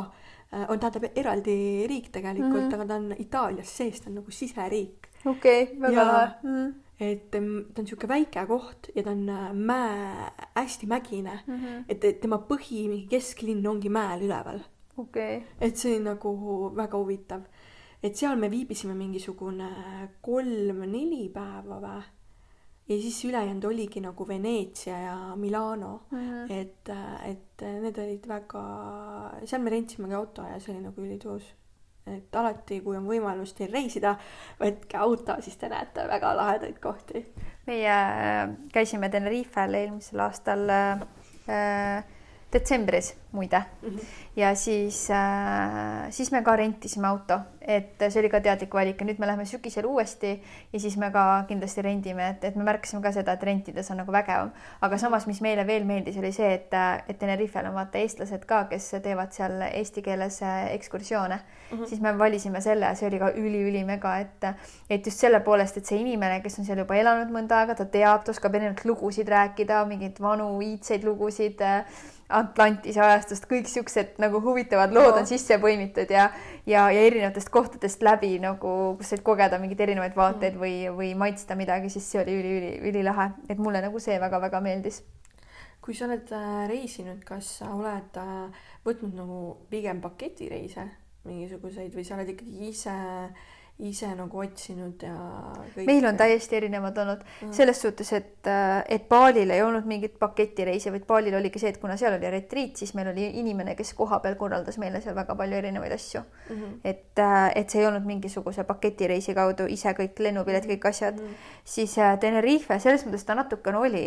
on tähendab eraldi riik tegelikult mm, -hmm. aga ta on Itaalias sees, ta on nagu siseriik.
okei okay,, väga lahe mm. -hmm
et ta on niisugune väike koht ja ta on äh, mäe, hästi mägine mm. -hmm. et, et tema põhi, mingi kesklinn ongi mäel üleval.
okei okay..
et see on nagu väga huvitav et seal me viibisime mingisugune kolm-neli päeva või. ja siis ülejäänud oligi nagu Veneetsia ja Milano mm, -hmm. et, et need olid väga, seal me rentsimegi auto ja see oli nagu ülituus. et alati, kui on võimalus teil reisida, võtke auto, siis te näete väga lahedaid kohti.
meie äh, käisime Tenerifel eelmisel aastal äh, detsembris muide mm. -hmm. ja siis äh,, siis me ka rentisime auto, et see oli ka teadlik valik ja nüüd me läheme sügisel uuesti ja siis me ka kindlasti rendime, et, et me märkasime ka seda, et rentides on nagu vägevam. aga samas, mis meile veel meeldis, oli see, et, et Tenerifel on vaata eestlased ka, kes teevad seal eesti keeles äh, ekskursioone mm, -hmm. siis me valisime selle, see oli ka üliülimega, et, et just selle poolest, et see inimene, kes on seal juba elanud mõnda aega, ta teab, ta oskab erinevaid lugusid rääkida, mingeid vanu iidseid lugusid äh, Atlantise ajastust, kõik siuksed nagu huvitavad lood no. on sisse põimitud ja, ja, ja erinevatest kohtadest läbi nagu, kus said kogeda mingeid erinevaid vaateid mm. või, või maitsta midagi, siis see oli üli, üli, ülilahe, et mulle nagu see väga-väga meeldis.
kui sa oled äh, reisinud, kas sa oled äh, võtnud nagu pigem paketireise mingisuguseid või sa oled ikkagi ise ise nagu otsinud ja
kõik. meil on täiesti erinevad olnud mm. selles suhtes, et, et Balil ei olnud mingit paketireisi, vaid Balil oligi see, et kuna seal oli retriit, siis meil oli inimene, kes kohapeal korraldas meile seal väga palju erinevaid asju mm. -hmm. et, et see ei olnud mingisuguse paketireisi kaudu ise kõik lennupilet, kõik asjad mm, -hmm. siis äh, Tenerife selles mõttes ta natukene oli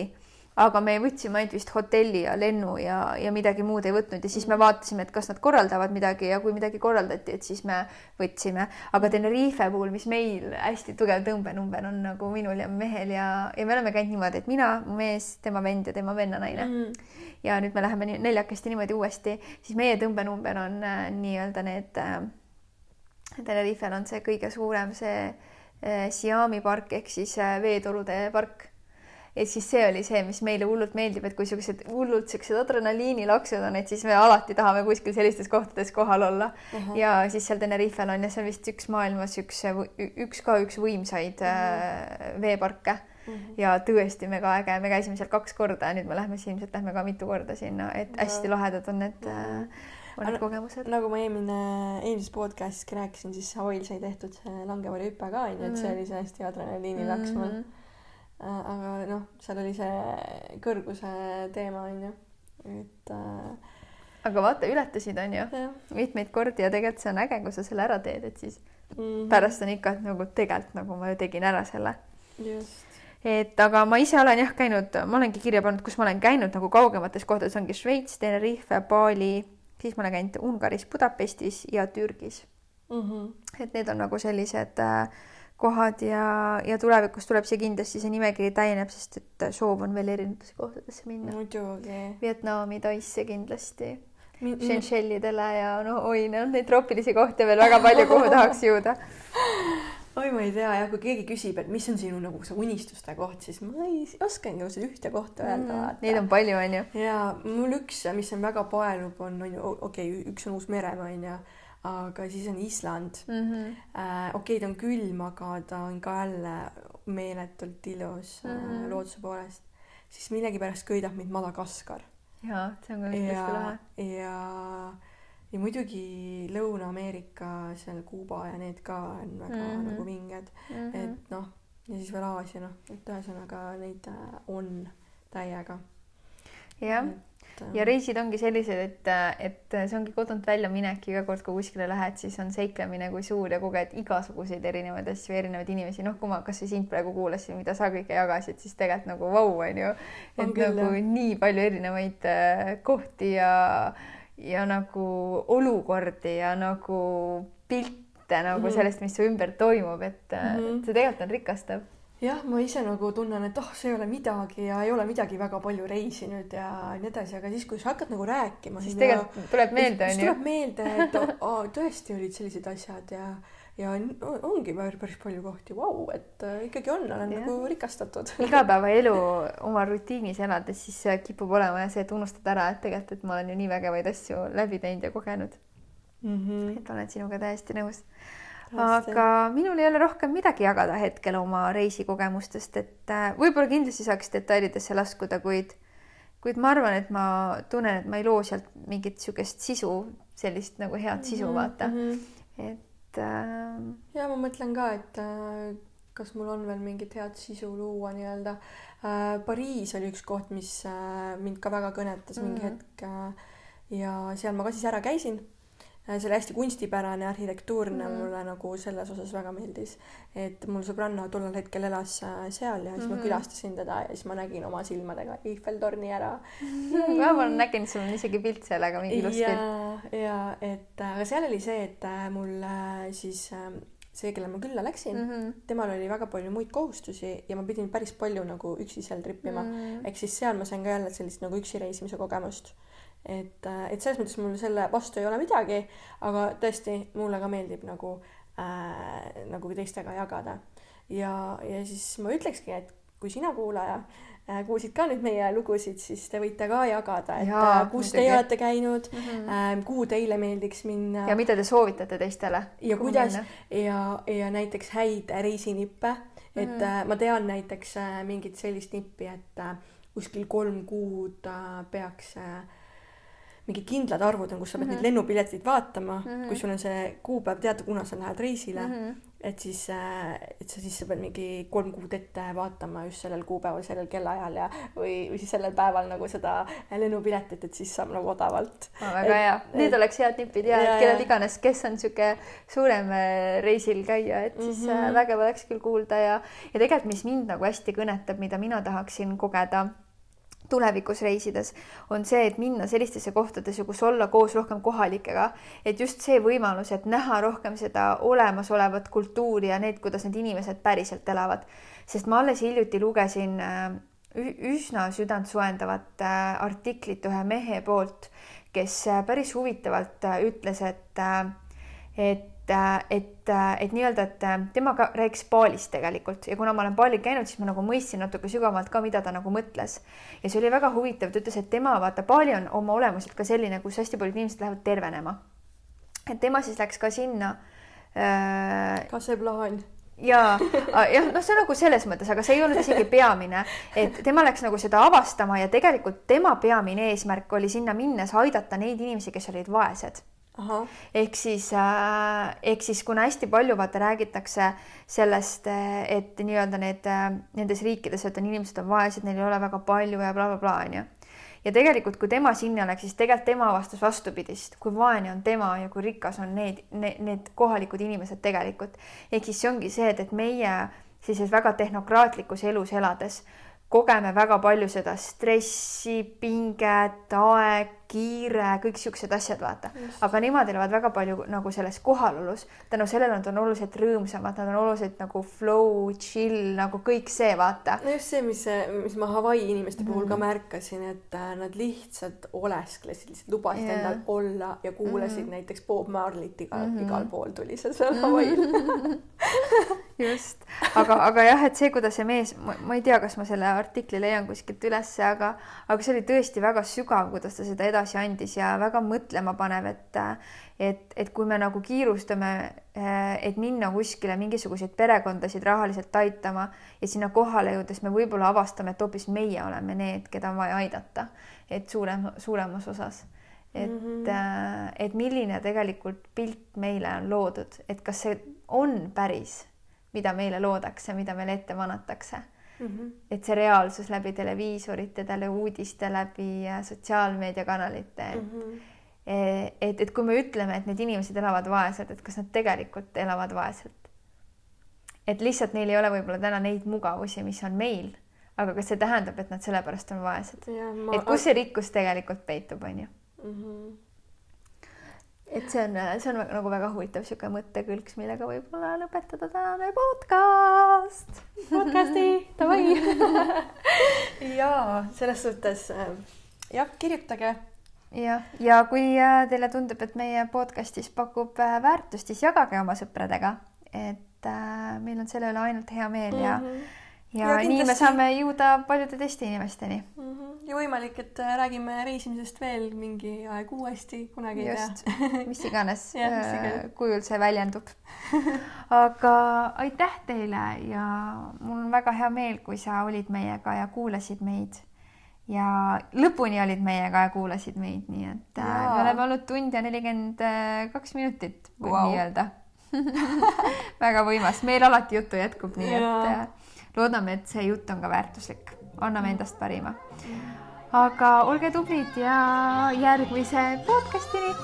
aga me võtsime ainult vist hotelli ja lennu ja, ja midagi muud ei võtnud ja siis me vaatasime, et kas nad korraldavad midagi ja kui midagi korraldati, et siis me võtsime. aga Tenerife puhul, mis meil hästi tugev tõmbenumber on nagu minul ja mehel ja, ja me oleme käinud niimoodi, et mina, mu mees, tema vend ja tema vennanaine mm. ja nüüd me läheme nii, neljakesti niimoodi uuesti, siis meie tõmbenumber on äh, nii-öelda need äh, Tenerifel on see kõige suurem, see äh, Siami park ehk siis äh, veetorude park et siis see oli see, mis meile hullult meeldib, et kui siuksed hullult siuksed adrenaliinilaksud on, et siis me alati tahame kuskil sellistes kohtades kohal olla uh. -huh. ja siis seal Tenerifel on ja see on vist üks maailmas üks, üks ka üks võimsaid uh -huh. äh, veeparke uh. -huh. ja tõesti mega äge, me käisime seal kaks korda ja nüüd me lähme siis ilmselt lähme ka mitu korda sinna, et hästi lahedad on need äh, on need kogemused.
nagu ma eelmine, eelmises podcast'is rääkisin, siis Hawaii'l sai tehtud see langevarjuhüpe ka onju, et see oli see hästi adrenaliinilaks mul mm -hmm Äh, aga noh, seal oli see kõrguse teema onju, et äh,
aga vaata, ületasid onju mitmeid kordi ja tegelikult see on äge, kui sa selle ära teed, et siis mm -hmm. pärast on ikka nagu tegelikult nagu ma ju tegin ära selle.
just
et aga ma ise olen jah käinud, ma olengi kirja pannud, kus ma olen käinud nagu kaugemates kohtades ongi Šveits, Tenerife, Bali, siis ma olen käinud Ungaris, Budapestis ja Türgis mm. -hmm. et need on nagu sellised äh, kohad ja, ja tulevikus tuleb see kindlasti, see nimekiri täieneb, sest et soov on veel erinevatesse kohtadesse minna.
muidugi.
Vietnami, Taisse kindlasti Min. Seychellidele ja no oi, noh, neid troopilisi kohti veel väga palju, kuhu tahaks jõuda.
oi, ma ei tea jah, kui keegi küsib, et mis on sinu nagu see unistuste koht, siis ma ei oskangi nagu seda ühte kohta öelda mm,.
Neid on palju, onju.
ja mul üks, mis on väga paeluv, on, on ju, okei okay,, üks on Uus-Meremaa onju aga siis on Island mm. -hmm. Äh, okei okay,, ta on külm, aga ta on ka jälle meeletult ilus mm -hmm. äh, looduse poolest. siis millegipärast köidab mind Madagaskar.
jaa, see on ka kindlasti lahe.
ja, ja muidugi Lõuna-Ameerika, seal Kuuba ja need ka on väga mm -hmm. nagu vinged mm. -hmm. et noh, ja siis veel Aasia, noh, et ühesõnaga neid äh, on täiega.
jah et. ja reisid ongi sellised, et, et see ongi kodunt välja minek, iga kord, kui kuskile lähed, siis on seiklemine kui suur ja koged igasuguseid erinevaid asju, erinevaid inimesi, noh, kui ma kasvõi sind praegu kuulasin, mida sa kõike jagasid, siis tegelikult nagu vau, onju. et on küll, nagu jah. nii palju erinevaid äh, kohti ja, ja nagu olukordi ja nagu pilte nagu mm -hmm. sellest, mis su ümber toimub, et mm -hmm. see tegelikult on rikastav
jah, ma ise nagu tunnen, et oh, see ei ole midagi ja ei ole midagi väga palju reisinud ja nii edasi, aga siis, kui sa hakkad nagu rääkima,
siis tegelikult ja, tuleb meelde,
onju. tuleb meelde, et oh, tõesti olid sellised asjad ja, ja ongi päris palju kohti, vau, et äh, ikkagi on, olen ja. nagu rikastatud.
igapäevaelu oma rutiinis elades, siis kipub olema see, et unustad ära, et tegelikult, et ma olen ju nii vägevaid asju läbi teinud ja kogenud mm. -hmm. et olen sinuga täiesti nõus aga minul ei ole rohkem midagi jagada hetkel oma reisikogemustest, et äh, võib-olla kindlasti saaks detailidesse laskuda, kuid, kuid ma arvan, et ma tunnen, et ma ei loo sealt mingit niisugust sisu, sellist nagu head sisu, mhm, vaata mm. -hmm. et äh....
ja ma mõtlen ka, et äh, kas mul on veel mingit head sisu luua nii-öelda äh,. Pariis oli üks koht, mis äh, mind ka väga kõnetas mingi mm -hmm. hetk äh, ja seal ma ka siis ära käisin see oli hästi kunstipärane, arhitektuurne mm, -hmm. mulle nagu selles osas väga meeldis. et mul sõbranna tollel hetkel elas äh, seal ja siis mm -hmm. ma külastasin teda ja siis ma nägin oma silmadega Eiffeltorni ära
ma nägin, sul on isegi pilt seal, aga mingi ilus
pilt. ja, ja et aga seal oli see, et äh, mul siis see, kelle ma külla läksin mm, -hmm. temal oli väga palju muid kohustusi ja ma pidin päris palju nagu üksi seal tripima mm -hmm.. ehk siis seal ma sain ka jälle sellist nagu üksi reisimise kogemust et, äh, et selles mõttes mul selle vastu ei ole midagi, aga tõesti, mulle ka meeldib nagu äh,, nagu teistega jagada. ja, ja siis ma ütlekski, et kui sina, kuulaja äh,, kuulsid ka nüüd meie lugusid, siis te võite ka jagada, et Jaa, äh, kus teie olete käinud mm, -hmm. äh, kuhu teile meeldiks minna.
ja mida te soovitate teistele.
ja kuidas minna? ja, ja näiteks häid reisinippe, et mm -hmm. äh, ma tean näiteks äh, mingit sellist nippi, et äh, kuskil kolm kuud äh, peaks äh, mingid kindlad arvud on, kus sa pead mm -hmm. neid mhm. lennupileteid vaatama mm, -hmm. kui sul on see kuupäev teada, kuna sa lähed reisile mm, -hmm. et siis, äh, et sa siis sa pead mingi kolm kuud ette vaatama just sellel kuupäeval, sellel kellaajal ja või, või siis sellel päeval nagu seda lennupiletit, et siis saab nagu odavalt
oh,. väga et, hea, need et, oleks head nipid ja, ja kellel iganes, kes on niisugune suurem äh, reisil käija, et siis mm -hmm. vägev oleks küll kuulda ja, ja tegelikult, mis mind nagu hästi kõnetab, mida mina tahaksin kogeda tulevikus reisides, on see, et minna sellistesse kohtadesse, kus olla koos rohkem kohalikega, et just see võimalus, et näha rohkem seda olemasolevat kultuuri ja need, kuidas need inimesed päriselt elavad. sest ma alles hiljuti lugesin äh, üsna südantsoojendavat äh, artiklit ühe mehe poolt, kes äh, päris huvitavalt ütles, et, et et, et, nii-öelda, et tema ka rääkis Balist tegelikult ja kuna ma olen Balil käinud, siis ma nagu mõistsin natuke sügavamalt ka, mida ta nagu mõtles. ja see oli väga huvitav, ta ütles, et tema vaata, Bali on oma olemuselt ka selline, kus hästi paljud inimesed lähevad tervenema. et tema siis läks ka sinna
äh,. ka see plaan
ja jah, noh, see on nagu selles mõttes, aga see ei olnud isegi peamine, et tema läks nagu seda avastama ja tegelikult tema peamine eesmärk oli sinna minnes aidata neid inimesi, kes olid vaesed ehk siis äh,, ehk siis kuna hästi palju vaata räägitakse sellest, et nii-öelda need äh, nendes riikides, et on inimesed on vaesed, neil ei ole väga palju ja blablabla bla, onju. Bla, ja tegelikult, kui tema sinna läks, siis tegelikult tema avastas vastupidist, kui vaene on tema ja kui rikas on need, need, need kohalikud inimesed tegelikult. ehk siis see ongi see, et, et meie sellises väga tehnokraatlikus elus elades kogeme väga palju seda stressi, pinget, aeg, kiire, kõik siuksed asjad, vaata. aga nemad elavad väga palju nagu selles kohalolus. tänu sellele nad on oluliselt rõõmsamad, nad on oluliselt nagu flow, chill nagu kõik see, vaata.
no just see, mis, mis ma Hawaii inimeste puhul mm. ka mhm. märkasin, et äh, nad lihtsalt olesklesid, lihtsalt lubasid yeah. endal olla ja kuulasid mm. näiteks Bob Marley't igal mm, -hmm. igal pool tuli see seal Hawaii'l
just, aga, aga jah, et see, kuidas see mees, ma ei tea, kas ma selle artikli leian kuskilt ülesse, aga, aga see oli tõesti väga sügav, kuidas ta seda edasi andis ja väga mõtlemapanev, et, et, et kui me nagu kiirustame, et minna kuskile mingisuguseid perekondasid rahaliselt aitama ja sinna kohale jõudes me võib-olla avastame, et hoopis meie oleme need, keda on vaja aidata, et suurem, suuremas osas et mm, -hmm. et milline tegelikult pilt meile on loodud, et kas see on päris mida meile loodakse, mida meile ette manatakse mm. -hmm. et see reaalsus läbi televiisorite, läbi uudiste, läbi äh, sotsiaalmeediakanalite mm. -hmm. et, et kui me ütleme, et need inimesed elavad vaeselt, et kas nad tegelikult elavad vaeselt. et lihtsalt neil ei ole võib-olla täna neid mugavusi, mis on meil, aga kas see tähendab, et nad sellepärast on vaesed? Et kus see rikkus tegelikult peitub, on ju. -hmm et see on, see on nagu väga huvitav niisugune mõttekülg, millega võib-olla lõpetada tänane podcast.
podcasti, davai jaa, selles suhtes äh, jah, kirjutage.
jah, ja kui äh, teile tundub, et meie podcastis pakub äh, väärtust, siis jagage oma sõpradega, et äh, meil on selle üle ainult hea meel mm -hmm. ja mhm ja, ja kindlasti... nii me saame jõuda paljude teiste inimesteni mm.
-hmm. ja võimalik, et äh, räägime reisimisest veel mingi aeg uuesti, kunagi ei
tea. mis iganes äh, iganes. kujul see väljendub aga aitäh teile ja mul on väga hea meel, kui sa olid meiega ja kuulasid meid ja lõpuni olid meiega ja kuulasid meid, nii et äh, ja. me oleme olnud tund ja nelikümmend kaks minutit, võib wow. nii öelda väga võimas, meil alati juttu jätkub, nii ja. et loodame, et see jutt on ka väärtuslik, anname endast parima. aga olge tublid ja järgmise podcastini.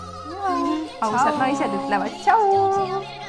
ausad naised ütlevad tšau.